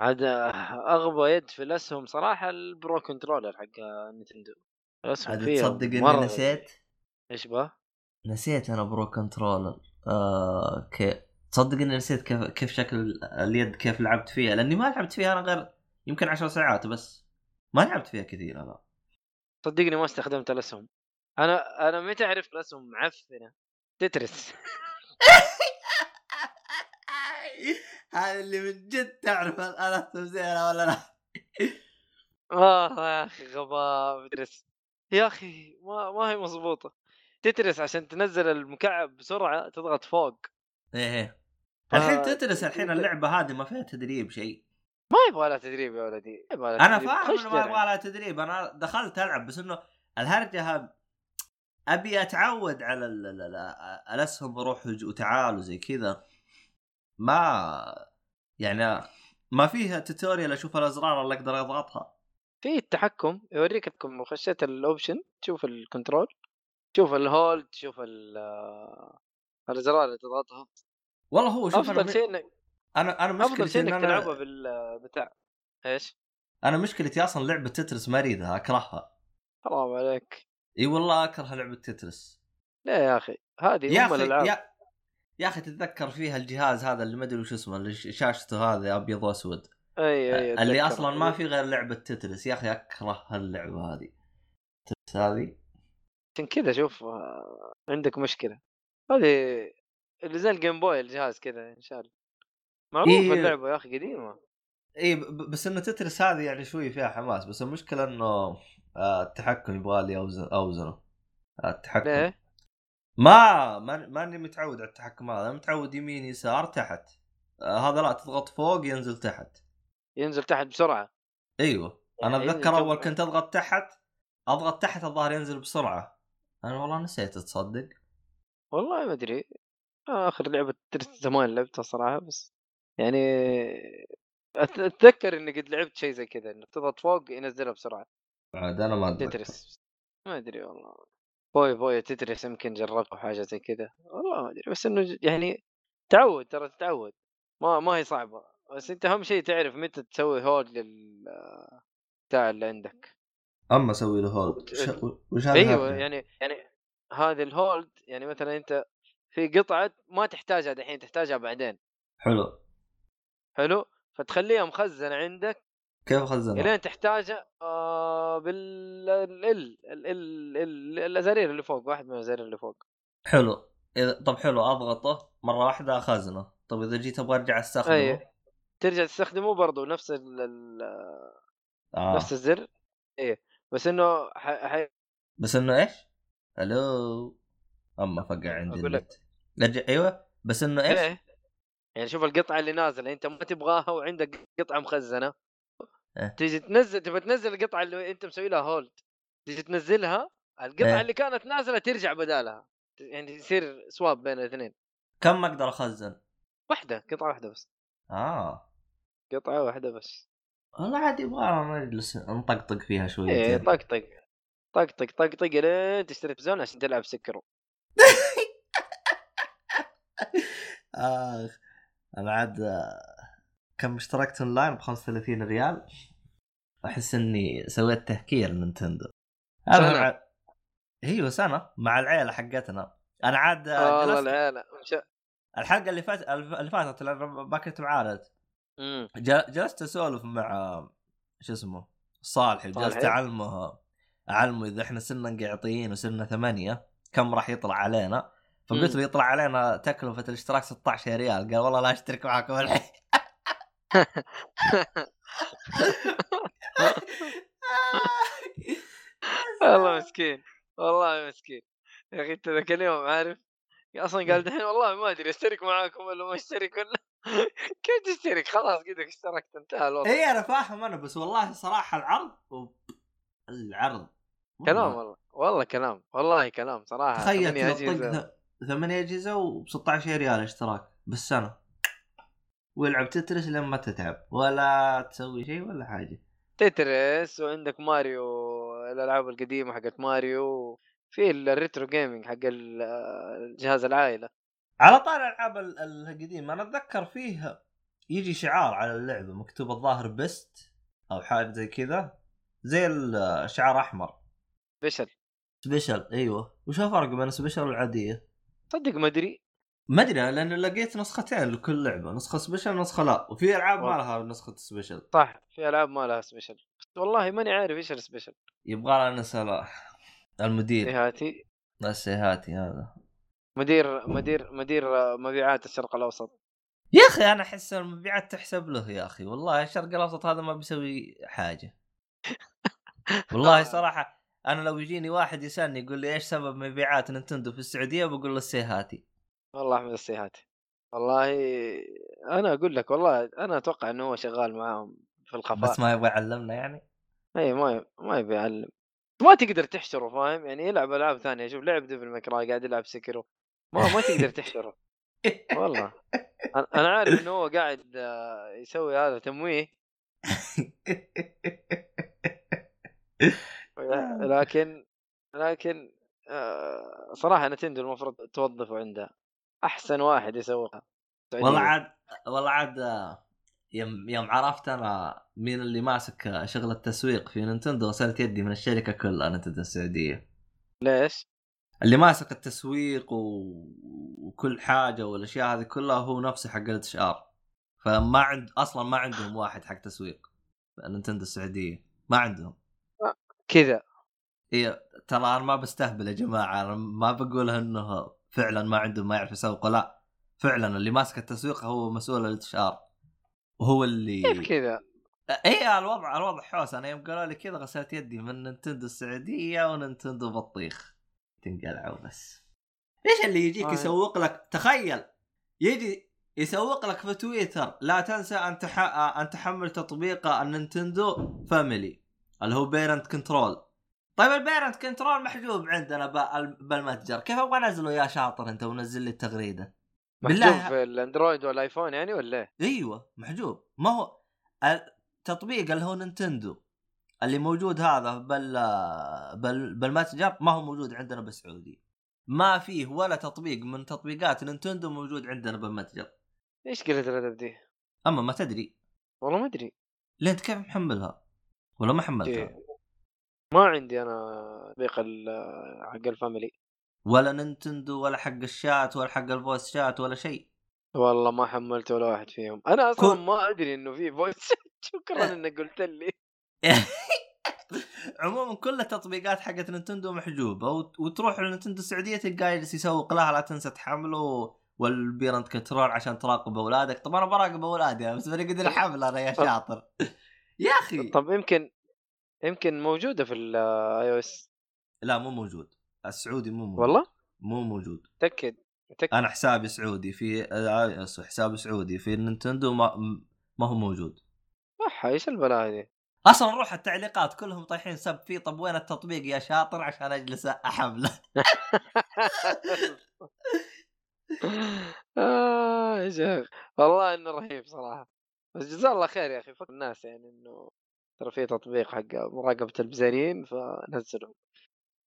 عاد أغبى يد في الأسهم صراحة ال Pro Controller حق نينتندو. الأسهم عاد تصدق إني مرة. نسيت؟ إيش بقى؟ نسيت أنا Pro Controller آه تصدق إني نسيت كيف كيف شكل اليد كيف لعبت فيها لأني ما لعبت فيها أنا غير يمكن عشر ساعات بس. ما لعبت فيها كثير أنا. صدقني ما استخدمت الأسهم. أنا أنا متى اعرف الأسهم معفنة؟ Tetris. هذا اللي من جد تعرف الأسهم زينة ولا لا؟ آه يا أخي غباء تترس يا أخي ما ما هي مضبوطة. تترس عشان تنزل المكعب بسرعة تضغط فوق. إيه ف- الحين تدرس الحين اللعبة هذه ما فيها تدريب شيء ما يبغى لها تدريب يا ولدي يبغى لها أنا. فاهم إنه ما. يبغى لها تدريب أنا دخلت ألعب بس إنه الهرجة أبي أتعود على ال ال ال الاسهم روح وج- وتعال وزي كذا ما يعني ما فيها tutorial أشوف الأزرار اللي أقدر أضغطها في التحكم يوريك لو خشيت ال option تشوف ال control تشوف ال hold تشوف ال- الأزرار اللي تضغطها والله هو شوف أفضل شيء إنك أنا أنا أفضل مشكلتي شيء إن إنك أنا تلعبها بالبتاع إيش؟ أنا مشكلتي أصلا لعبة Tetris ما أريدها أكرهها. حرام عليك. إي والله أكره لعبة Tetris. ليه يا أخي هذه يا ام الألعاب. يا يا أخي تتذكر فيها الجهاز هذا اللي ما أدري وش اسمه اللي شاشته هذا أبيض وأسود. أي أي اللي أتذكر. أصلا ما في غير لعبة تترس. يا أخي أكره هاللعبه هذه. تترس هذه. عشان كذا شوف آه، عندك مشكلة. هذه اللي زي الجيم بوي الجهاز كذا ان شاء الله معروف إيه. اللعبة يا أخي قديمة. اي بس إنه تترس هذه يعني شوي فيها حماس بس المشكلة إنه آه، التحكم يبغى لي أوزن أوزنه. آه، التحكم. ليه؟ ما ما ماني متعود على التحكم هذا متعود يمين يسار تحت. آه، هذا لا تضغط فوق ينزل تحت. ينزل تحت بسرعة. أيوه. أنا يعني أتذكر أول كنت أضغط تحت أضغط تحت الظاهر ينزل بسرعة. أنا والله نسيت تصدق؟ والله ما أدري. آخر لعبة ترس زمان لعبتها صراحة بس يعني أتذكر إني قد لعبت شيء زي كذا إنك تضغط فوق ينزلها بسرعة. عاد أنا ما أتذكر. Tetris ما أدري والله. Puyo Puyo Tetris يمكن جربت أو حاجة زي كذا. والله ما أدري بس إنه يعني تعود ترى تتعود. ما ما هي صعبة. بس أنت أهم شيء تعرف متى تسوي hold لل بتاع اللي عندك. أما أسوي له hold وش- هذا أيوه؟ يعني يعني هذا ال hold يعني مثلا أنت في قطعة ما تحتاجها دحين تحتاجها بعدين. حلو. حلو؟ فتخليها مخزنه عندك. كيف خزنها؟ إلين تحتاجها آه بال ال ال ال ال ال الازارير اللي فوق واحد من الازارير اللي فوق. حلو. إذا طب حلو أضغطه مرة واحدة اخزنه طب إذا جيت أبغى أرجع أستخدمه؟ اي ترجع تستخدمه برضه نفس ال ال آه. نفس الزر. إيه. بس إنه ح... ح... بس إنه إيش؟ ألو أما فقع عندي. النت. لج... أيوه. بس إنه إيش؟ إيه. يعني شوف القطعة اللي نازلة أنت ما تبغاها وعندك قطعة مخزنة. إيه. تيجي تنزل تبغى تنزل القطعة اللي أنت مسوي لها هولد تيجي تنزلها القطعة إيه. اللي كانت نازلة ترجع بدالها. يعني يصير سواب بين الاثنين. كم أقدر أخزن؟ واحدة قطعة واحدة بس. آه. قطعة واحدة بس. والله عاد يبغى نجلس نطقطق فيها إيه شويتين طقطق. طقطق طقطق لين تشتري تلفزيون عشان تلعب Sekiro. اخ أنا عاد آه، كم اشتركت اونلاين ب 35 ريال أحس إني سويت تهكير نينتندو سنة. مع... إيوه سنة مع العيلة حقتنا أنا عاد آه، والله جلست العيال مش- الحلقة اللي فاتت اللي فاتت ما كنت. جل- جلست أسولف مع شو اسمه صالحي جلست؟ اعلمه أعلمه إذا إحنا صرنا قاعطين وصرنا ثمانية كم راح يطلع علينا فقلت. له يطلع علينا تكلفة الاشتراك 16 ريال. قال والله لا أشترك معكم الحين والله مسكين. والله مسكين. يا أخي أنت ذاك اليوم عارف؟ أصلا قال دحين والله ما أدري أشترك معاكم ولا ما أشترك ولا كيف تشترك؟ خلاص كذا اشتركت انتهى الوضع. اي أنا فاهم أنا بس والله صراحة العرض. العرض. كلام والله. والله. كلام. والله كلام صراحة. تخيل. ث- ثمانية أجهزة وب 16 ريال اشتراك بالسنة. ويلعب Tetris لين ما تتعب. ولا تسوي شيء ولا حاجة. Tetris وعندك ماريو الألعاب القديمة حقت ماريو في ال retro gaming حق الجهاز العائلة. على طار الألعاب ال- القديمة أنا أتذكر فيه يجي شعار على اللعبة مكتوب الظاهر best أو حاجة زي كذا. زي الشعار أحمر. بشر special أيوه. وش الفرق بين special والعادية؟ صدق ما أدري. ما أدري لأن لقيت نسختين لكل لعبة نسخة special ونسخه لا. وفي ألعاب ما لها نسخة special. صح في ألعاب ما لها special. بس والله ماني عارف إيش ال special. يبغى لنا نسال المدير. هاتي السيهاتي هذا. مدير مدير مدير مبيعات الشرق الأوسط. يا أخي أنا أحس المبيعات تحسب له يا أخي. والله الشرق الأوسط هذا ما بيسوي حاجة. والله صراحة أنا لو يجيني واحد يسألني يقول لي إيش سبب مبيعات نينتندو في السعودية بقول له السيهاتي. والله احمد السيهاتي. والله أنا أقول لك والله أنا أتوقع إنه هو شغال معاهم في الخفاء. بس ما يبغى يعلمنا يعني؟ إي ما ما يبي يعلم. ما تقدر تحشره فاهم؟ يعني يلعب ألعاب ثانية. شوف لعب Devil May Cry قاعد يلعب Sekiro ما ما تقدر تحشره. والله. أنا- أنا عارف إنه هو قاعد آه، يسوي هذا تمويه. لكن لكن آه، صراحة نينتندو المفروض توظفه عندها أحسن واحد يسويها. والله عاد والله عاد آه، يوم يوم عرفت أنا مين اللي ماسك آه، شغل التسويق في نينتندو غسلت يدي من الشركة كلها نينتندو السعودية. ليش؟ اللي ماسك التسويق و... وكل حاجة والأشياء هذه كلها هو نفسه حق ال HR فما عند أصلا ما عندهم واحد حق تسويق. نينتندو السعودية. ما عندهم. كذا. هي ترى أنا ما بستهبل يا جماعة أنا ما بقولها إنه فعلا ما عندهم ما يعرف يسوقوا لا فعلا اللي ماسك التسويق هو مسؤول ال HR وهو اللي كيف كذا؟ اي الوضع الوضع حوس أنا يوم قالوا لي كذا غسلت يدي من نينتندو السعودية ونينتندو بطيخ. تنقلعوا بس. إيش اللي يجيك آه. يسوق لك؟ تخيل يجي يسوق لك في تويتر لا تنسى أن تح... أن تحمل تطبيق النينتندو family. اللي هو parent control طيب ال parent control محجوب عندنا بالمتجر كيف أبغى أنزله يا شاطر أنت ونزل لي التغريدة؟ محجوب بالله- في الأندرويد والآيفون يعني ولا إيه؟ أيوه محجوب. ما هو التطبيق اللي هو نينتندو. اللي موجود هذا بال بال بالمتجر ما هو موجود عندنا بالسعودية. ما فيه ولا تطبيق من تطبيقات نينتندو موجود عندنا بالمتجر إيش قله الأدب دي؟ أما ما تدري. والله ما أدري. ليه؟ أنت كيف محملها؟ ولا ما حملتها؟ إيه. ما عندي أنا تطبيق حق ال family. ولا نينتندو ولا حق الشات ولا حق ال voice chat ولا شيء. والله ما حملت ولا واحد فيهم. أنا أصلا كل- ما أدري إنه في voice شكرا إنك قلت لي. عموما كل التطبيقات حقت نينتندو محجوبة وت- وتروح لنينتندو السعودية تلقاه يجلس يسوق لها لا تنسى تحمله وال parent control عشان تراقب أولادك. طب أنا براقب أولادي بس ماني قادر احمل أنا يا شاطر. يا أخي! طب يمكن يمكن موجودة في ال iOS؟ لا مو موجود. السعودي مو موجود. والله؟ مو موجود. تاكد تاكد أنا حسابي سعودي في حسابي سعودي في نينتندو ما ما هو موجود. صح إيش البلاء دي أصلا روح التعليقات كلهم طايحين سب فيه طب وين التطبيق يا شاطر عشان أجلس أحمله. آه يا شيخ. والله إنه رهيب صراحة. بس جزاه الله خير يا أخي فك الناس يعني إنه ترى في تطبيق حق مراقبة البزارين فنزله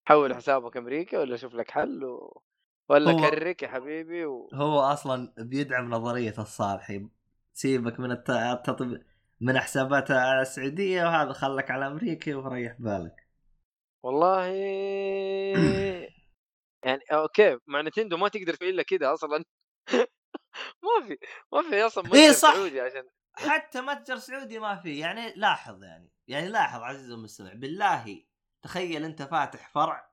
حول حسابك أمريكا ولا شوف لك حل و... ولا هو- كرك يا حبيبي و... هو أصلا بيدعم نظرية الصالحي تسيبك من الت... التطب... من حسابات السعودية وهذا خلك على امريكي وريح بالك. والله يعني أوكي مع Nintendo ما تقدر تفعل الا كذا أصلا. ما في ما في أصلا إيه صح. عشان حتى متجر سعودي ما في يعني لاحظ يعني يعني لاحظ عزيزي المستمع بالله تخيل أنت فاتح فرع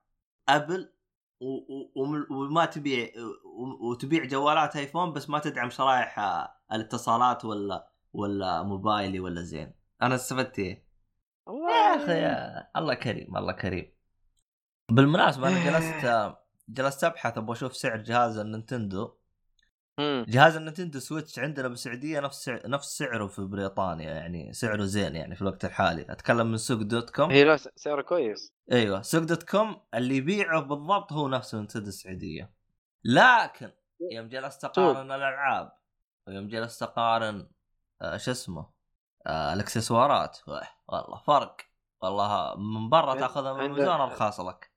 أبل و... و... وم- وما تبيع و... وتبيع جوالات آيفون بس ما تدعم شرائح الاتصالات ولا ولا موبايلي ولا زين. أنا استفدت إيه؟ والله يا أخي يا الله كريم الله كريم. بالمناسبة أنا جلست جلست أبحث أبغى أشوف سعر جهاز النينتندو. مم. جهاز النينتندو سويتش عندنا بالسعودية نفس نفس سعره في بريطانيا يعني سعره زين يعني في الوقت الحالي. أتكلم من سوق دوت كوم. هي لا س- سعره كويس. أيوه سوق دوت كوم اللي يبيعه بالضبط هو نفسه نينتندو السعودية. لكن يوم جلست اقارن الألعاب ويوم جلست اقارن آه شو اسمه آه الأكسسوارات والله فرق. والله من برا تأخذها من امازون أرخص لك.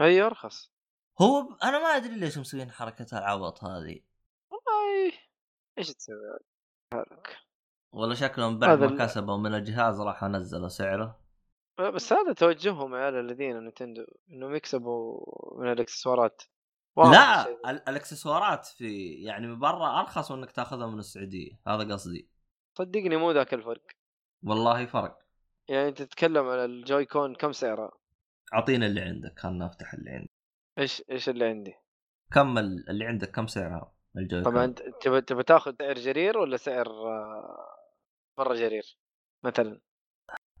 هي أرخص. هو ب... أنا ما أدري ليش مسوين حركة العبط هذه. إيش تسوي؟ حالك ولا شكلهم بعد ما كسبوا من الجهاز راحوا نزلوا سعره. بس هذا توجههم يا عيال الذين نتندو إنهم يكسبوا من الإكسسوارات. لا. ال- الإكسسوارات في يعني من برا أرخص من إنك تاخذها من السعودية. هذا قصدي. صدقني مو ذاك الفرق. والله فرق. يعني انت تتكلم على ال Joy-Con كم سعره؟ اعطينا اللي عندك خلنا نفتح اللي عندك إيش إيش اللي عندي؟ كم ال- اللي عندك كم سعرها؟ ال Joy طبعا؟ أنت تبى تبى تاخذ سعر جرير ولا سعر آه، مرة جرير؟ مثلا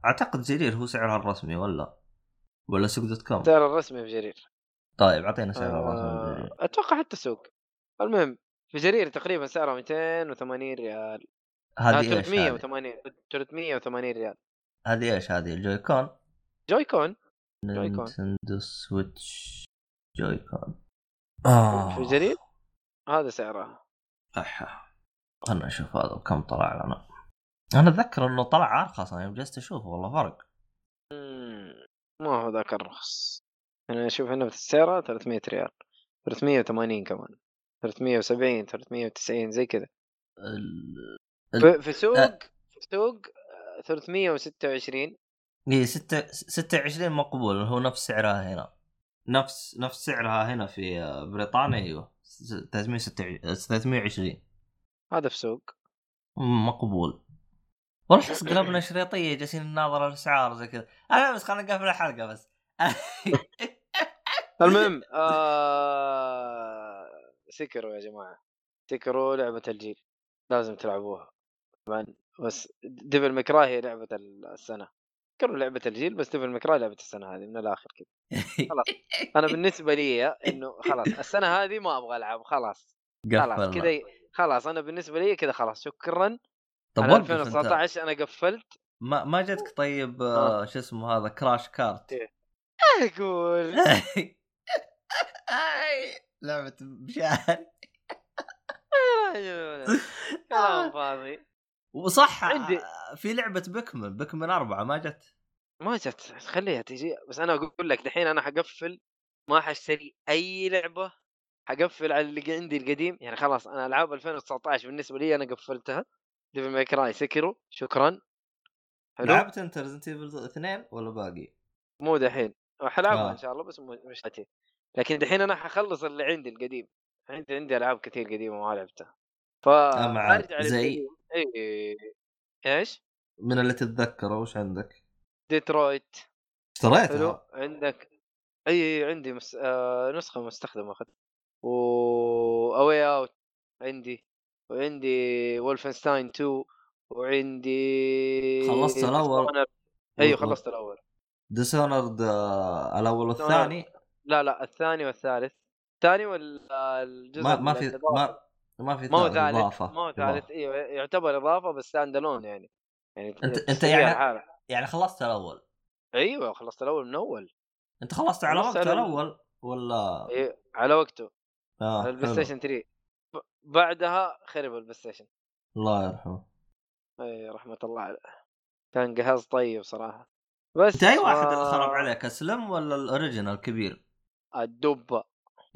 أعتقد جرير هو سعرها الرسمي ولا ولا سوق دوت كوم السعر الرسمي في جرير طيب أعطينا سعرها الرسمي آه، بجرير. أتوقع حتى سوق المهم في جرير تقريبا سعرها 280 ريال آه هذه إيش هذه؟ 380 380 ريال هذه إيش هذه ال Joy-Con؟ Joy-Con Joy-Con. نينتندو سويتش Joy-Con آه. في جرير هذا سعرها أح. خلنا نشوف هذا كم طلع لنا. أنا أتذكر إنه طلع أرخص أنا جلست أشوف والله فرق. ما هو ذاك الرخص أنا أشوف هنا في السعر 300 ريال. 380 كمان. 370 390 زي كذا. ال- ال- في, سوق أه. في سوق آه، 326 اي 6 26 مقبول هو نفس سعرها هنا. نفس نفس سعرها هنا في بريطانيا أيوه. 326 320 هذا في سوق. مقبول. والله احس قلبنا شريطية جالسين نناظر الاسعار زي كذا. أنا بس خلينا نقفل الحلقة بس. المهم آه... Sekiro يا جماعة. Sekiro لعبة الجيل. لازم تلعبوها. طبعا بس Devil May Cry هي لعبة السنة. Sekiro لعبة الجيل بس Devil May Cry لعبة السنة هذه من الآخر كذا خلاص. أنا بالنسبة لي إنه خلاص السنة هذه ما أبغى ألعب خلاص. خلاص. كذا خلاص أنا بالنسبة لي كذا خلاص شكرا طب أنا وقف أنت. 2019 أنا قفلت. ما ما جتك طيب آه، شو اسمه هذا كراش كارت إيه. أقول. لعبة بشار كلام فاضي. وصح عندي- في لعبة بكمن بكمن أربعة ما جت. ما جت خليها تجي. بس أنا أقول لك دحين أنا حقفل ما حشتري أي لعبة حقفل على اللي عندي القديم. يعني خلاص أنا ألعاب 2019 بالنسبة لي أنا قفلتها. Devil May Cry Sekiro شكرا. حلو. لعبت أنت Resident Evil اثنين ولا باقي؟ مو دحين. حلعبها آه. إن شاء الله بس مو- مش دحين لكن دحين أنا حخلص اللي عندي القديم. عندي عندي ألعاب كثير قديمة ما لعبتها. فأرجع زي- اي إيش؟ من اللي تتذكره وش عندك؟ ديترويت. حلو. اشتريتها عندك إي عندي مس... آه نسخة مستخدمة اخذت و A Way Out عندي. وعندي Wolfenstein 2 وعندي خلصت؟ Dishonored. أيوه خلصت الأول. Dishonored آه، الأول والثاني؟ لا لا الثاني والثالث. الثاني والجزء ما ما في. ما ما في ما هو ثالث، إضافة. إضافة. ثالث إيوه يعتبر إضافة بس standalone يعني يعني أنت تشتريها يعني- لحالها. يعني خلصت الأول أيوه خلصت الأول من أول أنت خلصت على خلصت وقت على ال- الأول ولا إيه على وقته آه البلاي. ستيشن 3 ب- بعدها خرب البلاي ستيشن الله يرحمه إي رحمة الله عليه كان جهاز طيب صراحة بس أنت أي واحد اللي خرب عليك أسلم ولا ال original الكبير؟ الدبة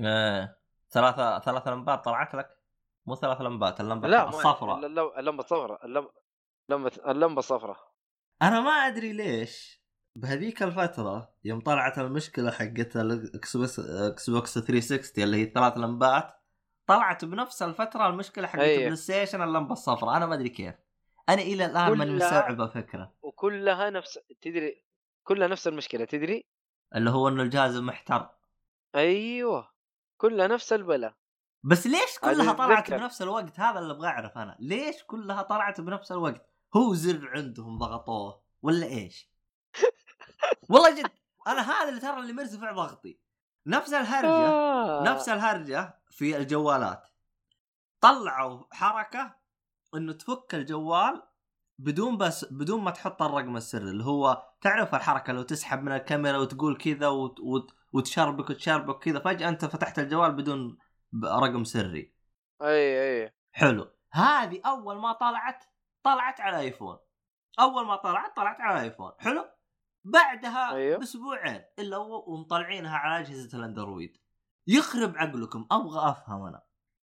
إيه ثلاثة ثلاثة لمبات طلعت لك؟ مو ثلاث لمبات اللمبة لا الصفراء الل- اللمبة الصفراء اللمبة اللمبة الصفراء أنا ما أدري ليش بهذيك الفترة يوم طلعت المشكلة حقت الاكس بوكس إكس بوكس 360 اللي هي الثلاث لمبات طلعت بنفس الفترة المشكلة حقت أيه. البلاي ستيشن اللمبة الصفراء أنا ما أدري كيف. أنا إلى الآن ماني مستوعب الفكرة وكلها نفس تدري كلها نفس المشكلة تدري؟ اللي هو إنه الجهاز محتر. أيوه. كلها نفس البلا. بس ليش كلها طلعت. بنفس الوقت؟ هذا اللي أبغى اعرف أنا. ليش كلها طلعت بنفس الوقت؟ هو زر عندهم ضغطوه ولا إيش؟ والله جد أنا هذا اللي ترى اللي مرتفع ضغطي. نفس الهرجة آه. نفس الهرجة في الجوالات. طلعوا حركة إنه تفك الجوال بدون بس بدون ما تحط الرقم السري اللي هو تعرف الحركة لو تسحب من الكاميرا وتقول كذا وت... وت... وتشربك وتشربك كذا فجأة أنت فتحت الجوال بدون ب- رقم سري. أي أي. حلو. هذه أول ما طلعت طلعت على ايفون أول ما طلعت طلعت على ايفون حلو؟ بعدها أيوه. بأسبوعين إلا ومطلعينها على أجهزة الأندرويد. يخرب عقلكم أبغى أفهم أنا.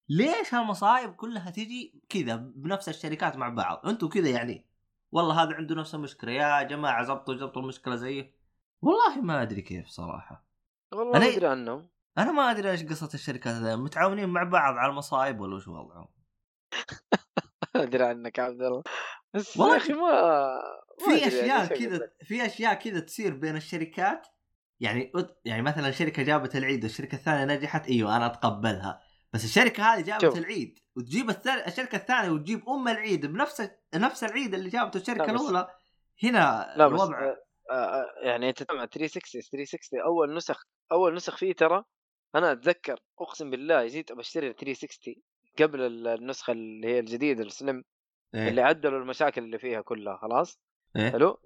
ليش هالمصايب كلها تجي كذا بنفس الشركات مع بعض؟ أنتم كذا يعني. والله هذا عنده نفس المشكلة. يا جماعة زبطوا زبطوا المشكلة زيه. والله ما أدري كيف صراحة. والله أنا- ما أدري عنهم. أنا ما أدري إيش قصة الشركات هذه متعاونين مع بعض على المصايب ولا وش وضعهم؟ أدري عنك عبد الله. بس والله يا أخي ما في يعني أشياء كذا. في أشياء كذا تصير بين الشركات. يعني يعني مثلا شركة جابت العيد والشركة الثانية نجحت أيوه أنا أتقبلها. بس الشركة هذه جابت شوف. العيد وتجيب الثاني الشركة الثانية وتجيب أم العيد بنفس نفس العيد اللي جابته الشركة لا بس- الأولى. هنا لا بس الوضع آه، آه، يعني أنت تسمع 360 360 أول نسخ أول نسخ فيه ترى أنا أتذكر أقسم بالله جيت بشتري 360 قبل ال- النسخة اللي هي الجديدة السلم إيه؟ اللي عدلوا المشاكل اللي فيها كلها خلاص؟ إيه؟ حلو؟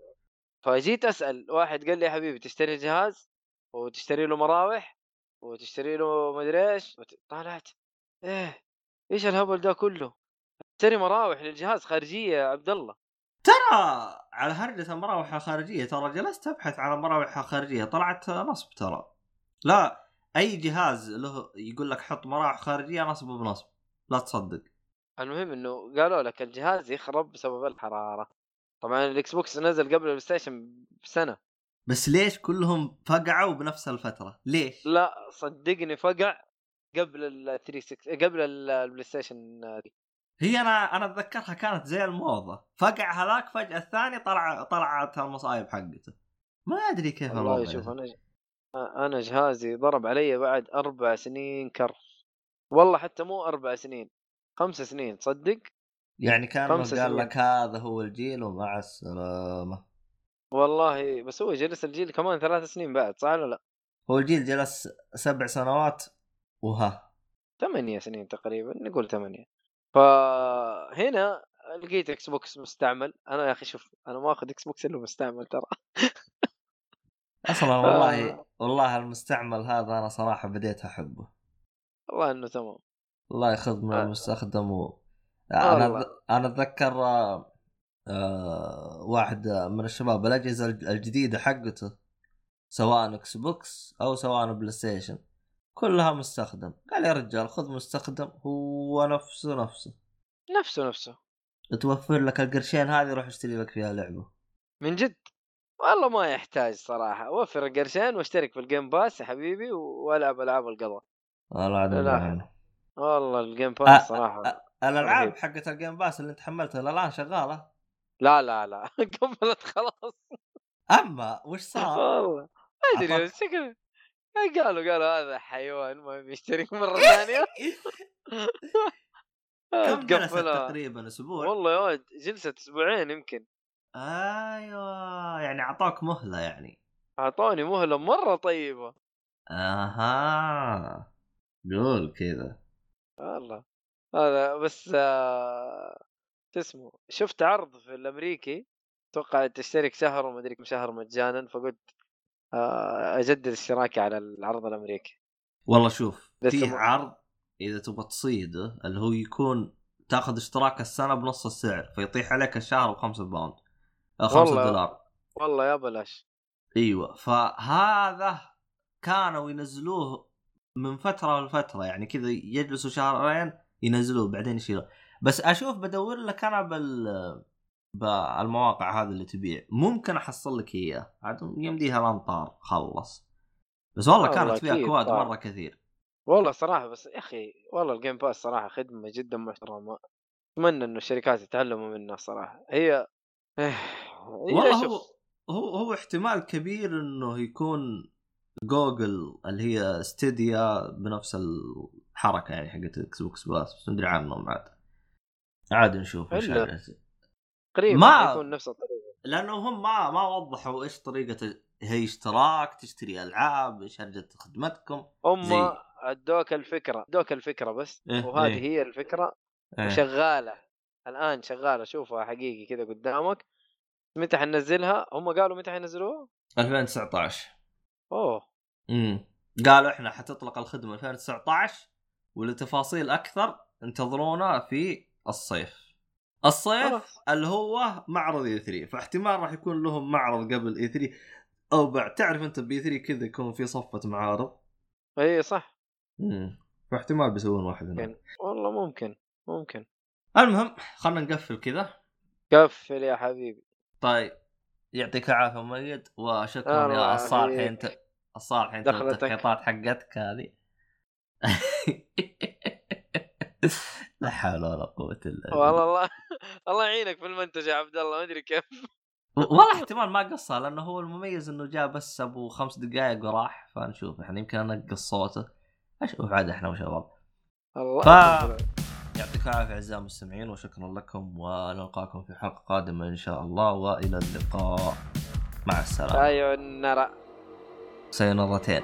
فجيت أسأل واحد قال لي يا حبيبي تشتري جهاز وتشتري له مراوح وتشتري له مدري إيش؟ طلعت إيه إيش الهبل ده كله؟ تشتري مراوح للجهاز خارجية يا عبد الله. ترى على هرجة المراوح الخارجية ترى جلست أبحث على مراوح خارجية طلعت نصب ترى. لا. أي جهاز له يقول لك حط مراوح خارجية نصب بنصب. لا تصدق. المهم إنه قالوا لك الجهاز يخرب بسبب الحرارة. طبعا الاكس بوكس نزل قبل البلاي ستيشن بسنة. بس ليش كلهم فقعوا بنفس الفترة؟ ليش؟ لا صدقني فقع قبل ال 360 قبل ال- البلاي ستيشن. هي أنا أنا أتذكرها كانت زي الموضة. فقع هذاك فجأة الثاني طلع طلعت المصايب حقته. ما أدري كيف والله شوف. أنا أنا جهازي ضرب علي بعد أربع سنين كر والله حتى مو أربع سنين خمس سنين تصدق؟ يعني كان قال سنين. لك هذا هو الجيل ومع السلامة. والله بس هو جلس الجيل كمان ثلاث سنين بعد صح ولا لا؟ هو الجيل جلس سبع سنوات وها. ثمانية سنين تقريبا نقول ثمانية. فهنا لقيت إكس بوكس مستعمل. أنا يا أخي شوف أنا ما اخذ إكس بوكس إلا مستعمل ترى. أصلا والله. والله المستعمل هذا أنا صراحة بديت أحبه والله إنه تمام الله يأخذ من آه. المستخدم و... آه أنا. أنا أتذكر آه، واحد من الشباب الأجهزة الجديدة حقته سواء Xbox أو سواء PlayStation كلها مستخدم قال يا رجال خذ مستخدم هو نفسه نفسه نفسه نفسه توفر لك القرشين هذه روح اشتري لك فيها لعبة من جد والله ما يحتاج صراحة وفر القرشين وأشترك في ال Game Pass يا حبيبي وألعب ألعاب القضاء والله عاد. والله ال Game Pass صراحة آه، الألعاب. حقت ال Game Pass اللي أنت حملتها الان شغالة لا لا لا قبلت خلاص أما وش صار؟ والله ما أدري بس شكله قالوا قالوا هذا حيوان ما يبي يشترك مرة ثانية كم جلست. تقريبا أسبوع؟ والله يا ولد جلست أسبوعين يمكن أيوه يعني أعطاك مهلة يعني. أعطوني مهلة مرة طيبة. أها قول كذا. والله هذا بس آه، اسمه شفت عرض في الأمريكي أتوقع تشترك شهر وما أدري كم شهر مجانا فقلت آه، أجدد اشتراكي على العرض الأمريكي. والله شوف فيه م- عرض إذا تبغى تصيده اللي هو يكون تاخذ اشتراك السنة بنص السعر فيطيح عليك الشهر بخمسة باوند. آه، خمسة والله. دولار. والله يا بلاش أيوه. فهذا كانوا ينزلوه من فترة لفترة يعني كذا يجلسوا شهرين ينزلوه بعدين يشيلوه. بس أشوف بدور لك أنا بال بالمواقع هذه اللي تبيع. ممكن أحصل لك اياه عاد يمديها الامطار خلص. بس والله والله كانت فيها اكواد. مرة كثير. والله صراحة بس يا أخي والله ال Game Pass صراحة خدمة جدا محترمة. أتمنى إنه الشركات يتعلموا منها صراحة. هي والله شوف، هو هو هو احتمال كبير إنه يكون جوجل اللي هي Stadia بنفس الحركة يعني حقت Xbox Pass بس ندري عنهم عاد عاد نشوف إيش. حاجة. تقريبا ما- يكون نفس الطريقة لأنه هم ما ما وضحوا إيش طريقة هي اشتراك تشتري ألعاب إيش هرجه خدمتكم هم زي- أدوك الفكرة أدوك الفكرة بس إيه، وهذه إيه. هي الفكرة إيه. وشغالة الآن شغالة شوفها حقيقي كذا قدامك متى حننزلها؟ هم قالوا متى حينزلوها؟ 2019 أوه. امم قالوا إحنا حتطلق الخدمة 2019 ولتفاصيل أكثر انتظرونا في الصيف. الصيف خلاص. اللي هو معرض اي 3 فاحتمال راح يكون لهم معرض قبل اي 3 أو بعد تعرف أنت بي 3 كذا يكون في صفة معارض؟ إي صح. امم فاحتمال بيسوون واحد هنا ممكن. والله ممكن ممكن. المهم خلينا نقفل كذا. قفل يا حبيبي. طيب يعطيك العافية مؤيد وشكرا يا يعافيك. انت الصالحين أنت. التخطيطات حقتك هذه لا حول ولا قوة إلا بالله والله الله الله يعينك في المنتج يا عبد الله ما أدري كيف والله احتمال ما قصها لأنه هو المميز إنه جاء بس أبو خمس دقائق وراح فنشوف إحنا يمكن أنقص صوته أشوف عاد إحنا وشباب الله ف-. يعطيك العافية أعزائي المستمعين وشكرا لكم ونلقاكم في حلقة قادمة إن شاء الله وإلى اللقاء. مع السلامة. أيوه نرى سينارتين